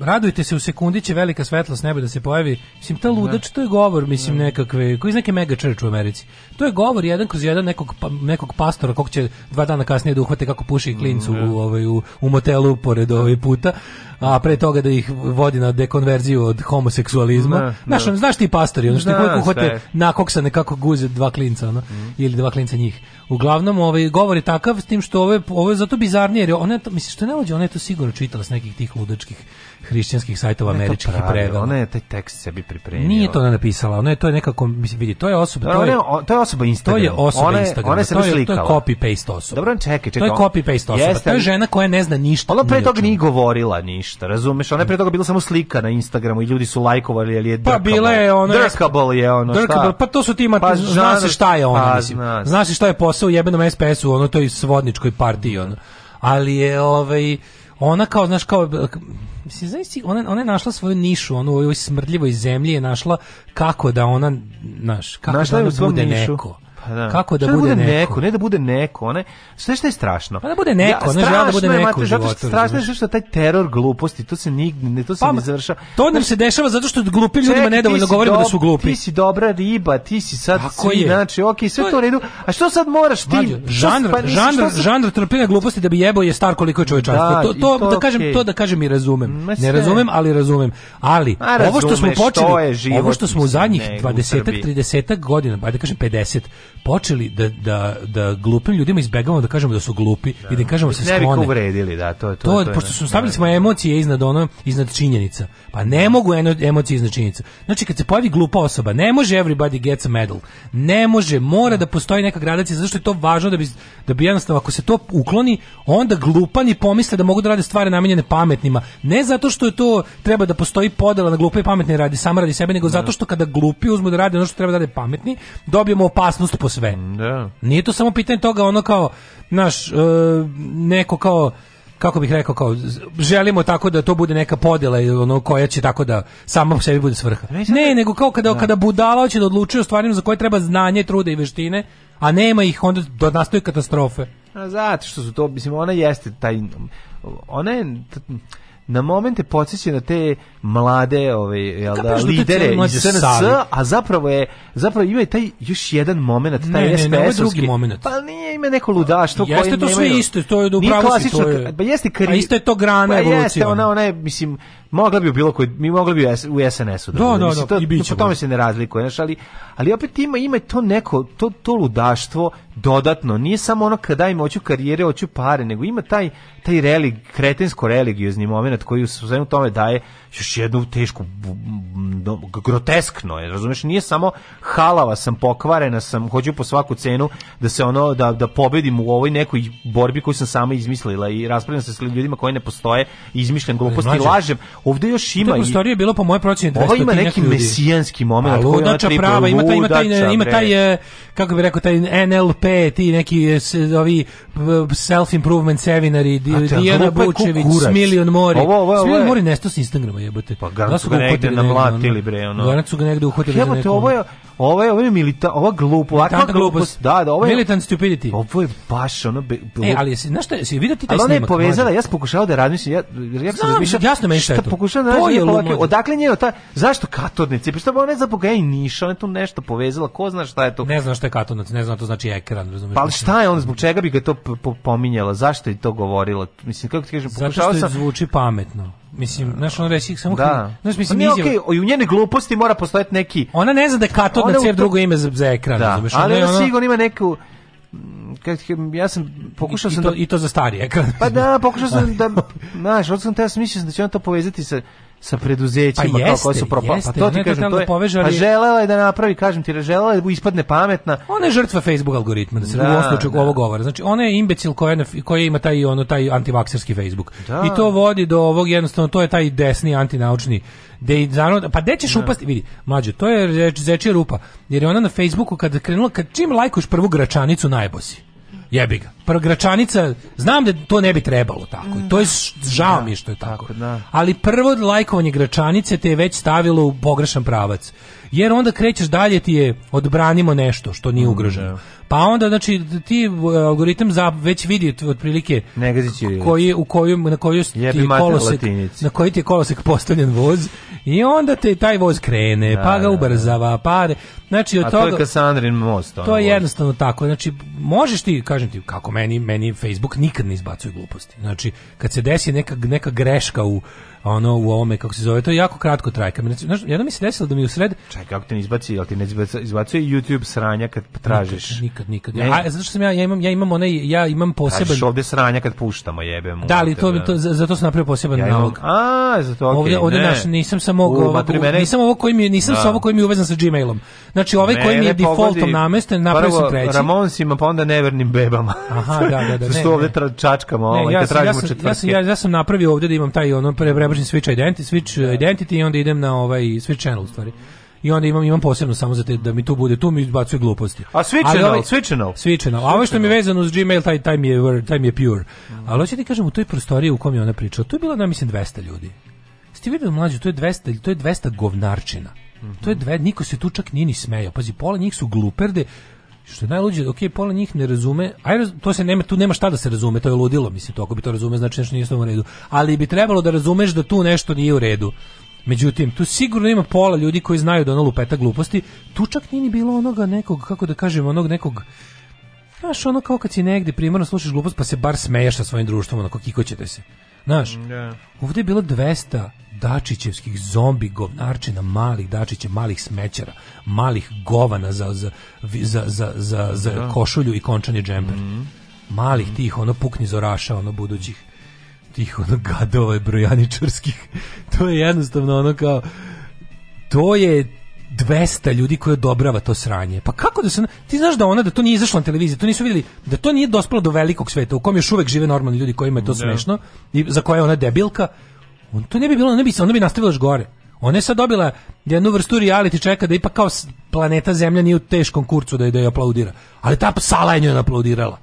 radujte se u sekundi će velika svetlost neba da se pojavi. Mislim ta ludač da. to je govor, mislim da. nekakve, koji neke mega church u Americi. To je govor jedan kroz jedan nekog pa, nekog pastora kog će dva dana kasnije da uhvate kako puši klincu da. u ovaj u, u motelu pored ove ovaj puta a pre toga da ih vodi na dekonverziju od homoseksualizma. Ne, da, da. znaš, ne. On, znaš ti pastori, ono što ne, da, hoće na koksa nekako guze dva klinca, ono, mm. ili dva klinca njih. Uglavnom, ovaj, govor je takav s tim što ovo je, ovo je zato bizarnije, jer ona je to, misliš, što ne lođe, ona je to sigurno čitala s nekih tih ludačkih hrišćanskih sajtova američkih i Ona je taj tekst sebi pripremila. Nije to ona napisala, ona je to je nekako mislim vidi, to je osoba, to je to je osoba Instagram. To je osoba ona je, Instagram. Ona se to je, to je copy paste osoba. Dobro, čekaj, čekaj. To je copy paste osoba. Jeste, to je žena koja ne zna ništa. Ona pre toga nije govorila ništa ništa, razumeš? Ona je pre toga bila samo slika na Instagramu i ljudi su lajkovali, ali je drkable. Pa bile je ona... Drkable je ono, drkable. šta? Pa to su ti, ima, pa, zna se šta je ona, pa, mislim. Zna se. Zna se šta je posao u jebenom SPS-u, ono toj svodničkoj partiji, ono. Ali je, ovaj, ona kao, znaš, kao... Mislim, znaš, ona, ona je našla svoju nišu, ono u ovoj smrdljivoj zemlji je našla kako da ona, znaš, kako našla da ona bude nišu. neko da. Kako da, da bude, neko? neko? Ne da bude neko, ne. Sve što je strašno. Pa da bude neko, ja, ne želim da bude neko. Mate, zato što strašno je što taj teror gluposti, to se nigde, ne, to se pa, ne završava To nam se dešava zato što glupi ljudima nedovoljno govorimo da su glupi. Ti si dobra riba, ti si sad Tako svi, znači, okej, okay, sve to, to u redu. A što sad moraš ti? Mađo, žanr, pa, žanr, žanr trpljenja gluposti da bi jebao je star koliko je čovečanstvo. Da, to, to, da kažem, to da kažem i razumem. ne razumem, ali razumem. Ali, ovo što smo počeli, ovo što smo u zadnjih 20 30-ak godina, pa da kažem 50, počeli da, da, da glupim ljudima izbegavamo da kažemo da su glupi da. i da im kažemo da se sklone. Ne bi uvredili, da, to, to, to, to, to pošto su stavili smo emocije iznad ono, iznad činjenica. Pa ne mogu eno, emocije iznad činjenica. Znači kad se pojavi glupa osoba, ne može everybody gets a medal. Ne može, mora da postoji neka gradacija, zato što je to važno da bi, da bi jednostavno, ako se to ukloni, onda glupani pomisle da mogu da rade stvari namijenjene pametnima. Ne zato što je to treba da postoji podela na glupe i pametne radi, sam radi sebe, nego da. zato što kada glupi uzmu da rade ono što treba da rade pametni, dobijemo opasnost po sve. Da. Nije to samo pitanje toga ono kao naš e, neko kao kako bih rekao kao želimo tako da to bude neka podela ono koja će tako da samo sebi bude svrha. Ne, nego kao kada da. kada budala hoće da odlučuje o stvarima za koje treba znanje, truda i veštine, a nema ih onda do nastaje katastrofe. A zato što su to mislim ona jeste taj ona je na momente podsjeća na te mlade ove jel da lidere iz SNS, a zapravo je zapravo ima taj još jedan momenat, taj ne, SPS ne, ne, drugi momenat. Pa nije ime neko ludaštvo koje Jeste to sve isto, to je upravo to je. Pa jeste kri... A isto je to grana pa evolucije. Jeste ona ona je mislim Mogla bi bilo koji, mi mogla bi u SNS-u. Da, da, da, Mislim, da, to, i biće. Po tome se ne razlikuje, znaš, ali, ali opet ima, ima to neko, to, to ludaštvo dodatno, nije samo ono kada im hoću karijere, hoću pare, nego ima taj, taj relig, kretensko religiozni moment koji u svemu tome daje još jednu tešku, groteskno je, razumeš, nije samo halava sam, pokvarena sam, hoću po svaku cenu da se ono, da, da pobedim u ovoj nekoj borbi koju sam sama izmislila i raspravljam se s ljudima koji ne postoje, izmišljam gluposti, lažem, Ovde još ima i istorije bilo po moje procjeni 200 Ovo ima neki ljudi. mesijanski momenat, koji ona prava, ima taj ima taj ima taj eh, kako bih rekao taj NLP, ti neki eh, ovi eh, self improvement seminari, Dijana Bučević, Smilion Mori. Ovo, ovo, Smilion Mori nestao sa Instagrama, jebote. Pa da ga su ga negde namlatili bre, ono. Ga su ga negde uhvatili. Jebote, ovo je Ovo je, ovo ovaj je milita, ova glupo, ovakva glupost. Da, da, ovo ovaj je... Militant stupidity. Ovo je baš ono... Be, be, e, ali jesi, znaš šta, si vidio ti taj ali snimak? Ali ona je povezala, ja sam pokušao da razmišljam, ja, ja sam razmišljao... jasno meni šta je to. Pokušao da razmišljam, polake, odakle nje, ta, zašto katodne cijepe, pa šta ba ona je za ej, niša, ona je tu nešto povezala, ko zna šta je to? Ne znam šta je katodnac, ne znam, to znači ekran, razumiješ. Pa ali šta je ona, zbog čega bi ga to pominjala, zašto je to govorila? Mislim, kako ti kažem, pokušao sam... Zato što zvuči pametno. Mislim, znaš, ono reći samo... Da. Znaš, mislim, pa nije okej, okay. i u njene gluposti mora postojati neki... Ona ne zna da je katodna da cev, drugo ime za, za ekran. Da, znaš, ali ona, ona sigurno ima neku mm, kad ja sam pokušao I, sam i to, da, i to za stari ekran. Pa da, pokušao sam da, znaš, od sam te ja sam da će on to povezati sa sa preduzećima pa jeste, kako su propala. Pa to ti kažem, da to je, povežali... pa želela je da napravi, kažem ti, želela je da ispadne pametna. Ona je žrtva Facebook algoritma, da se da, u slučaju da. ovo govora. Znači, ona je imbecil koja, koja ima taj, ono, taj antivakserski Facebook. Da. I to vodi do ovog jednostavno, to je taj desni antinaučni de, pa gde ćeš da. upasti, vidi, mlađe, to je zečija rupa, jer je ona na Facebooku kad krenula, kad čim lajkuješ prvu gračanicu najbosi jebi ga. Gračanica, znam da to ne bi trebalo tako. I to je žao da, mi što je tako. Da. Ali prvo lajkovanje Gračanice te je već stavilo u pogrešan pravac jer onda krećeš dalje ti je odbranimo nešto što nije mm, ugroženo. Da. Pa onda znači ti e, algoritam za već vidi otprilike koji u kojem na kojoj ti kolosek na koji ti je kolosek postavljen voz i onda te taj voz krene, da, pa ga da, da. ubrzava, pa znači od a toga to je Kasandrin most. To je voz. jednostavno tako. Znači možeš ti kažem ti kako meni meni Facebook nikad ne izbacuje gluposti. Znači kad se desi neka neka greška u ono u ovome kako se zove to je jako kratko traje kad mi znaš jedno mi se desilo da mi u sred čekaj kako te ne izbaci al ti ne izbacuje YouTube sranja kad tražiš nikad nikad, nikad. Ne. a zašto što sam ja ja imam ja imam one ja imam poseban Tražiš ovde sranja kad puštamo jebemo da li to, da. to zato sam napravio poseban ja imam, nalog a zato okay, ovde ovde naš nisam samo ovo nisam ovo koji mi nisam da. sa ovo koji mi uvezan sa Gmailom znači ovaj Mene koji mi je defaultom namešten napravio sam treći Ramonsima pa onda nevernim bebama aha da da da ne, što ovde čačkamo ovaj ja, tražimo četvrtke ja sam ja sam napravio ovde da imam taj ono pre prebačem switch identity, switch da. identity i onda idem na ovaj switch channel u stvari. I onda imam imam posebno samo za te da mi to bude tu mi izbacuje gluposti. A switch channel, ovaj, switch channel. Switch channel. A ovo što mi je vezano uz Gmail taj taj mi je taj mi je pure. Mm. Ali hoćete ti kažem u toj prostoriji u kom je ona pričala, to je bilo da mislim 200 ljudi. Ste videli mlađu, to je 200, to je 200 govnarčina. Mm -hmm. To je dve, niko se tu čak nije ni smejao. Pazi, pola njih su gluperde što je najluđe, ok, pola njih ne razume, aj, to se nema, tu nema šta da se razume, to je ludilo, mislim, to ako bi to razume, znači nešto nije u redu, ali bi trebalo da razumeš da tu nešto nije u redu. Međutim, tu sigurno ima pola ljudi koji znaju da ono lupeta gluposti, tu čak nije ni bilo onoga nekog, kako da kažem, onog nekog, Znaš, ono kao kad si negde primarno slušaš glupost, pa se bar smeješ sa svojim društvom, onako kikoćete se. Znaš, yeah. Da. ovde je bilo 200 dačićevskih zombi govnarčina malih dačića, malih smećara, malih govana za, za, za, za, za, za da. košulju i končanje džemper. Mm -hmm. Malih tih, ono pukni zoraša, ono budućih tih ono gadova i brojaničarskih. to je jednostavno ono kao to je 200 ljudi koje dobrava to sranje. Pa kako da se ti znaš da ona da to nije izašlo na televiziji, to nisu videli, da to nije dospelo do velikog sveta u kom još uvek žive normalni ljudi kojima je to da. smešno i za koje je ona debilka On to ne bi bilo, ne bi se, onda bi nastavilo još gore. Ona je sad dobila jednu vrstu reality čeka da ipak kao planeta Zemlja nije u teškom kurcu da je, da je aplaudira. Ali ta psala je njoj aplaudirala.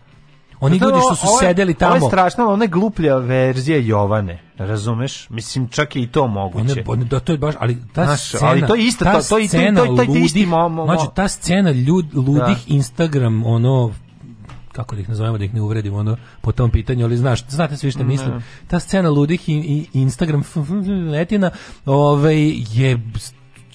Oni pa ljudi što su ove, sedeli tamo. Ovo je strašno, ona je gluplja verzija Jovane. Razumeš? Mislim čak i to moguće. One, da to je baš, ali ta Znaš, scena, ali to je isto, ta to, to, to, to, to, to, to, to, to, to, to, to, to, to, to, to, to, to, to, kako da ih nazovemo, da ih ne uvredimo ono, po tom pitanju, ali znaš, znate svi što mislim. Ta scena ludih i, i Instagram letina ovaj, je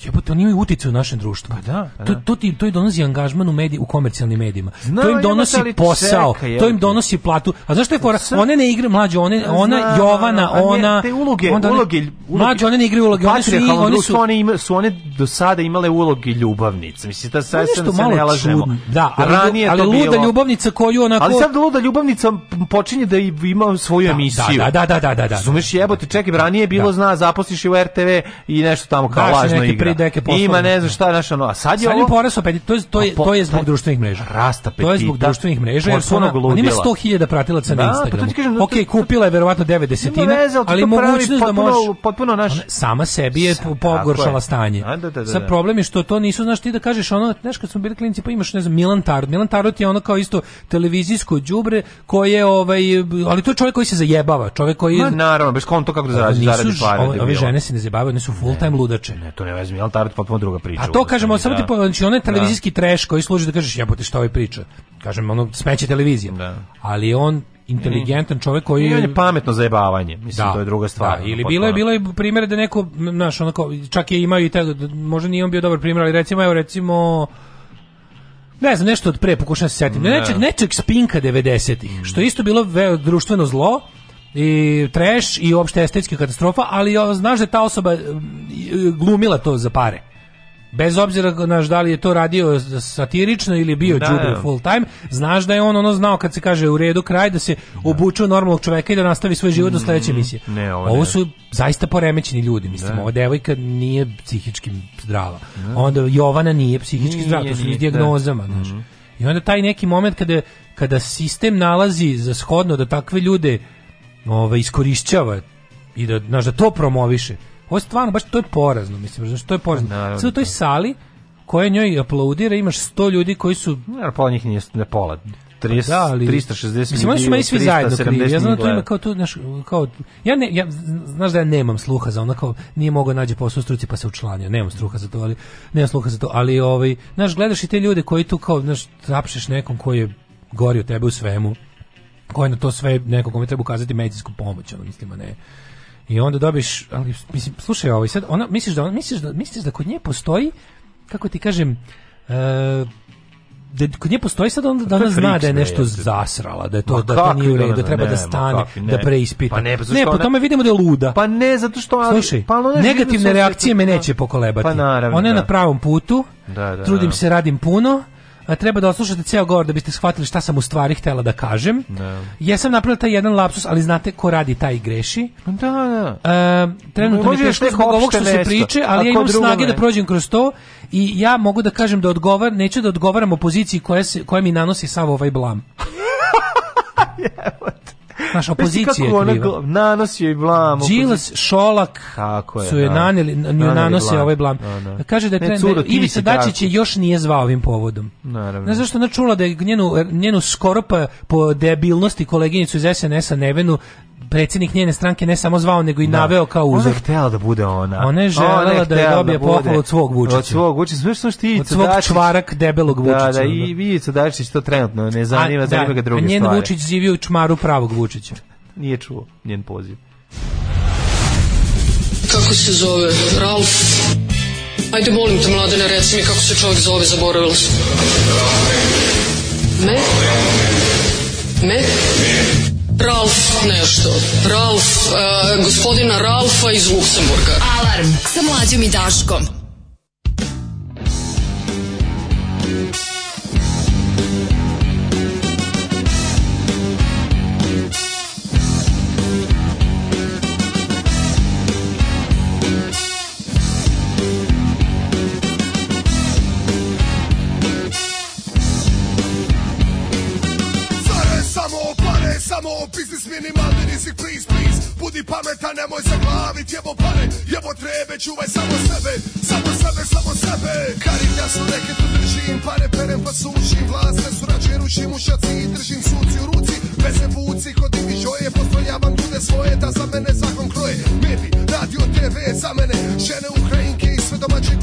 Jebote, oni imaju uticaj u našem društvu. Pa da, pa da. To, to, ti, to im donosi angažman u, mediji, u komercijalnim medijima. Znao, to im donosi posao, čeka, to im donosi platu. A zašto je fora? One ne igre mlađe, one, ona Zna, Jovana, ne, ona... Te uloge, onda uloge, uloge, mlađe, one ne igre uloge. One su, one su, one, ima, su one do sada imale uloge ljubavnice. Mislim, da sad se ne lažemo. Da, ali, Ranije ali luda ljubavnica koju onako... Ali sad luda ljubavnica počinje da ima svoju da, emisiju. Da, da, da, da, da. da. Zumeš jebote, čekaj, ranije bilo da. zna, zaposliš u RTV i nešto tamo kao lažno igra i deke poslovne. Ima ne znam šta naša no. A sad je sad ovo poraso pet, to je to je to je zbog društvenih mreža. Rasta pet. To je zbog društvenih mreža jer su ona, ona ima 100.000 pratilaca da, na pa Instagramu. Pa kažem, ok, kupila je verovatno 90 ali mogućnost da može potpuno naš sama sebi je pogoršala stanje. Da, da, da, Sa problem je što to nisu znaš ti da kažeš ono, znaš kad smo bili klinci pa imaš ne znam Milan Tarot, Milan Tarot je ono kao isto televizijsko đubre koje ovaj ali to je čovjek koji se zajebava, čovjek koji Ma, naravno bez konta kako da pa zaradi zaradi pare. Ove žene se ne zabavaju, one su full time ludače. Ne, to ne vezmi jel Tarot potpuno druga priča. A to kažemo samo tipa znači onaj da. televizijski da. trash koji služi da kažeš ja bude što ovaj priča. Kažem ono smeće televizije. Da. Ali on inteligentan čovjek koji I on je pametno zajebavanje mislim da, to je druga da, stvar da, ili bilo je bilo je primjer da neko naš onako čak je imao i te, da, možda nije on bio dobar primjer ali recimo evo recimo ne znam nešto od pre pokušam se setim ne. nečeg nečeg spinka 90-ih što isto bilo ve, društveno zlo i trash i uopšte estetska katastrofa, ali znaš da je ta osoba glumila to za pare. Bez obzira naš, da li je to radio satirično ili bio da, džubre full time, znaš da je on ono znao kad se kaže u redu kraj da se da. obuču normalnog čoveka i da nastavi svoj život do mm, sledeće emisije. Ne, ovo, ovo su zaista poremećeni ljudi, mislim, da. ova devojka nije psihički zdrava. Da. Onda Jovana nije psihički nije, zdrava, to su s da. dijagnozama, znaš. Mm -hmm. I onda taj neki moment kada, kada sistem nalazi za shodno da takve ljude ovaj, iskorišćava i da, znaš, da to promoviše. Ovo je stvarno, baš to je porazno, mislim, znaš, to je porazno. Pa, naravno. Sve u toj da. sali koja njoj aplaudira, imaš 100 ljudi koji su... Naravno, pola njih nije ne pola. 30, pa da, ali, 360 mislim, oni su meni svi zajedno krivi. Ja znam da ima kao tu, znaš, kao, ja ne, ja, znaš da ja nemam sluha za ono, kao, nije mogao da nađe posao u struci pa se učlanio, nemam sluha za to, ali, nemam sluha za to, ali, ovaj, znaš, gledaš i te ljude koji tu, kao, znaš, zapšeš nekom koji je gori od tebe u svemu, koji na to sve neko kome treba ukazati medicinsku pomoć, ono mislim, a ne. I onda dobiš, ali mislim, slušaj, ovaj sad, ona misliš da ona misliš da misliš da kod nje postoji kako ti kažem, e, da kod nje postoji sad onda da ona zna da je nešto jeste. zasrala, da je to, Ma da to nije u redu, da treba da ne, da stane, kakvi, ne. da preispita. Pa ne, pa ne, po ona, tome vidimo da je luda. Pa ne, zato što... Ali, Slušaj, pa ona negativne reakcije me da. neće pokolebati. Pa naravno, Ona je da. na pravom putu, da, da, trudim da. se, radim puno, treba da oslušate ceo govor da biste shvatili šta sam u stvari htela da kažem. Da. Jesam napravila taj jedan lapsus, ali znate ko radi taj i greši. Da, da, da. E, trenutno mi teško zbog ovog što se priče, ali ja imam snage da ne. da prođem kroz to i ja mogu da kažem da odgovar, neću da odgovaram opoziciji koja, se, koja mi nanosi sav ovaj blam. Znaš, opozicija je ona kriva. Nanos je i blam. Đilas, Šolak Kako je, su je da. naneli, nju nanose ovaj blam. Da, da, Kaže da je ne, trend, curo, Ivica Dačić je još nije zvao ovim povodom. Naravno. Znaš zašto ona čula da je njenu, njenu skoro po debilnosti koleginicu iz SNS-a Nevenu predsjednik njene stranke ne samo zvao nego i da. naveo kao uzor. Ona je htjela da bude ona. Ona je želela ona je da je da dobije da pohvalu od svog Vučića. Od svog Vučića, sve što ti Od svog Dačić, čvarak debelog Vučića. Da, da, i Ivica Dačić to trenutno ne zanima, zanima ga druge stvari. A njen Vučić živi u čmaru pravog Vučića. Vučića. Nije čuo njen poziv. Kako se zove? Ralf? Ajde, molim te, mladene, reci mi kako se čovjek zove, zaboravila sam. Me? Me? Ralf nešto. Ralf, uh, e, gospodina Ralfa iz Luksemburga. Alarm sa mlađom i Daškom. Budi pametan, nemoj se glavit, jebo pare, jebo trebe, čuvaj samo sebe, samo sebe, samo sebe. Karim ja su reke tu držim, pare perem pa sušim, vlasne su rađeruši mušaci i držim suci u ruci, bez se buci, kod i žoje, postrojavam ljude svoje, da za mene zakon kroje. baby, radio, TV, za mene, žene Ukrajinke i sve domaće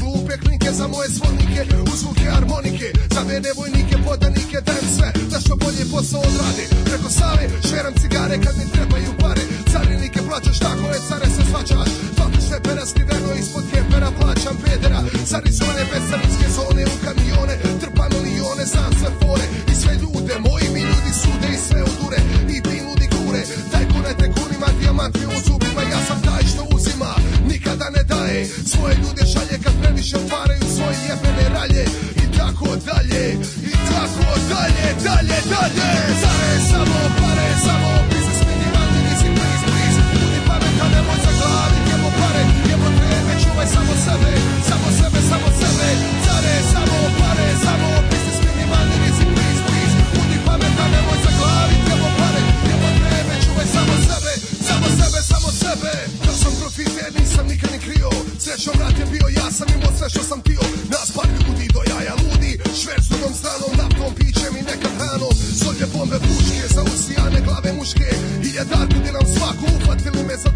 kritike Za moje zvornike, uzvuke harmonike Za mene vojnike, podanike Dajem sve da što bolje posao odrade Preko save, šeram cigare kad mi trebaju pare Carinike plaćaš tako, je care se svačaš Zato što je peraskideno ispod kepera Plaćam pedera, carizone, bez carinske zone U kamione, trpa milione, znam sve fore I sve ljude, moji mi ljudi sude i sve odure I ti ludi kure, taj kune te kunima Dijamanti u zubima, ja sam taj što uzima Nikada ne daje, svoje ljude šalje više pare u svoje jebene ralje I tako dalje, i tako dalje, dalje, dalje Zare samo pare, samo biznismeni radnici, please, please Budi pametan, nemoj zaglavit, jebo pare, jebo tebe, čuvaj samo sebe, samo sebe srećom brate bio Ja sam imao sve što sam pio Nas par ljudi do jaja ludi Švercogom stranom, naftom, pićem i nekad hranom Solje bombe puške za usijane glave muške I jedarku gdje nam svaku uhvatili me za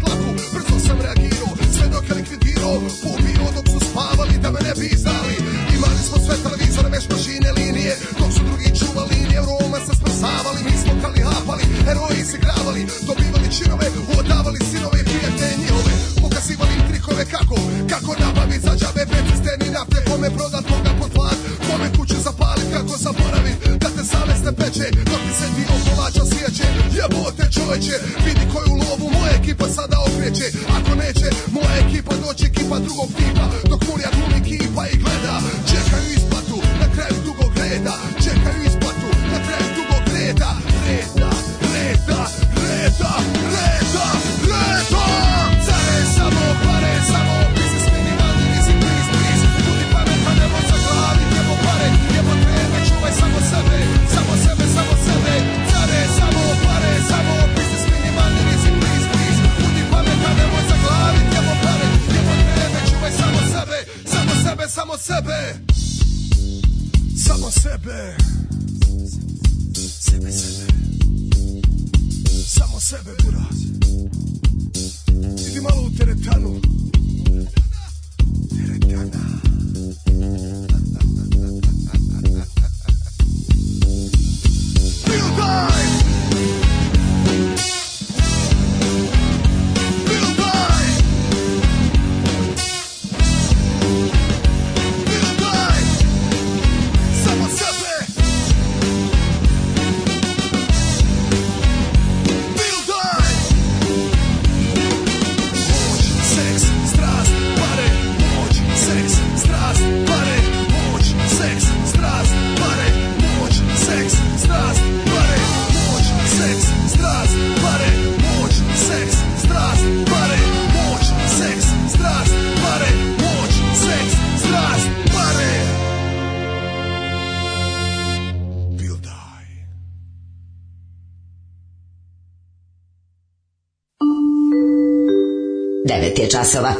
časova.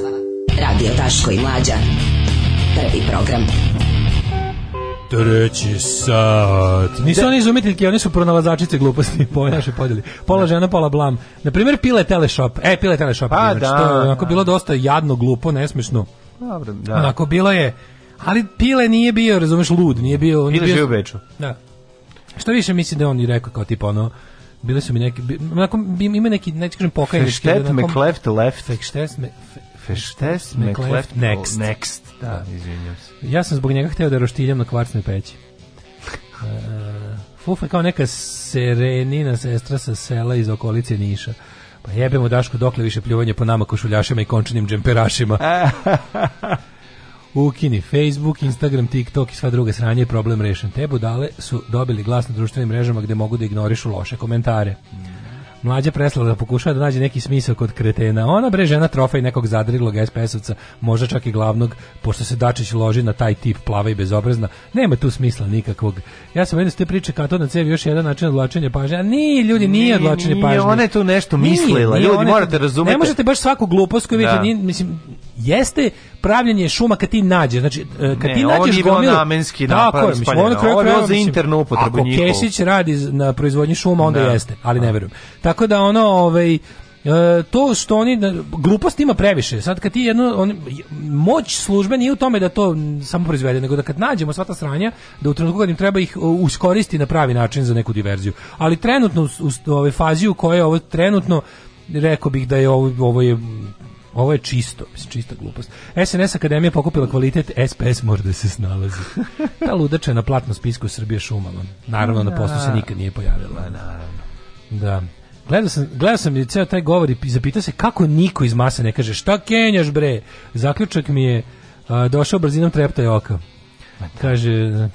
Radio Taško i Mlađa. Prvi program. Treći sat. Nisu da. oni izumetiteljke, oni su pronalazačice gluposti po našoj podeli. Pola da. žena, pola blam. Na primjer, pile teleshop. E, pile teleshop. Pa, da. Što je onako bilo dosta jadno, glupo, nesmišno. Dobro, da. Onako bilo je... Ali Pile nije bio, razumeš, lud, nije bio... Pile bio, živi Beču. Da. Što više mislim da on i rekao kao tipa ono bile su mi neke, bi ima neki, neću kažem pokajnički. Feštet me kleft left. Feštet me, Feštes me kleft next. next. Da, da izvinjam se. Ja sam zbog njega hteo da roštiljam na kvarcnoj peći. Uh, e, Fufa kao neka serenina sestra sa sela iz okolice Niša. Pa jebemo Daško dokle više pljuvanje po nama košuljašima i končanim džemperašima. Ukini Facebook, Instagram, TikTok i sva druga sranje je problem rešen. Te budale su dobili glas na društvenim mrežama gde mogu da ignorišu loše komentare. Mlađa preslala da pokušava da nađe neki smisao kod kretena. Ona bre žena trofej nekog zadriglog SPS-ovca, možda čak i glavnog, pošto se Dačić loži na taj tip plava i bezobrazna. Nema tu smisla nikakvog. Ja sam vidio ste priče katod na cevi još jedan način odvlačenja pažnje. A ni ljudi nije odlačenje pažnje. Ona je tu nešto mislila. Nije, nije, ljudi morate razumeti. Ne možete baš svaku glupost koju vidite, da. mislim jeste pravljenje šuma kad ti nađeš. Znači, e, kad ne, ti nađeš gomilu... namenski napad spaljeno. Ovo je bilo za internu upotrebu Ako njihovu. Kesić radi na proizvodnji šuma, onda ne. Da. jeste, ali ne da. verujem. Tako da ono, ovaj, e, to što oni glupost ima previše. Sad kad ti jedno on, moć službe nije u tome da to samo proizvede, nego da kad nađemo sva ta sranja, da u trenutku kad im treba ih uskoristi e, na pravi način za neku diverziju. Ali trenutno u, u, u ovoj fazi u kojoj je ovo trenutno rekao bih da je ovo, ovo je Ovo je čisto, čista glupost. SNS Akademija pokupila kvalitet, SPS da se snalazi. Ta ludača je na platnom spisku Srbije šumama. Naravno, na poslu se da. nikad nije pojavila. Pa naravno. Da. Gledao sam, gledao sam i ceo taj govor i zapitao se kako niko iz mase ne kaže šta kenjaš bre? Zaključak mi je a, došao brzinom treptaj oka. Da. Kaže,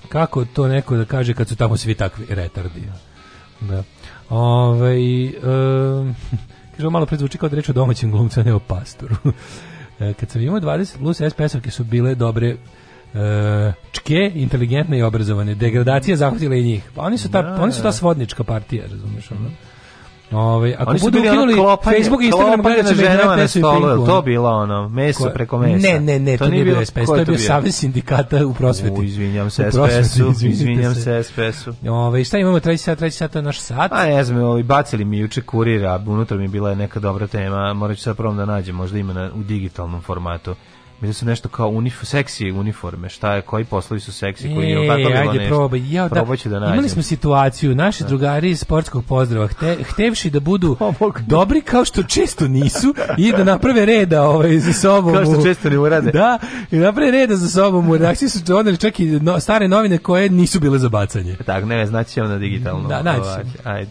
kako to neko da kaže kad su tamo svi takvi retardi. Da. Ove, ovaj, e, kaže, malo prezvuči kao da reču o domaćem glumcu, a ne o pastoru. E, kad sam imao 20 plus, SPS-ovke su bile dobre e, čke, inteligentne i obrazovane. Degradacija zahvatila i njih. Pa oni su ta, da, oni su ta da. svodnička partija, razumiješ, ono? Ovaj ako budu ukinuli klopanje, Facebook, Instagram, gledate na ženama na stolu, to bilo ono, meso Ko, preko mesa. Ne, ne, ne, to, to nije bilo SPS, to je bio savez sindikata u prosveti. U, izvinjam se SPS-u, izvinjam se SPS-u. Ovaj šta imamo treći sat, treći sat je naš sat. A ne znam, ovaj bacili mi juče kurira, unutra mi bila neka dobra tema, moraću sad probam da nađem, možda ima na, u digitalnom formatu. Bili da su nešto kao unif, seksi uniforme, šta je, koji poslovi su seksi, koji e, je, tako ajde, nešto. probaj, ja, da, da nađem. Imali smo situaciju, naši da. drugari iz sportskog pozdrava, hte, htevši da budu pa dobri kao što često nisu i da naprave reda ovaj, za sobom. Kao što često ne urade. Da, i naprave reda za sobom u redakciji su doneli čak i no, stare novine koje nisu bile za bacanje. E tak, ne, znači na digitalno. Da, naći. Ovaj, ajde.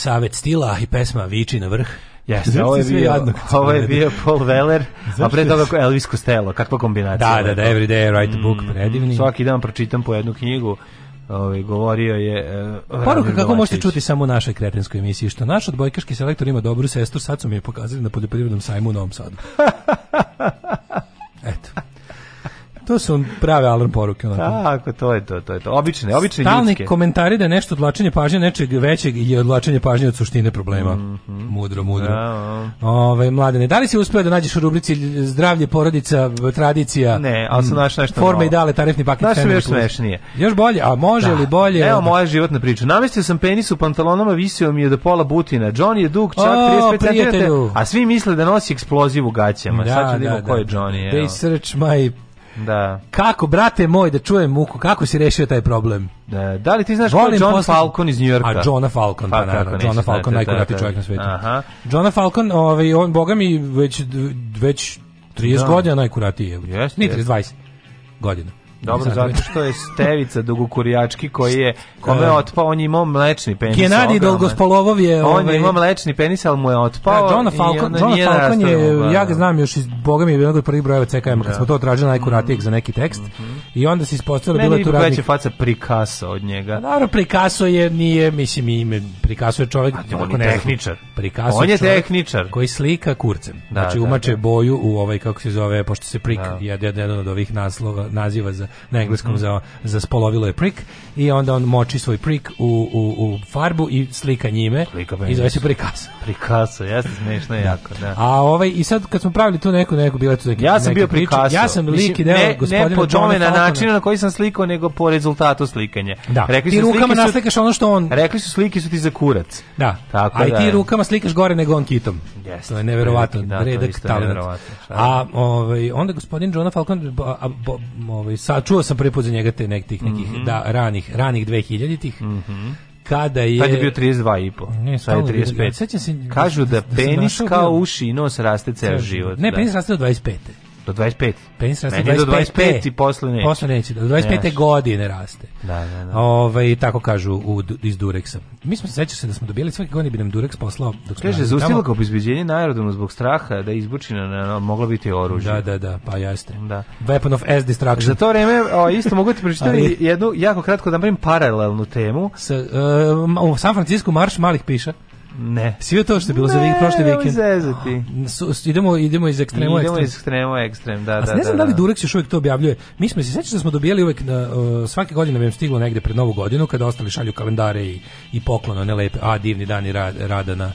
savet stila i pesma Viči na vrh. Jeste, ovo je, bio, ovo je bio Paul Weller, a pre toga Elvis Costello, kakva kombinacija. Da, da, da, every day I write a book, mm, predivni. Svaki dan pročitam po jednu knjigu, ovaj govorio je uh, Poruka kako možete čuti samo u našoj kretenskoj emisiji što naš odbojkaški selektor ima dobru sestru, sad su mi je pokazali na poljoprivrednom sajmu u Novom Sadu. To su prave alarm poruke. Onako. Tako, to je to, to je to. Obične, obične Stalni ljudske. komentari da je nešto odlačenje pažnje nečeg većeg je odlačenje pažnje od suštine problema. Mm -hmm. Mudro, mudro. Da, da, Ove, mladene, da li si uspeo da nađeš u rubrici zdravlje, porodica, tradicija? Ne, ali sam mm. našao nešto Forme novo. i dale, tarifni paket. Našli mi još smešnije. Još bolje, a može da. li bolje? Evo moja životna priča. Namestio sam penis u pantalonama, visio mi je do pola butina. John je dug, čak o, 35 cm, a svi misle da nosi eksploziv u gaćama. Da, Sad ću da, da, ko je da. Johnny. They search my Da. Kako, brate moj, da čujem muku, kako si rešio taj problem? Da, da li ti znaš ko je John posle... Falcon iz Njujorka? A, Johna Falcon, pa, pa naravno. Johna Falcon, najkurati da, da, čovjek na svetu. Aha. Johna Falcon, ovaj, on, boga mi, već, već 30 da. godina najkuratiji je. Yes, Ni 30, 20 godina. Dobro, zato što je Stevica dugokurijački koji je, kome da. je otpao, on je imao mlečni penis. Genadi Dolgospolovov je... On je ovaj- imao mlečni penis, ali mu je otpao. Da, Johna Falcon, Johna Falcon je, da, ja da. ga znam još iz, boga mi je jednog od prvih brojeva CKM, kad smo to tražili najkuratijeg mhm. za neki tekst. Mhm. I onda se ispostavilo bilo tu radnik. Meni faca Picasso od njega. Pa naravno, Picasso je, nije, mislim, ime, Picasso je čovjek... On je tehničar. Picasso on je tehničar. Koji slika kurcem. Znači, umače boju u ovaj, kako se zove, pošto se prik, jedan od ovih naslova, naziva za na engleskom mhm. za, za spolovilo je prik i onda on moči svoj prik u, u, u farbu i slika njime slika i zove se prikasa. Prikasa, jeste smešno da. jako, da. A ovaj, i sad kad smo pravili tu neku, neku bila tu neki, ja sam bio prikasa. Ja sam lik i deo ne, ne po na način na koji sam slikao, nego po rezultatu slikanja. Da, rekli ti rukama naslikaš ono što on... Rekli su slike su ti za kurac. Da, Tako a i ti da rukama slikaš gore nego on kitom. Yes, to je neverovatno, da, redak talent. A ovaj, onda gospodin Jonah Falcon, a, ovaj, sa čuo sam prvi put za njega te nekih nekih mm -hmm. da ranih ranih 2000-ih. Mhm. Mm kada je... Tad je bio 32 i po. Ne, sad je 35. Ja, se, Kažu da, da penis kao uši i nos raste ceo život. Ne, da. penis raste do 25. Do 25. Penis raste Meni do 25, 25 i posle neće. Posle neće, do 25. Neš. godine raste. Da, da, da. Ove, ovaj, tako kažu u, iz Dureksa. Mi smo se sećali se da smo dobili svake godine bi nam Dureks poslao dok Kaže zaustavilo kao obezbeđenje na aerodromu zbog straha da je izbučina na, moglo biti oružje. Da, da, da, pa jeste. Da. Weapon of S destruction. Za to vreme o, isto mogu ti pročitati jednu jako kratko da napravim paralelnu temu. Sa, uh, u San Francisco marš malih piša. Ne. Sve to što je bilo ne, za vik prošli vikend. Ne, idemo idemo iz ekstrema idemo ekstrem. iz ekstrema ekstrem, da, da. A ne znam da, da li da. Durex još uvijek to objavljuje. Mi smo se sećali da smo dobijali uvek na uh, svake godine nam stiglo negde pred novu godinu kada ostali šalju kalendare i i poklone, one lepe, a divni dani rada na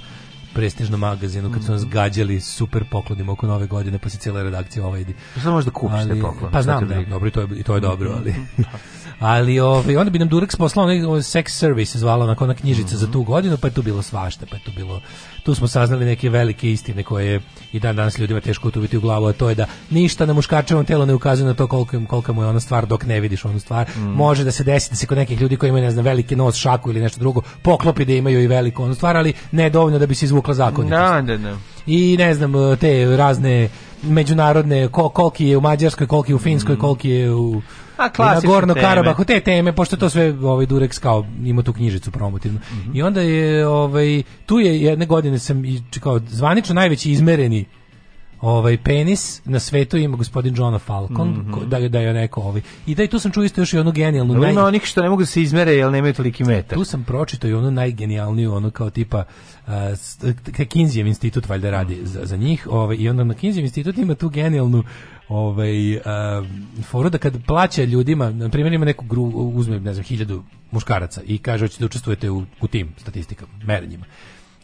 prestižnom magazinu kad su nas mhm. gađali super poklonima oko nove godine pa se cijela redakcija ovaj ide. Šta pa možda kupiš ali, te poklone? Pa znam da, dobro, i to je, i to je mhm. dobro, ali... Mhm. ali ovaj, onda bi nam Durex poslao onaj ovaj sex service, zvala onako ona knjižica mm -hmm. za tu godinu, pa je tu bilo svašta, pa je tu bilo... Tu smo saznali neke velike istine koje i dan danas ljudima teško utuviti u glavu, a to je da ništa na muškačevom telu ne ukazuje na to koliko, koliko mu je ona stvar dok ne vidiš onu stvar. Mm Može da se desi da se kod nekih ljudi koji imaju, ne znam, veliki nos, šaku ili nešto drugo, poklopi da imaju i veliku onu stvar, ali ne dovoljno da bi se izvukli pokla zakonitost. Da, da, da. I ne znam, e, te razne međunarodne, kol, koliki je u Mađarskoj, koliki je u Finskoj, mm. koliki je u A na Gorno Karabahu, te teme, pošto to sve ovaj Durex kao ima tu knjižicu promotivnu. Mm -hmm. I onda je ovaj tu je jedne godine sam i kao zvanično najveći izmereni ovaj penis na svetu ima gospodin John Falcon mm -hmm. da da je neko ovaj i da i tu sam čuo isto još i onu genijalnu no, naj... ima onih što ne mogu da se izmere jel nemaju toliki metar tu sam pročitao i onu najgenijalniju ono kao tipa uh, Kinzijev institut valjda radi mm. za, za njih ovaj i onda na Kinzijev institut ima tu genijalnu ovaj uh, foru da kad plaća ljudima na primjer ima neku gru, uzme ne znam 1000 muškaraca i kaže hoćete da učestvujete u, u tim statistikama merenjima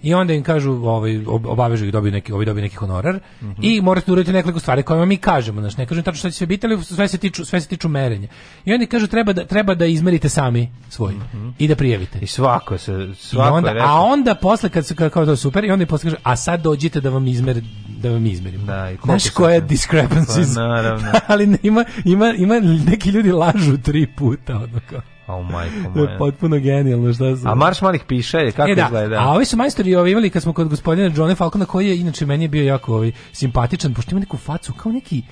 I onda im kažu, ovaj, obavežu ih, dobiju neki, ovaj dobiju neki honorar mm -hmm. i morate da uraditi nekoliko stvari kojima mi kažemo, znači ne kažem tačno šta će se biti, ali sve se tiču, sve se tiču merenja. I oni kažu treba da, treba da izmerite sami svoj mm -hmm. i da prijavite. I svako se, svako I onda, A onda posle kad se kao to super i onda posle kaže, a sad dođite da vam izmer, da vam izmerim. Da, i Znaš koja je discrepancies? Pa, naravno. ali ima, ima, ima neki ljudi lažu tri puta, ono O majko moja. Potpuno genijalno šta su. A marš malih piše, kako e, da. izgleda? A ovi su majstori ovi imali kad smo kod gospodina Johna Falcona koji je inače meni je bio jako ovi, simpatičan, pošto ima neku facu kao neki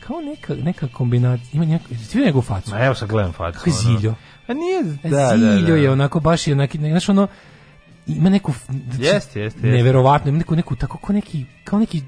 kao neka neka kombinacija, ima neka, ti vidi njegovu facu. Ma evo sa gledam facu. Kako ziljo. A nije, e, da, da, ziljo da, da. je onako baš je onaki, znaš ono, ima neku... Jeste, jeste, jeste. Neverovatno, ima neku, neku, tako kao neki, kao neki,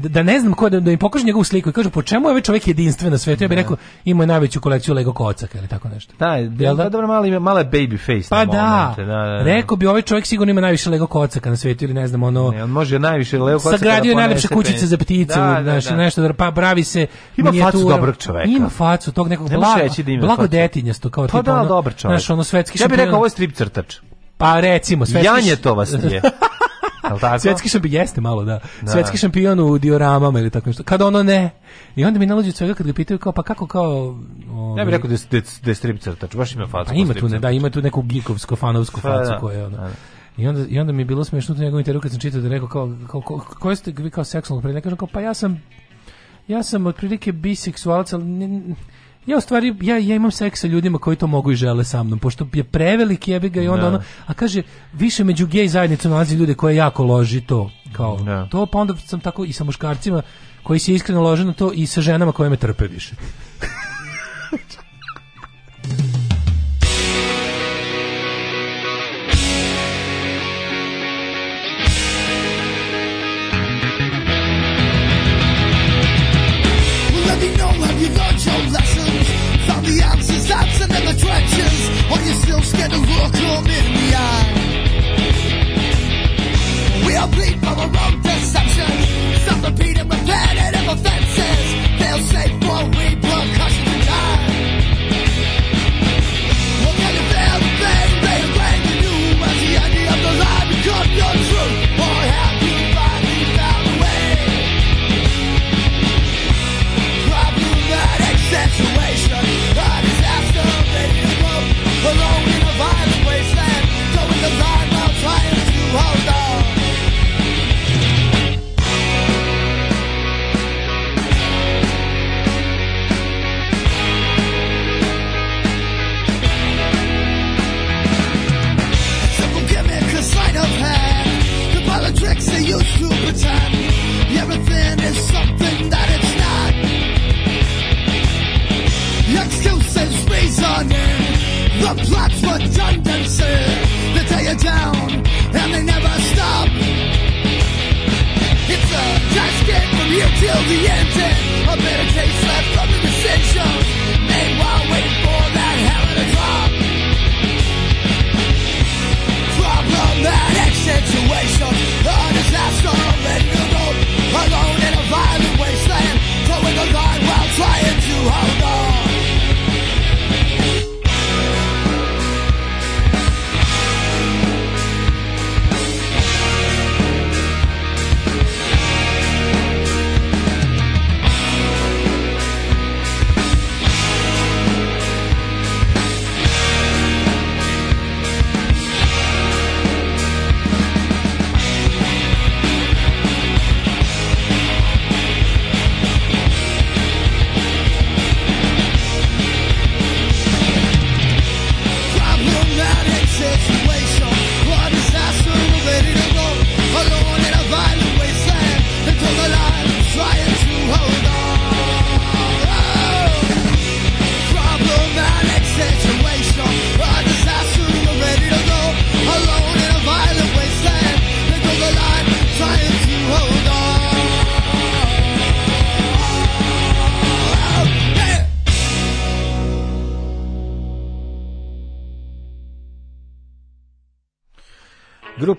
Da, da ne znam ko da, da mi pokaže njegovu sliku i kaže po čemu je ovaj čovjek jedinstven na svijetu ja bih da. rekao ima najveću kolekciju Lego kocaka ili tako nešto da jel da, da? Pa dobro mali male baby face pa da, da, da rekao bi ovaj čovjek sigurno ima najviše Lego kocaka na svijetu ili ne znam ono ne, on može najviše Lego kocaka sagradio najlepše kućice za ptice znači nešto da pa bravi se ima facu dobrog čovjeka ima facu tog nekog blago blagodetinjasto kao pa tipa da, ono, dobar čovjek. Znaš, ono svetski Ja bih rekao ovo je strip crtač. Pa recimo, svetski. Janjetova je. Svetski šampion jeste malo, da. da. Svetski da. šampion u dioramama ili tako nešto. Kada ono ne. I onda mi nalazi svega kad ga pitaju kao pa kako kao ovaj... Ne bih rekao da je da, da strip crtač, baš ima facu. Pa ima tu ne, da, ima tu neku gikovsko fanovsku pa da, facu da, koja je ona. I onda, I onda mi je bilo smiješno tu njegovu intervju kad sam čitao da je rekao kao, kao, kao, ko ste vi kao seksualno pre, ne kažem kao pa ja sam ja sam otprilike biseksualac, ali ne, ja u stvari ja, ja imam seks sa ljudima koji to mogu i žele sa mnom pošto je prevelik jebi ga i onda no. Da. ono a kaže više među gej zajednicom nalazi ljude koje jako loži to kao no. Da. to pa onda sam tako i sa muškarcima koji se iskreno lože na to i sa ženama koje me trpe više We'll bleed from our own deception. Self-repeating repetitive offenses. They'll say for we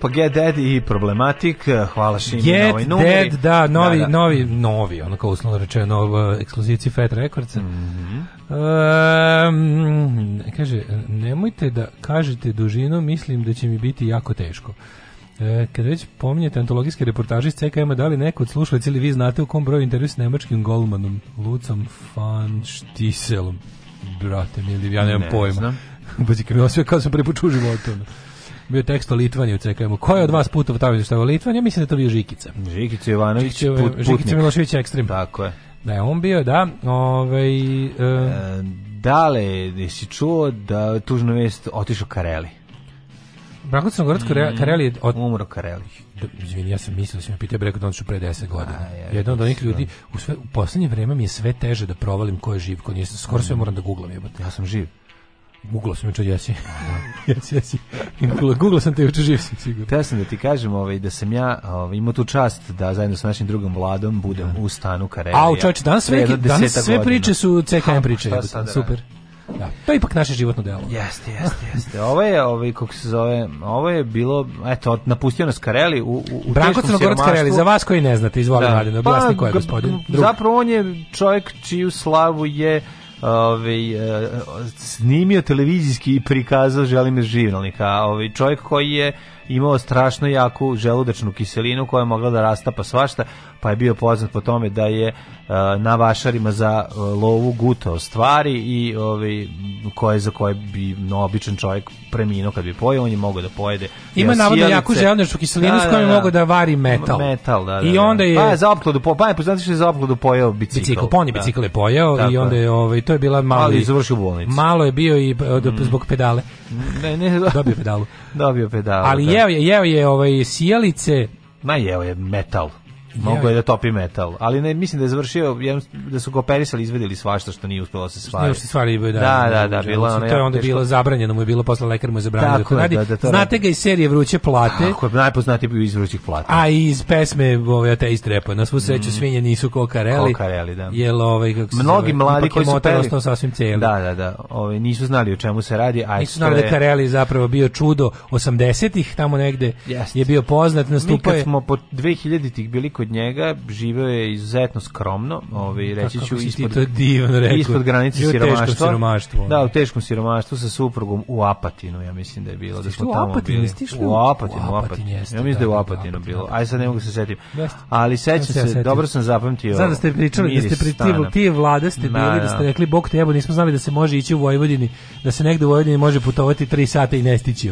grupa Get Dead i Problematik, hvala što na ovaj numeri. Dead, da, da novi, da, da. novi, novi, ono kao uslovno rečeno, uh, ekskluzivci Fat Records. Mm -hmm. um, kaže, nemojte da kažete dužinu, mislim da će mi biti jako teško. E, kada već pominjete antologijske reportaže iz CKM-a, da li neko od slušalaca ili vi znate u kom broju intervju s nemačkim golmanom Lucom van Štiselom? Brate, mili, ja nemam ne, pojma. Znam. Bazi, kao sam prepoču životu bio tekst o Litvaniji u CKM-u. Ko je od vas putov tamo izveštava o Litvaniji? Ja mislim da je to bio Žikica. Žikica Jovanović, Žikica, put, putnik. Žikica Milošević Ekstrem. Tako je. Da on bio, da. Ovaj, uh, e, dale, jesi čuo da tužna vest otišao Kareli? Mrakotrnogorac mm, Kareli Od... Umro Kareli. Da, izvini, ja sam mislio da si me pitao, rekao da on su pre 10 godina. ja, Jedan od onih da ljudi, u, sve, u poslednje vreme mi je sve teže da provalim ko je živ, ko nije. Skoro sve mm. moram da googlam jebate. Ja sam živ. Googlao sam juče, jesi. jesi, jesi. Google sam te juče, živ sam sigurno. Teo sam da ti kažem ovaj, da sam ja ovaj, imao tu čast da zajedno sa našim drugom vladom budem ja. Da. u stanu Karelija. A, u čovječe, danas sve, danas sve priče su CKM priče. Ha, pa, sad, da super. Da. To je ipak naše životno delo. Jeste, jeste, jeste. Ovo je, ovaj kako se zove, ovo je bilo, eto, napustio nas Kareli u u, u Branko Crnogorac Kareli, za vas koji ne znate, izvolite, da. Mladen, objasni pa, ko je gospodin. Drugi. Zapravo on je čovjek čiju slavu je ovaj, e, snimio televizijski i prikazao Želimir Živalnik, a ovaj čovjek koji je imao strašno jaku želudačnu kiselinu koja je mogla da rastapa svašta, pa je bio poznat po tome da je e, na vašarima za e, lovu gutao stvari i ovi ovaj, koje za koje bi no, običan čovjek preminuo kad bi pojeo, on je mogao da pojede. Ima navodno jako želudačnu kiselinu da, s kojom je da, da. mogao da vari metal. Metal, da, da, I da. onda je pa je za opklodu, pa je poznati pa što je za opklodu pojeo bicikl. Bicikl, poni bicikl je pojeo Tako i onda je ovaj to je bila malo ali završio u bolnici. Malo je bio i mm. zbog pedale. Ne, ne, dobio pedalu. Dobio pedalu. Ali jeo je, jeo je ovaj sijalice. Ma jeo je metal. Mogu je da topi metal, ali ne mislim da je završio da su ga operisali, izvedeli svašta što nije uspelo da se stvari. Ne, stvari da da, da. da, da, da, bilo ono. To je onda bilo zabranjeno, mu je bilo posle lekar mu je zabranio da to radi. Znate ga iz serije Vruće plate. Kako najpoznatiji bio iz Vrućih plata. A iz pesme ove ovaj, ja te repa, na svu sreću mm. svinje nisu kokareli. Kokareli, da. Jel ovaj kako se Mnogi mladi koji su peli sasvim celi. Da, da, da. Ovaj nisu znali o čemu se radi, a nisu znali da Kareli zapravo bio čudo 80-ih, tamo negde je bio poznat, nastupao je. Mi smo po 2000-ih bili koji kod njega, živeo je izuzetno skromno, ovaj reći ću ispod ispod granice siromaštva. siromaštvo. Da, u teškom siromaštvu sa suprugom u Apatinu, ja mislim da je bilo, da smo tamo Apatinu, bili. Stišli u Apatinu, u Apatinu. Jeste, ja mislim da je u da, Apatinu bilo. Aj da. sad ne mogu da se setim. Ali sećam se, dobro sam zapamtio. Znam da ste pričali da ste pri ti vlada ste bili, da ste rekli bok te jebo, nismo znali da se može ići u Vojvodini, da se negde u Vojvodini može putovati 3 sata i nestići,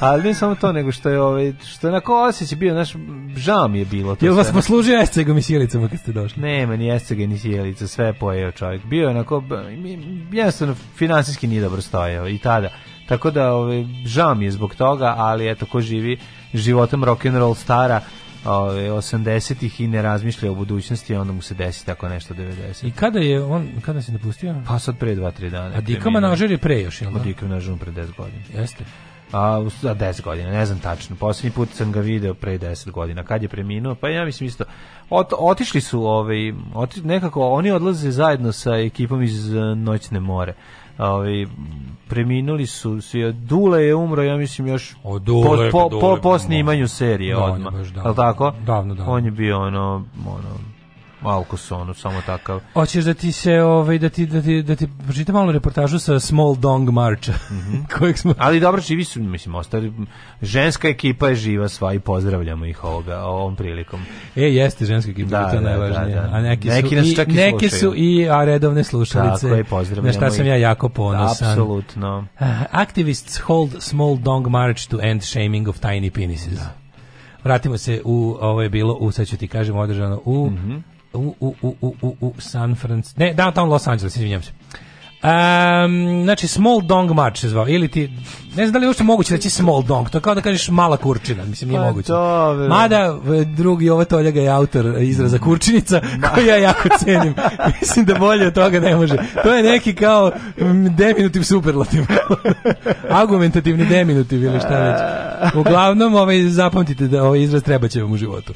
Ali ne samo to, nego što je, ovaj, što je onako osjećaj bio, naš žao mi je bilo. To Jel vas poslužio escegom i sjelicama kad ste došli? Nema ni escega ni sjelica, sve je pojeo čovjek. Bio je onako, jednostavno, finansijski nije dobro stojao i tada. Tako da, ovaj, žao mi je zbog toga, ali eto, ko živi životom rock'n'roll stara, 80-ih ovaj, i ne razmišlja o budućnosti, onda mu se desi tako nešto 90. I kada je on kada se napustio? Pa sad pre 2-3 dana. A Dikama nažer je pre još, jel da? Dikama nažer pre 10 godina. Jeste a, za 10 godina, ne znam tačno. Poslednji put sam ga video pre 10 godina. Kad je preminuo? Pa ja mislim isto. Ot, otišli su, ovaj, otišli, nekako, oni odlaze zajedno sa ekipom iz eh, Noćne more. Ovi, ovaj, preminuli su svi. Dule je umro, ja mislim, još o, dule, po, pa po, po, pa po snimanju serije da, odmah. Baš davno, tako? Davno, davno. On je bio, ono, ono Malkusonu, samo takav. Hoćeš da ti se ovaj da ti da ti da ti pročitam malo reportažu sa Small Dong Marcha. Mm -hmm. kojeg smo Ali dobro, živi su, mislim, ostali ženska ekipa je živa sva i pozdravljamo ih ovoga ovom prilikom. E, jeste ženska ekipa, da, to je da, najvažnije. Da, da. A neki, neki su nas i, čak i neki slušaju. su i a redovne slušalice. Tako je, pozdravljamo. Na šta sam ja jako ponosan. apsolutno. Ah, activists hold Small Dong March to end shaming of tiny penises. Da. Vratimo se u, ovo je bilo, u, sad ću ti kažem, održano u mm -hmm u, u, u, u, u u San Francisco, ne, downtown Los Angeles, izvinjam se. Um, znači Small Dong March se zvao ili ti ne znam da li je uopšte moguće reći Small Dong, to kao da kažeš mala kurčina, mislim nije pa, moguće. Dobro. E. Mada e, drugi ova toljega je autor izraza mm. kurčinica, koji ja jako cenim. mislim da bolje od toga ne može. To je neki kao deminutiv superlativ. Argumentativni deminutiv ili šta već. Uglavnom, ovaj, zapamtite da ovaj izraz treba će vam u životu.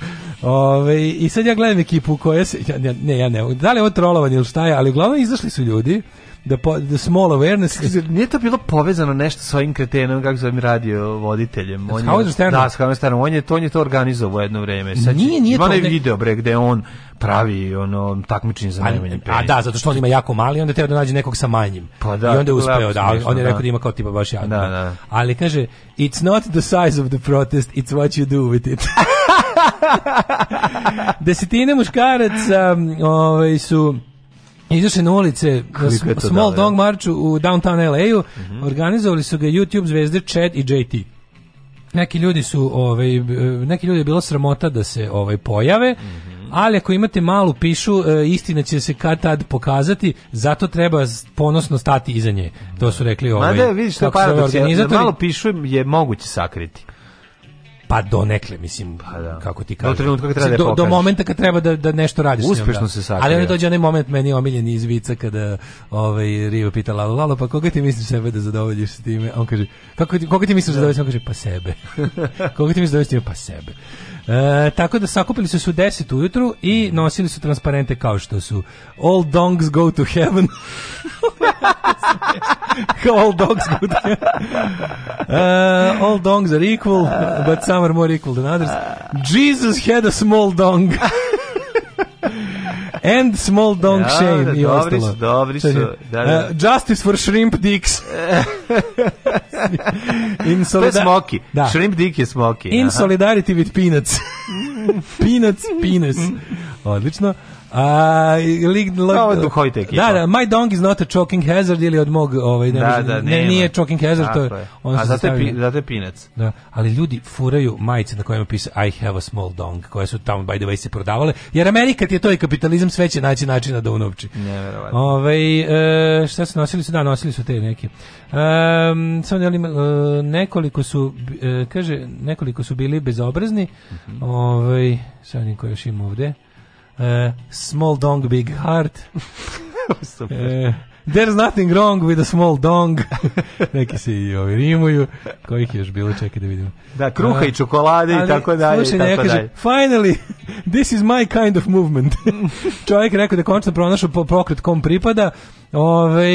Ove, I sad ja gledam ekipu koja se... Ja, ne, ja ne, da li je ovo trolovanje ili šta je, ali uglavnom izašli su ljudi the, the small awareness. Nije to bilo povezano nešto sa ovim kretenom, kako zovem radio voditeljem. On je, da, s Hauerstanom. On je to, on je to organizovao jedno vreme. Sad nije, nije to. Ima video, bre, gde on pravi ono takmičenje za najmanje A da, zato što on ima jako mali, onda treba da nađe nekog sa manjim. Pa da, I onda je uspeo, da, smišno, on je rekao da. da ima kao tipa baš jako. Da, da. Ali kaže, it's not the size of the protest, it's what you do with it. Desetine muškaraca ovaj, su Izašli na ulice na Small da, Dog Marchu u downtown LA-u. Mm -hmm. Organizovali su ga YouTube zvezde Chad i JT neki ljudi su ovaj neki ljudi je bilo sramota da se ovaj pojave. Mm -hmm. Ali ako imate malu pišu, e, istina će se kad tad pokazati, zato treba ponosno stati iza nje. To su rekli ovaj. Ma da, vidiš što je paradoks, malo pišu je moguće sakriti. Pa do mislim, pa da. kako ti kažeš. Do trenutka kad treba da do, do momenta kad treba da, da nešto radiš Uspešno njom, da. se sakrije. Ali onda dođe onaj moment meni omiljeni iz vica kada ovaj, Rio pita Lalo, Lalo, pa koga ti misliš sebe da zadovoljiš s time? On kaže, kako ti, koga ti misliš da, da. zadovoljiš? On kaže, pa sebe. koga ti misliš da zadovoljiš time? Pa sebe. E, tako da sakupili su se u 10 ujutru i nosili su transparente kao što su All dogs go to heaven. all dogs go to heaven. E, all dogs are equal, but some are more equal than others. Jesus had a small dong. And small dong ja, shame da, i dobri ostalo. Su, dobri su, da, da. Uh, justice for shrimp dicks. In to je smoki. Da. Shrimp dick je smoki. In aha. solidarity with peanuts. peanuts, penis. Odlično. A, lik, Ovo duhovite ekipa. Da, da, My Dong is not a choking hazard ili od mog, ovaj, ne, da, da, ne, nije choking hazard, to je, on A zato je, zato je pinac. Da, ali ljudi furaju majice na kojima piše I have a small dong, koje su tamo, by the way, se prodavale, jer Amerika ti je to i kapitalizam sve će naći načina da unopči. Neverovatno. Ove, ovaj, šta su nosili su? Da, nosili su te neke. Um, samo želim, da e, nekoliko su, e, kaže, nekoliko su bili bezobrazni, mm -hmm. ovaj, sad niko još ima ovde. Uh, small dong, big heart. uh, there's nothing wrong with a small dong. Neki se i ovi rimuju. Kojih je još bilo, čekaj da vidimo. Da, kruha i e, čokolade i tako dalje. Slušaj, ja kaže, finally, this is my kind of movement. Čovjek je rekao da konačno pronašao po pokret kom pripada. Ove,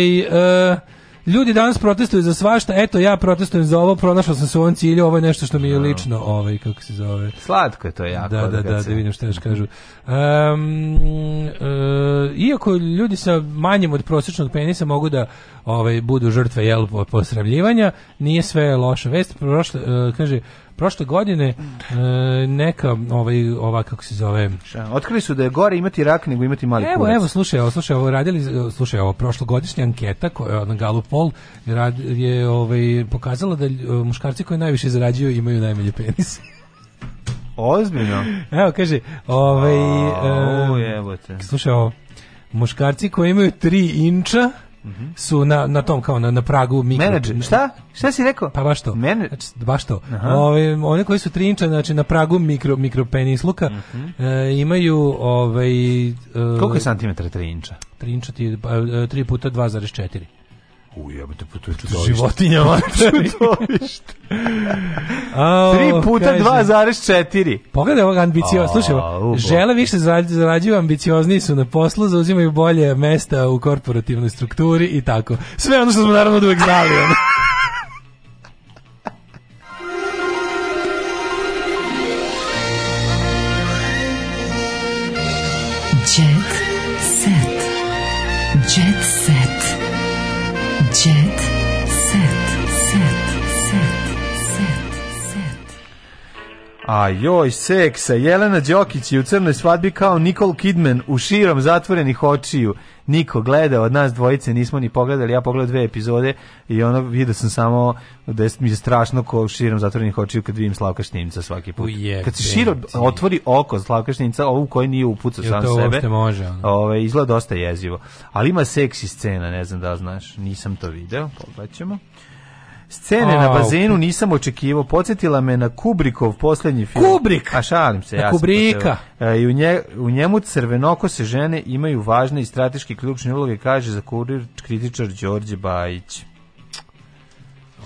ljudi danas protestuju za svašta, eto ja protestujem za ovo, pronašao sam se u ovom cilju, ovo je nešto što mi je lično, ovaj, kako se zove. Slatko je to jako. Da, da, da, se... da vidim što još kažu. Um, uh, iako ljudi sa manjim od prosječnog penisa mogu da ovaj, budu žrtve jel, posravljivanja, nije sve loša vest. Prošle, uh, kaže, prošle godine e, neka ovaj ova kako se zove otkrili su da je gore imati rak nego imati mali evo kurac. evo slušaj evo slušaj ovo radili slušaj ovo prošlogodišnja anketa koja na Gallup poll rad, je ovaj pokazala da e, muškarci koji najviše zarađuju imaju najmanje penis. Ozbiljno. Evo kaže, ovaj, A, e, o, evo te. slušaj ovo, muškarci koji imaju 3 inča Mhm. su na, na tom kao na, na pragu mikro. Menadžer, šta? Šta si rekao? Pa baš to. Mene... Znači, baš to. Ove, one koji su trinča, znači na pragu mikro, mikropenisluka, mm -hmm. e, imaju ovaj... E, Koliko je santimetra trinča? Trinča ti je 3 pa, e, puta 2,4. Ujebate, pa to je čudovište. Životinja mačari. čudovište. A, Tri puta 2,4. Pogledaj ovog ambicioza. Slušaj, žele više zarađuju, ambiciozni su na poslu, zauzimaju bolje mesta u korporativnoj strukturi i tako. Sve ono što smo naravno da uvek znali. A joj, seksa, Jelena Đokić je u crnoj svadbi kao Nicole Kidman u širom zatvorenih očiju. Niko gleda, od nas dvojice nismo ni pogledali, ja pogledao dve epizode i ono vidio sam samo da je, mi je strašno ko u širom zatvorenih očiju kad vidim Slavka Šnimca svaki put. Ujebim kad se širo otvori oko Slavka Šnimca, ovu koji nije upucao sam sebe, može, ono. ove, ovaj, izgleda dosta jezivo. Ali ima seksi scena, ne znam da li znaš, nisam to video, pogledat ćemo. Scene oh, na bazenu nisam očekivao, podsjetila me na Kubrikov posljednji film. Kubrik! A šalim se, ja Kubrika. E, I u, nje, u njemu crvenoko se žene imaju važne i strateški ključne uloge, kaže za kurir kritičar Đorđe Bajić.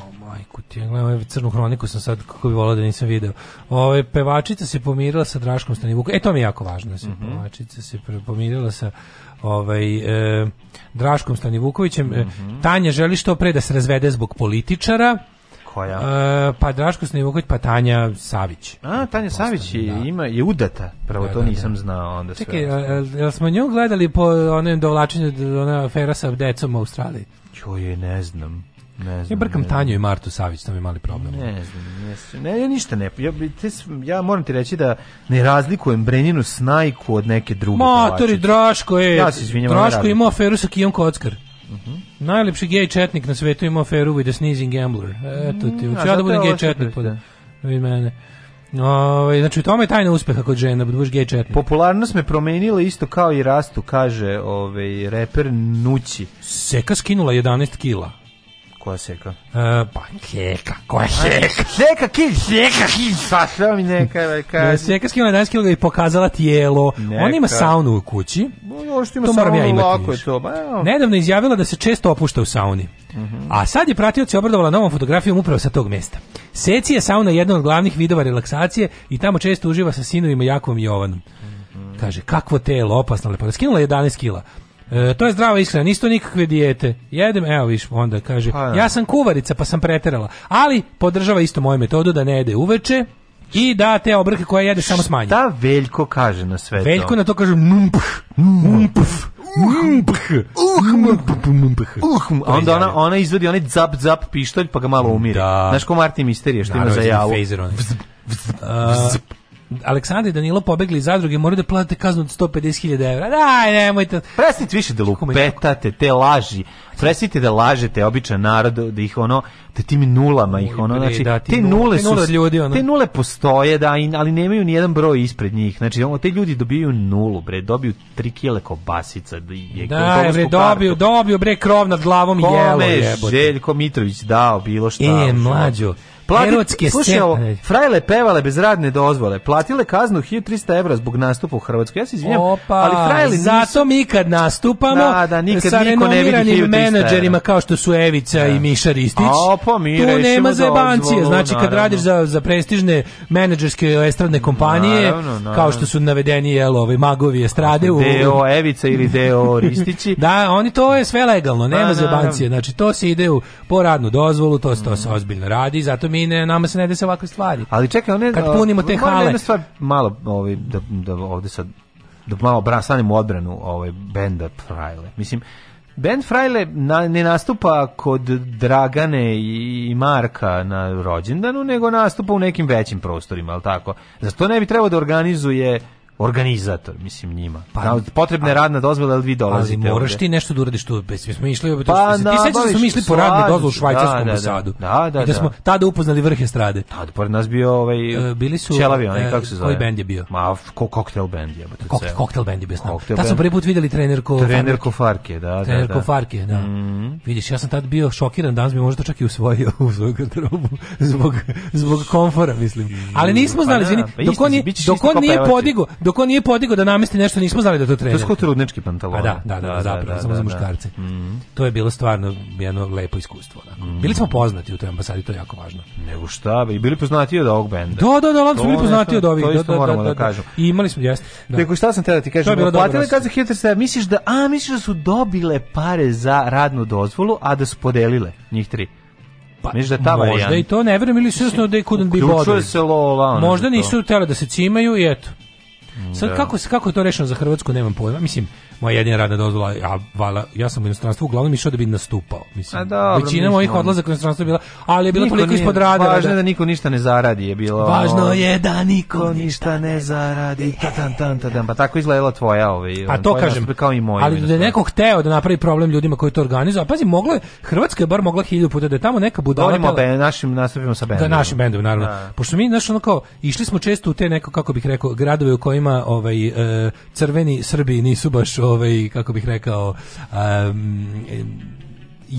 O, majku ti, ja gledam, crnu hroniku sam sad, kako bi volao da nisam video. Ove, pevačica se pomirila sa Draškom Stanivukom. E, to mi je jako važno. Da se, mm -hmm. Pevačica se pomirila sa ovaj, e, Draškom Stanivukovićem. Mm -hmm. Tanja želi što pre da se razvede zbog političara. Koja? E, pa Draško Stanivuković, pa Tanja Savić. A, Tanja Savić je, da. ima, je udata, pravo da, to da, nisam da. znao. Onda Čekaj, jel smo nju gledali po onem dovlačenju, ona afera sa decom u Australiji? Joj, ne znam. Ne znam, ja brkam ne Tanju i Martu Savić, to mi je mali problem. Ne znam, ne, ja ništa ne, ja, te, ja moram ti reći da ne razlikujem Brenjinu Snajku od neke druge Matori, Draško je, ja se izvinjam, Draško ima aferu sa Kijom Kockar. Uh mhm. -huh. Najlepši gej četnik na svetu ima aferu with the sneezing gambler. Eto ti, mm, hoću ja da budem gej četnik. Da. Vid mene. Ove, ovaj, znači u tome je tajna uspeha kod žena, da budeš gej četnik. Popularnost me promenila isto kao i rastu, kaže ovaj reper Nući. Seka skinula 11 kila. Koja seka? Uh, pa keka, koja seka? Seka kilj, seka kilj, saša pa mi neka. Kaj... seka skinula 11 kilo i pokazala tijelo. Neka. Ona ima saunu u kući. Ono što ima to moram ja imati. Lako je to, ba, pa, Nedavno izjavila da se često opušta u sauni. Uh A sad je pratioci obradovala novom fotografijom upravo sa tog mesta. Seci je sauna jedna od glavnih vidova relaksacije i tamo često uživa sa sinovima Jakovom i Jovanom. Uh Kaže, kakvo telo, opasno lepo. Skinula 11 kila. E, to je zdrava ishrana, isto nikakve dijete. Jedem, evo viš, onda kaže, pa, da. ja sam kuvarica pa sam preterala, ali podržava isto moju metodu da ne jede uveče, i da te obrke koje jede samo smanje. Šta Veljko kaže na sve to? Veljko na to kaže mmpf, mmpf. mumph, mumph, mumph, uhm, uhm, mumph. Uhm. Onda ona, ona izvodi onaj zap zap pištolj pa ga malo umiri. Da. Znaš ko Martin Misterije što ima za javu? Phaser onaj. Aleksandar i Danilo pobegli iz zadruge, moraju da platite kaznu od 150.000 evra. Daj, nemojte. Prestanite više da lupetate te laži. Prestanite da lažete običan narod, da ih ono, da tim nulama ih ono, znači, da, te nule su, te nule postoje, da, ali nemaju ni jedan broj ispred njih. Znači, ono, te ljudi dobiju nulu, bre, dobiju tri kile kobasica. Da je, da, bre, dobiju, dobiju, bre, krov nad glavom i jelo. Kome Željko Mitrović dao bilo šta. E, mlađo, Plati, Erotske slušaj, ovo, frajle pevale bez radne dozvole, platile kaznu 1300 evra zbog nastupa u Hrvatskoj. Ja se izvinjam, Opa, ali frajle nisu... Zato mi kad nastupamo da, da, nikad sa renomiranim menadžerima kao što su Evica da. i Miša Ristić, A, mi tu nema zebancije. Znači, kad radiš za, za prestižne menadžerske estradne kompanije, naravno, naravno. kao što su navedeni jel, ovaj, magovi estrade... U... Deo Evica ili Deo Ristići. da, oni to je sve legalno, nema pa, zebancije. Znači, to se ide u, po radnu dozvolu, to, to se ozbiljno radi, zato vitamine, nama se ne desi ovakve stvari. Ali čekaj, one kad punimo te hale. Jedna stvar malo ovaj da da ovde sad da malo brasanim u odbranu ovaj benda Frajle. Mislim Ben Frajle na, ne nastupa kod Dragane i Marka na rođendanu, nego nastupa u nekim većim prostorima, al tako. Zato ne bi trebao da organizuje organizator, mislim njima. Pa, da, potrebna je radna dozvola, ali vi dolazite Ali moraš ovde. ti nešto da uradiš tu, bez, mi smo išli, pa, ti sećaš da smo išli po radnu dozvolu u švajcarskom ambasadu. Da, da da. da, da, I da, da. smo tada upoznali vrh estrade. Tad pored nas bio ovaj uh, bili su Čelavi, oni uh, kako se zove. Koji bend je bio? Ma, ko koktel bend je, brate. Koktel, koktel bend je bio. Tad smo prvi put videli trenerko trenerko Farke, da, trenerko da, da. Farke, da. Mm. Vidiš, ja sam tad bio šokiran, danas bi možda čak i usvojio u svoju garderobu zbog zbog komfora, mislim. Ali nismo znali, pa pa dok on je dok on nije podigao, dok on nije podigao da namesti nešto, nismo znali da to trener. To je skoro rudnički pantalon. da, da, da, zapravo, samo za muškarce. To je bilo stvarno jedno lepo iskustvo. Bili smo poznati u toj ambasadi, to je jako važno. Nego šta, i bili poznati od ovog benda. Da, da, da, oni bili poznati od ovih. To isto moramo da kažemo. I imali smo, jeste. Nego šta sam te da ti kažem, platili kad za misliš da, a, misliš da su dobile pare za radnu dozvolu, a da su podelile njih tri. Pa, Mislim da ta možda varijan. i to ne verujem ili su jasno da je bi bodo. bothered. se lova. Možda nisu htjeli da se cimaju i eto. Sad da. kako, se kako to rešeno za Hrvatsku, nemam pojma. Mislim, moja jedina radna dozvola, ja, vala, ja sam u inostranstvu uglavnom išao da bi nastupao. Mislim, A dobro, većina mojih odlazaka u inostranstvu bila, ali je bilo niko toliko ispod radara. Da- važno je da niko ništa ne zaradi je bilo. Važno je da niko ništa ne zaradi. Ta, tan, tan, ta, tan, pa tako izgledala tvoja. Ovaj, A ovaj, to kažem, kao i moj, ali da je neko hteo da napravi problem ljudima koji to organizuju. A pazi, mogla, Hrvatska je bar mogla hiljadu puta da je tamo neka budala. Govorimo ben, našim nastupima sa bendom. Da, našim bendom, naravno. Da. Pošto mi, znaš, ono kao, išli smo često u te neko, kako bih rekao, gradove u kojima ovaj, e, crveni Srbi nisu baš ovaj, kako bih rekao, um,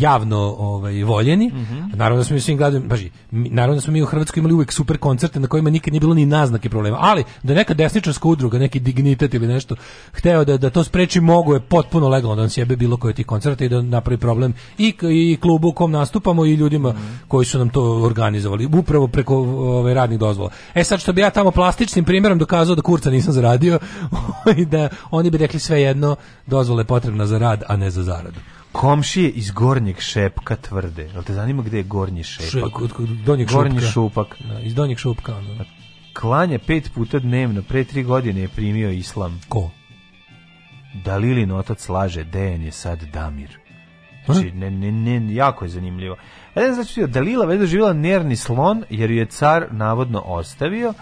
javno ovaj voljeni. Mm -hmm. Naravno da smo mi svim gledali, baži, naravno da smo mi u Hrvatskoj imali uvek super koncerte na kojima nikad nije bilo ni naznake problema, ali da neka desničarska udruga, neki dignitet ili nešto hteo da da to spreči mogu je potpuno legalno da sjebe bilo koji ti koncerta i da napravi problem i i klubu kom nastupamo i ljudima mm -hmm. koji su nam to organizovali upravo preko ove ovaj, radnih dozvola. E sad što bi ja tamo plastičnim primerom dokazao da kurca nisam zaradio i da oni bi rekli sve jedno dozvole potrebna za rad, a ne za zaradu. Komšije iz gornjeg šepka tvrde. Jel te zanima gde je gornji šepak? Še, od, od donjeg gornji šupka. šupak. Da, iz donjeg šupka. Da. Pa, Klanje pet puta dnevno, pre tri godine je primio islam. Ko? Dalilin otac laže, Dejan je sad Damir. Znači, hm? ne, ne, ne, jako je zanimljivo. A ne znači, Dalila već doživjela nerni slon, jer ju je car navodno ostavio,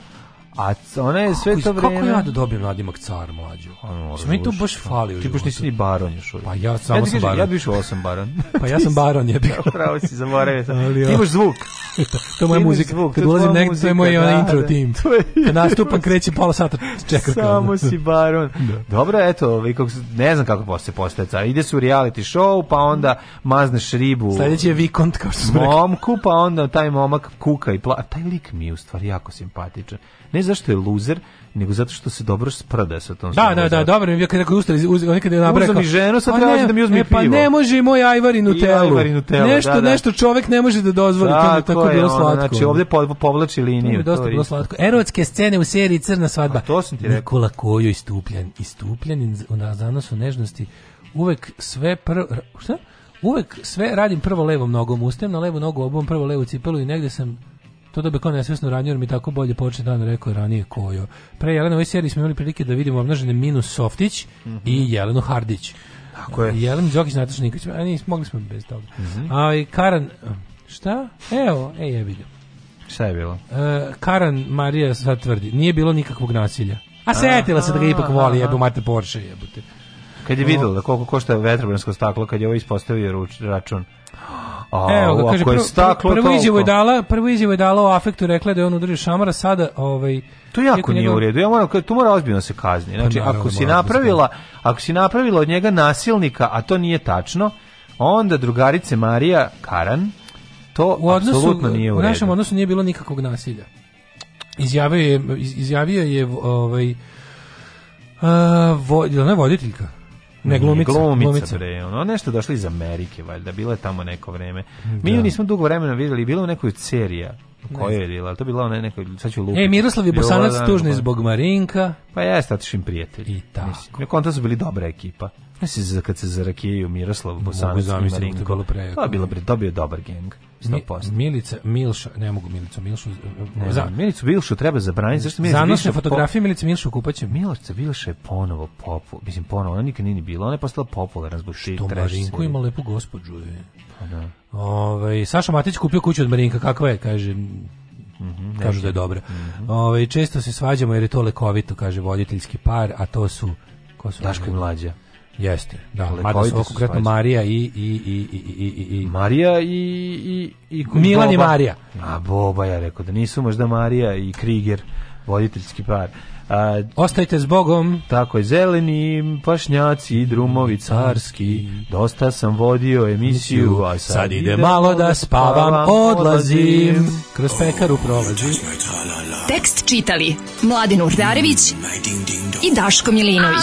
A ona je sve kako, to vreme... Kako ja da dobijem nadimak car mlađu? Pa, ono, mi to baš fali. Ti pošto nisi ni baron još uvijek. Pa ja samo ja sam kažem, baron. Ja bi išao osam baron. pa ja sam baron, je jebi. Pravo si, zaboravio sam. Ali, ti imaš zvuk. to, to je moja muzika. Zvuk, Kad ulazim negdje, to je moj da, intro da, tim. Je... Kad nastupam, kreće pola sata čekar. Samo si baron. da. Dobro, eto, vi kako, ne znam kako se postaje car. Ide se u reality show, pa onda mazneš ribu. Sljedeći je vikont, kao što smo rekli. Momku, pa onda taj momak kuka i pla... Taj lik mi je u stvari jako simpatičan. Ne zašto je luzer, nego zato što se dobro sprda sa tom. Da, da, da, dobro, ja kad ustali, uz, on kad je nabrekao. Uzmi ženu, sad pa traži da mi uzme e, pa pivo. Pa ne može moj ajvari Nutelu. Nešto, da, da. nešto čovjek ne može da dozvoli, to je tako je bilo slatko. Znači, ovde po, povlači liniju. To je dosta to bilo slatko. Erotske scene u seriji Crna svadba. A to sam ti rekao. Nikola Kojo i Stupljan, i Stupljan na zanosu nežnosti uvek sve prvo, šta? Uvek sve radim prvo levom nogom, ustajem na levu nogu, obom prvo levu cipelu i negde sam To da bi kao nesvesno ranio, mi tako bolje počne dan rekao ranije kojo. Pre Jelena ovoj seriji smo imali prilike da vidimo obnažene minus Softić mm -hmm. i Jelenu Hardić. Tako je. Jelen Đokić, Nataša Nikolić, a nis, mogli smo bez toga. Mm -hmm. A i Karan, šta? Evo, e, ja vidim. Šta je bilo? E, Karan Marija sad tvrdi, nije bilo nikakvog nasilja. A setila se da ga ipak voli, jebo mate Porsche, jebote. Kad je videla da koliko košta vetrobransko staklo, kad je ovo ispostavio račun, A, Evo ga, kaže, prvo, prvo, prvo je dala, prvo izjevo je dala o afektu, rekla da je on udrio šamara, sada ovaj To jako nije njegov... u redu. Ja moram, tu da znači, pa mora ozbiljno se kazni. Znači, pa, ako si napravila, ako si napravila od njega nasilnika, a to nije tačno, onda drugarice Marija Karan to u odnosu, apsolutno nije u redu. U našem odnosu nije bilo nikakvog nasilja. Izjavio je, izjavio je ovaj Uh, vo, je voditeljka? Ne, glumica. Glumica, glumica. bre. Ona nešto došla iz Amerike, valjda, bila je tamo neko vreme. Mi da. ju nismo dugo vremena videli, bila u nekoj serija. Koja je bila? To bila ona neka, sad ću lupiti. E, Miroslav je Bosanac tužni zbog Marinka. Pa ja statišim prijatelj. I tako. Mislim, konta su bili dobra ekipa. Ja kad se zarakijaju Miroslav Bosanac i da Marinko. Marinka. To je bila, bio dobar geng. 100%. Milica, Milša, ne mogu Milicu, Milšu. Eh, ne, za, Milicu Milšu treba zabraniti, zašto Milica Zanosne fotografije po... Milice Milšu kupaće. Milica Milša je ponovo popu, mislim ponovo, ona nikad nije bila, ona je postala popularna zbog ših Što ima lepu gospođu. Je. Pa da. Ove, ovaj, Saša Matić kupio kuću od Marinka, kakva je, kaže, Mm -hmm, kažu da je dobro. Mm -hmm. Ovaj, često se svađamo jer je to lekovito, kaže voditeljski par, a to su... Ko su Daško i Mlađa. Jeste, da. Mada su konkretno Marija i, i, i, i, i, i... Marija i... i, i Milan i Marija. A Boba, ja rekao da nisu možda Marija i Kriger, voditeljski par. A, Ostajte s Bogom. Tako je, zeleni, pašnjaci i drumovi carski. Dosta sam vodio emisiju, a sad, sad ide malo da, da spavam, odlazim. Kroz pekaru prolazim. Tekst čitali Mladin Urdarević i Daško Milinović